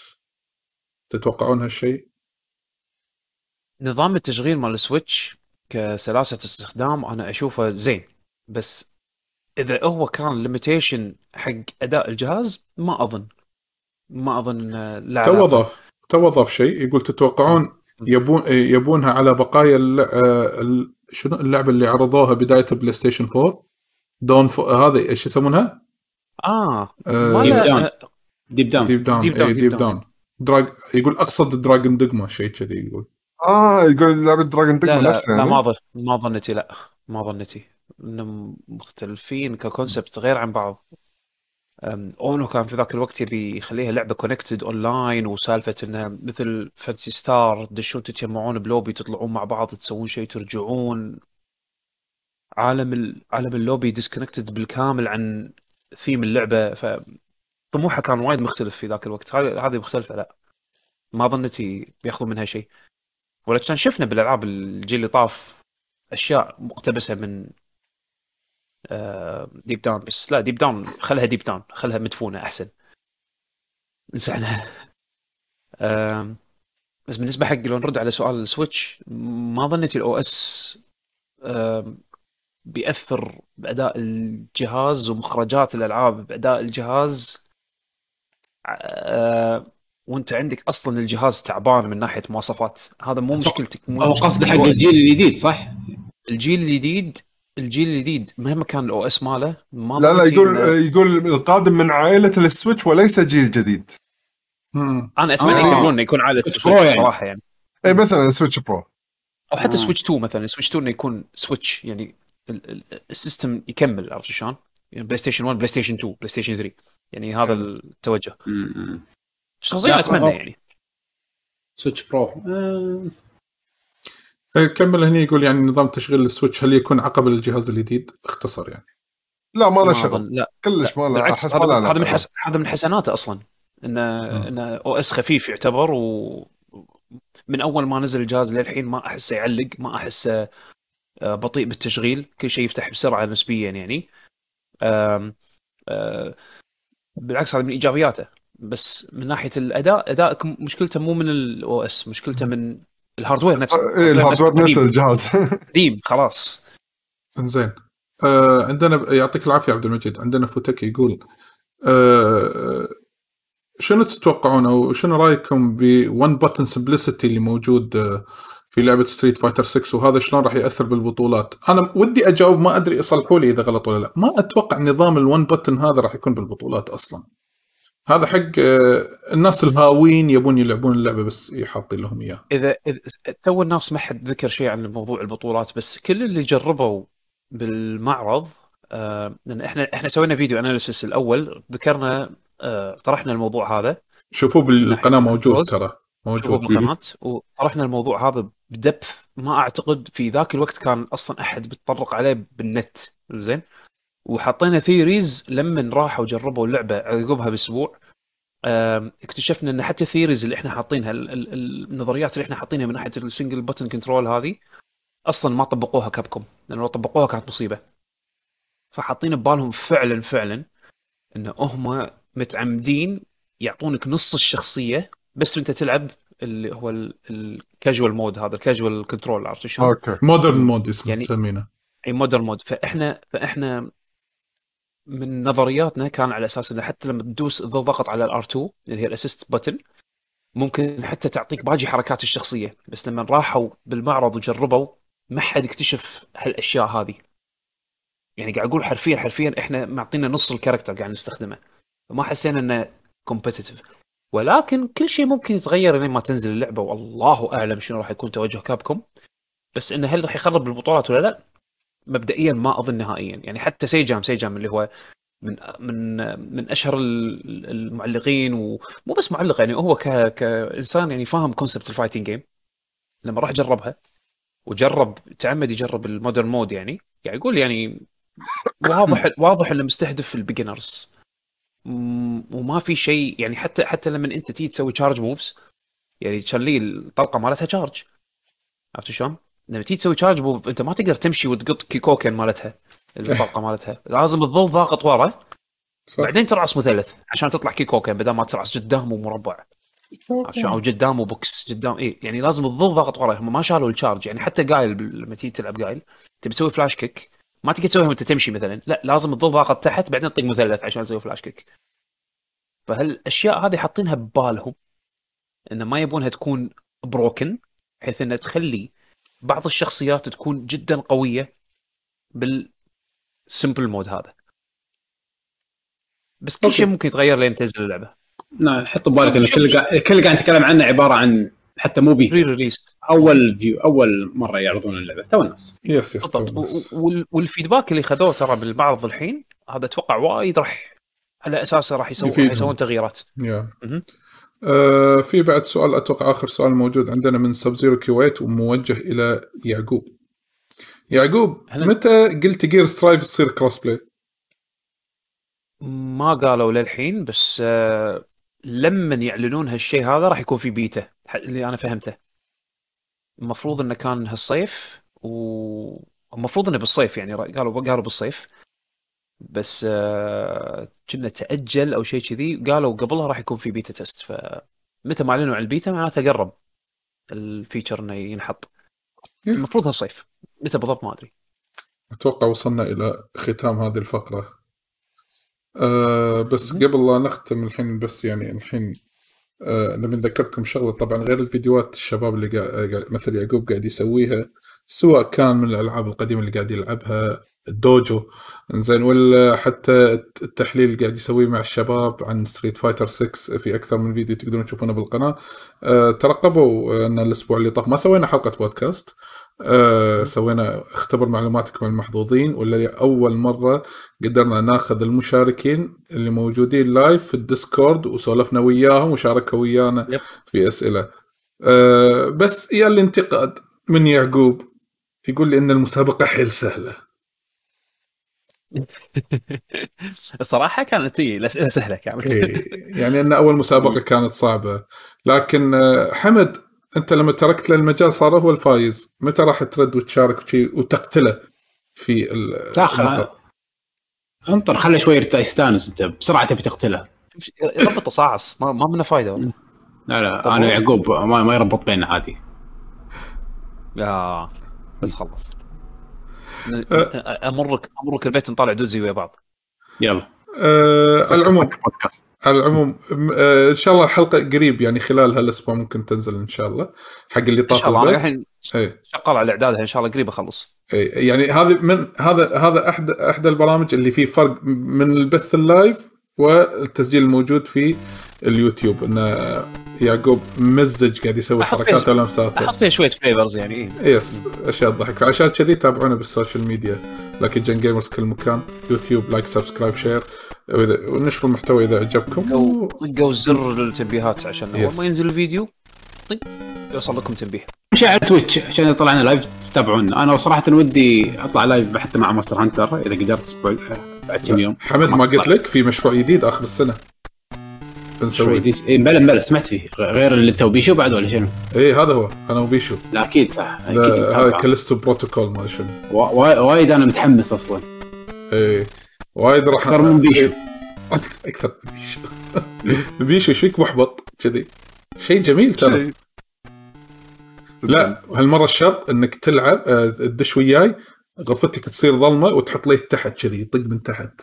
Speaker 2: تتوقعون هالشيء؟
Speaker 1: نظام التشغيل مال ال Switch كسلاسة استخدام أنا أشوفه زين بس إذا هو كان limitation حق أداء الجهاز ما أظن ما أظن إنه له
Speaker 2: تو
Speaker 1: علاقة.
Speaker 2: ضاف تو ضاف شيء يقول تتوقعون يبون يبونها على بقايا الل- آه، ال- شنو اللعبة اللي عرضوها بداية PlayStation 4 دون ف... هذه إيش يسمونها؟ آه.
Speaker 1: Deep
Speaker 3: Down. Deep Down
Speaker 2: Deep Down
Speaker 1: Deep Down،
Speaker 2: إيه، Deep Dra يقول أقصد Dragon's Dogma شيء كذي يقول.
Speaker 4: آه يقول لعبة Dragon's
Speaker 1: لا
Speaker 4: دقمه
Speaker 1: لا,
Speaker 4: نفسها
Speaker 1: لا
Speaker 4: يعني
Speaker 1: ما ظن ما ظنتي لا ما ظنتي إنهم مختلفين ك concept غير عن بعض. أونو كان في ذاك الوقت يبي يخليها لعبة connected online وسالفة إنها مثل Phantasy Star تدشون تتجمعون بلوبي تطلعون مع بعض تسوون شيء ترجعون. عالم ال... عالم ال lobby disconnected بالكامل عن ثيم اللعبة فطموحها كان وايد مختلف في ذاك الوقت. هذه هذه مختلفة لا. ما ظنتي بياخذون منها شيء. ولا كان شفنا بالألعاب الجيل اللي طاف أشياء مقتبسة من آه، ديب داون بس لا ديب داون خلها ديب داون خلها مدفونة أحسن. نسحنا آم، بس بالنسبة حق لو نرد على سؤال ال Switch ما ظنيتي ال OS بيأثر بأداء الجهاز ومخرجات الألعاب بأداء الجهاز آه، وأنت عندك أصلا الجهاز تعبان من ناحية مواصفات هذا مو مشكلتك مو
Speaker 3: هو
Speaker 1: مشكلة
Speaker 3: قصده حق. الجيل الجديد صح؟
Speaker 1: الجيل الجديد الجيل الجديد مهما كان ال OS ماله ما
Speaker 4: لا لا يقول
Speaker 1: إنه-
Speaker 4: يقول القادم من عائلة ال Switch وليس جيل جديد
Speaker 2: مم.
Speaker 1: أنا أتمنى
Speaker 3: آه.
Speaker 1: إنه يكون عائلة
Speaker 3: Switch
Speaker 1: Switch
Speaker 3: Pro يعني.
Speaker 1: صراحة يعني
Speaker 4: اي مثلا Switch Pro
Speaker 1: أو حتى
Speaker 3: آه.
Speaker 1: Switch 2 مثلا Switch 2 إنه يكون Switch يعني ال system يكمل عرفت شلون؟ يعني بلاي ستيشن 1 بلاي ستيشن 2 بلاي ستيشن 3 يعني هذا التوجه. شخصيا أتمنى
Speaker 3: أوكي.
Speaker 1: يعني
Speaker 3: Switch Pro آه،
Speaker 2: كمل هني يقول يعني نظام تشغيل ال Switch هل يكون عقب للجهاز الجديد؟ اختصر يعني
Speaker 4: لا ما له شغل
Speaker 1: لا
Speaker 4: كلش ما له
Speaker 1: بالعكس هذا من. حس... هذا من حسناته أصلا انه انه OS خفيف يعتبر و من أول ما نزل الجهاز للحين ما أحسه يعلق ما أحسه بطيء بالتشغيل كل شيء يفتح بسرعة نسبيا يعني. آم، آه، بالعكس هذا من إيجابياته. بس من ناحية الأداء أدائك مشكلته مو من ال OS مشكلته من ال hardware نفسه.
Speaker 4: إيه ال hardware
Speaker 1: نفسه
Speaker 4: الجهاز. <laughs>
Speaker 1: قديم خلاص.
Speaker 2: إنزين. آه عندنا يعطيك العافية عبد المجيد. عندنا فوتك يقول آه شنو تتوقعون أو شنو رأيكم ب one button simplicity اللي موجود آه، في لعبة Street Fighter 6 وهذا شلون راح يأثر بالبطولات؟ أنا ودي أجاوب ما أدري يصلحوا لي إذا غلط ولا لا، ما أتوقع نظام ال one button هذا راح يكون بالبطولات أصلا. هذا حق آه، الناس الهاوين يبون يلعبون اللعبة بس حاطين لهم اياه.
Speaker 1: إذا إذا- تو الناس ما حد ذكر شيء عن موضوع البطولات بس كل اللي جربوا بالمعرض آه لأن إحنا إحنا سوينا فيديو analysis الأول ذكرنا آه طرحنا الموضوع هذا
Speaker 2: شوفوه
Speaker 1: بالقناة
Speaker 2: موجود. ترى موجود
Speaker 1: بالقناة وطرحنا الموضوع هذا بدبث ما أعتقد في ذاك الوقت كان أصلا أحد بيتطرق عليه بالنت. زين؟ وحطينا theories لما راحوا جربوا اللعبة عقبها بأسبوع. اكتشفنا إن حتى ال theories اللي إحنا حاطينها ال- ال- النظريات اللي إحنا حاطينها من ناحية ال single button control هذه أصلا ما طبقوها Capcom لأن لو طبقوها كانت مصيبة. فحاطين ببالهم فعلا فعلا إن هم متعمدين يعطونك نص الشخصية بس أنت تلعب اللي هو ال casual mode هذا ال casual control عرفت شلون؟
Speaker 4: okay.
Speaker 2: modern mode اسمه
Speaker 1: يعني-
Speaker 2: تسمينه
Speaker 1: أي modern mode فإحنا فإحنا من نظرياتنا كان على أساس إنه حتى لما تدوس تظل ضغط على ال R2 اللي هي ال assist button ممكن حتى تعطيك باقي حركات الشخصية. بس لما راحوا بالمعرض وجربوا ما حد اكتشف هالأشياء هذه. يعني قاعد أقول حرفيا حرفيا إحنا معطينا نص ال character قاعد نستخدمه. فما حسينا إنه competitive ولكن كل شيء ممكن يتغير لين ما تنزل اللعبة. والله أعلم شنو راح يكون توجه Capcom. بس انه هل راح يخرب البطولات ولا لا؟ مبدئيا ما أظن نهائيا. يعني حتى Sajam Sajam اللي هو من من من أشهر ال- المعلقين ومو بس معلق يعني هو ك كإنسان يعني فاهم concept ال fighting game لما راح جربها وجرب تعمد يجرب ال modern mode يعني قاعد يقول يعني واضح واضح إنه مستهدف ال beginners وما في شيء يعني حتى حتى لما انت تيجي تسوي charge moves يعني تشن لي الطلقة مالتها charge عرفت شلون؟ لما تيجي تسوي charge move انت ما تقدر تمشي وتقط Kikoken مالتها الطلقة مالتها. لازم تظل ضاغط ورا
Speaker 2: صح.
Speaker 1: بعدين ترعص مثلث عشان تطلع Kikoken بدل ما ترعص قدام ومربع عرفت شلون؟ أو قدام و box قدام اي يعني لازم تظل ضاغط ورا. هم ما شالوا ال charge يعني حتى قايل لما تيجي تلعب قايل تبي تسوي flash kick ما تقدر تسويها وانت تمشي مثلا. لا لازم تظل ضاغط تحت بعدين تطق مثلث عشان تسوي flash kick فهالأشياء هذه حاطينها ببالهم إن ما يبونها تكون broken بحيث إنها تخلي بعض الشخصيات تكون جدا قوية بال simple mode هذا. بس كل. شيء ممكن يتغير لين تنزل اللعبة.
Speaker 3: نعم حط ببالك إن
Speaker 1: شوف-
Speaker 3: كل قاعد كل اللي قاعد نتكلم عنه عبارة عن حتى مو pre-beta
Speaker 1: release
Speaker 3: أول view أول مرة يعرضون اللعبة. تو الناس.
Speaker 2: yes
Speaker 1: yes وال feedback اللي خذوه ترى بالمعرض الحين هذا أتوقع وايد راح على أساسه راح يسوون. راح يسوون تغييرات. مهم.
Speaker 2: آه في بعد سؤال أتوقع آخر سؤال موجود عندنا من Sub Zero Kuwait وموجه إلى يعقوب. يعقوب. متى قلت Guilty Gear Strive تصير cross play؟
Speaker 1: ما قالوا للحين بس آه لما يعلنون هالشيء هذا راح يكون في بيتا اللي أنا فهمته. المفروض إنه كان هالصيف والمفروض إنه بالصيف يعني قالوا قالوا بالصيف. بس آه كنا تأجل أو شيء كذي قالوا قبلها راح يكون في beta test. فمتى ما أعلنوا عن البيتا معناته قرب ال feature إنه ينحط. المفروض هالصيف. متى بالضبط ما أدري.
Speaker 2: أتوقع وصلنا إلى ختام هذه الفقرة. آه بس قبل لا نختم الحين بس يعني الحين آه نبي نذكركم شغلة طبعا غير الفيديوهات الشباب اللي قاعد قاعد- مثل يعقوب قاعد يسويها سواء كان من الألعاب القديمة اللي قاعد يلعبها الدوجو زين ولا حتى التحليل اللي قاعد يسويه مع الشباب عن Street Fighter 6 في أكثر من فيديو تقدرون تشوفونه بالقناة. آه ترقبوا أن الأسبوع اللي طاف ما سوينا حلقة بودكاست. آه سوينا اختبر معلوماتكم المحظوظين ولا أول مرة قدرنا ناخذ المشاركين اللي موجودين live في ال Discord وسولفنا وياهم وشاركوا ويانا
Speaker 1: yep.
Speaker 2: في أسئلة. أه بس يا الانتقاد من يعقوب يقول لي إن المسابقة حيل سهلة. <laughs>
Speaker 1: الصراحه كانت هي الأسئلة سهلة كانت.
Speaker 2: إيه، يعني إن أول مسابقة <laughs> كانت صعبة. لكن آه، حمد أنت لما تركت له المجال صار هو الفايز. متى راح ترد وتشارك وشي وتقتله في ال-
Speaker 3: لا؟ انطر خله شوي يستانس أنت بسرعة تبي تقتله.
Speaker 1: يربط تصاعص. ما, ما منه فايدة والله.
Speaker 3: لا لا
Speaker 1: أنا
Speaker 3: يعقوب ما, ما يربط بيننا عادي.
Speaker 1: يا بس خلص ن- أمرك أمرك البيت نطالع دوزي ويا بعض.
Speaker 3: يلا.
Speaker 2: آه على العموم.
Speaker 3: بودكاست
Speaker 2: على العموم آه، إن شاء الله حلقة قريب يعني خلال هالأسبوع ممكن تنزل إن شاء الله حق اللي
Speaker 1: إن
Speaker 2: طاف
Speaker 1: شاء الله. الحين شغال على إعدادها إن شاء الله قريب أخلص.
Speaker 2: إي يعني هذه من هذا هذا أحد احدى البرامج اللي فيه فرق من البث ال live والتسجيل الموجود في اليوتيوب إن يعقوب ممزج قاعد يسوي حركات ولمسات
Speaker 1: أحط فيها شوية flavors يعني.
Speaker 2: yes أشياء تضحك. عشان كذي تابعونا بال social media لاكي جن جيمرز كل مكان يوتيوب لايك سبسكرايب شير وإذا- ونشروا المحتوى إذا عجبكم.
Speaker 1: طقوا زر التنبيهات عشان
Speaker 2: أول.
Speaker 1: ما ينزل الفيديو طق يوصل لكم تنبيه.
Speaker 3: شيء على تويتش عشان اذا طلعنا لايف تتابعونا. أنا صراحة ودي أطلع لايف حتى مع ماستر هانتر إذا قدرت أسبوع بعد كم يوم.
Speaker 2: حمد ما قلت لك في مشروع جديد آخر السنة. بنسوي
Speaker 3: شوي اي بلا بلا سمعت فيه. غير اللي تو بيشو بعد ولا شنو؟
Speaker 2: اي هذا هو. أنا وبيشو.
Speaker 3: لا أكيد صح.
Speaker 2: أكيد هذا
Speaker 3: متابع.
Speaker 2: كاليستو بروتوكول ما شنو.
Speaker 3: وا- وا- وايد أنا متحمس أصلا.
Speaker 2: اي وايد راح
Speaker 3: أكثر من بيشو. <laughs>
Speaker 2: أكثر من بيشو. <laughs> بيشو إيش فيك محبط؟ كذي. شيء جميل ترى. لا هالمرة الشرط إنك تلعب آه، تدش وياي غرفتك تصير ظلمة وتحط لي تحت كذي يطق من تحت.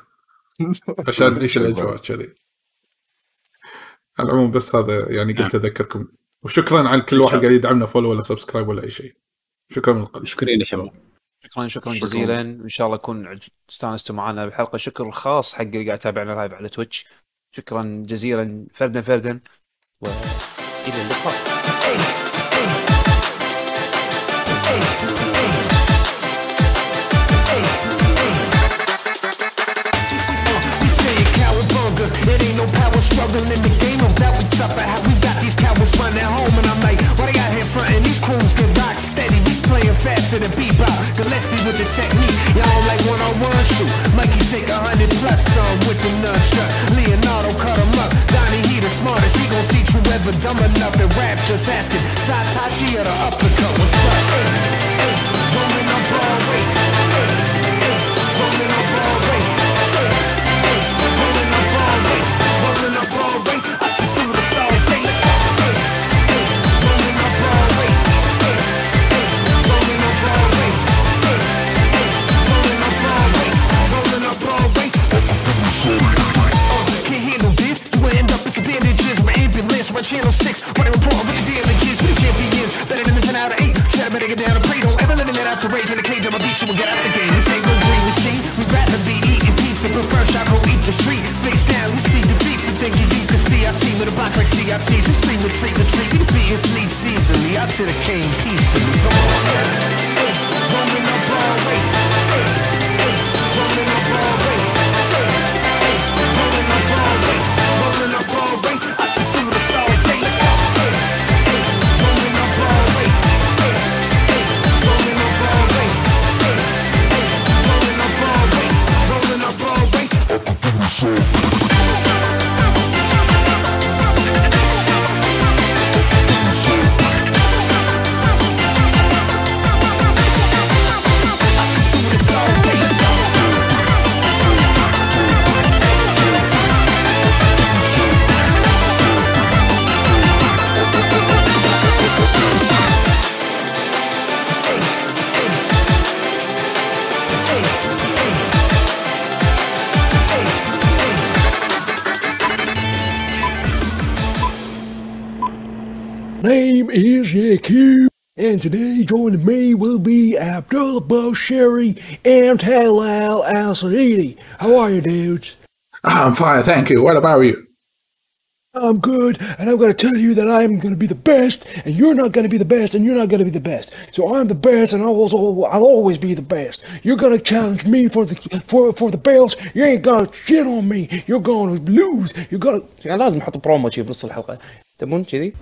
Speaker 2: <laughs> عشان نعيش الأجواء كذي. على العموم بس هذا يعني قلت أذكركم. وشكرا على كل واحد قاعد يدعمنا follow ولا subscribe ولا أي شيء. شكرا من القلب.
Speaker 3: مشكورين يا شباب.
Speaker 1: شكرا شكرا
Speaker 3: شكراً.
Speaker 1: جزيلا. إن شاء الله يكون استانستوا معنا بالحلقة شكر خاص حق اللي قاعد يتابعنا live على Twitch شكرا جزيلا فردا فردا. والى اللقاء.
Speaker 5: Struggling in the game. No doubt we at how we got these cowards running home. And I'm like, why they out here fronting? These crews get rock steady. We playing faster than bebop. Gillespie with the technique. Y'all like one on one shoot. Mikey take a hundred plus some with the nunchuck. Leonardo cut him up. Donnie, he the smartest. He gon' teach you ever dumb enough to rap. Just asking. Satachi or the uppercut. What's up? Hey, hey, rolling on Broadway. Up as bandages. My ambulance, my channel six, running report with the damages. We the champions, better than the 10 out of 8. Shut up, better get down and pray. Don't ever let it let out the rage in the cage. I'm a beast, you get out the game. This ain't no green machine. We'd rather be eating pizza, prefer shot, go eat the street. Face down, we see defeat. We think you you can see our team with a box like CRTs. Just scream, retreat, retreat. We defeat fleets easily. I should have came peacefully. Come on. Hey, rolling up Broadway. yourself.
Speaker 6: name is Yakub, and today joining me will be Abdul Bosheri and Talal Al How are you, dudes?
Speaker 2: I'm fine, thank you. What about you?
Speaker 6: I'm good, and I'm going to tell you that I'm going to be the best, and you're not going to be the best, and you're not going to be the best. So I'm the best, and I'll, I'll always be the best. You're going to challenge me for the for for the belts. You ain't going to shit on me. You're going to lose. You're going to.
Speaker 1: لازم أحط برومو في نص الحلقة. تبون كذي؟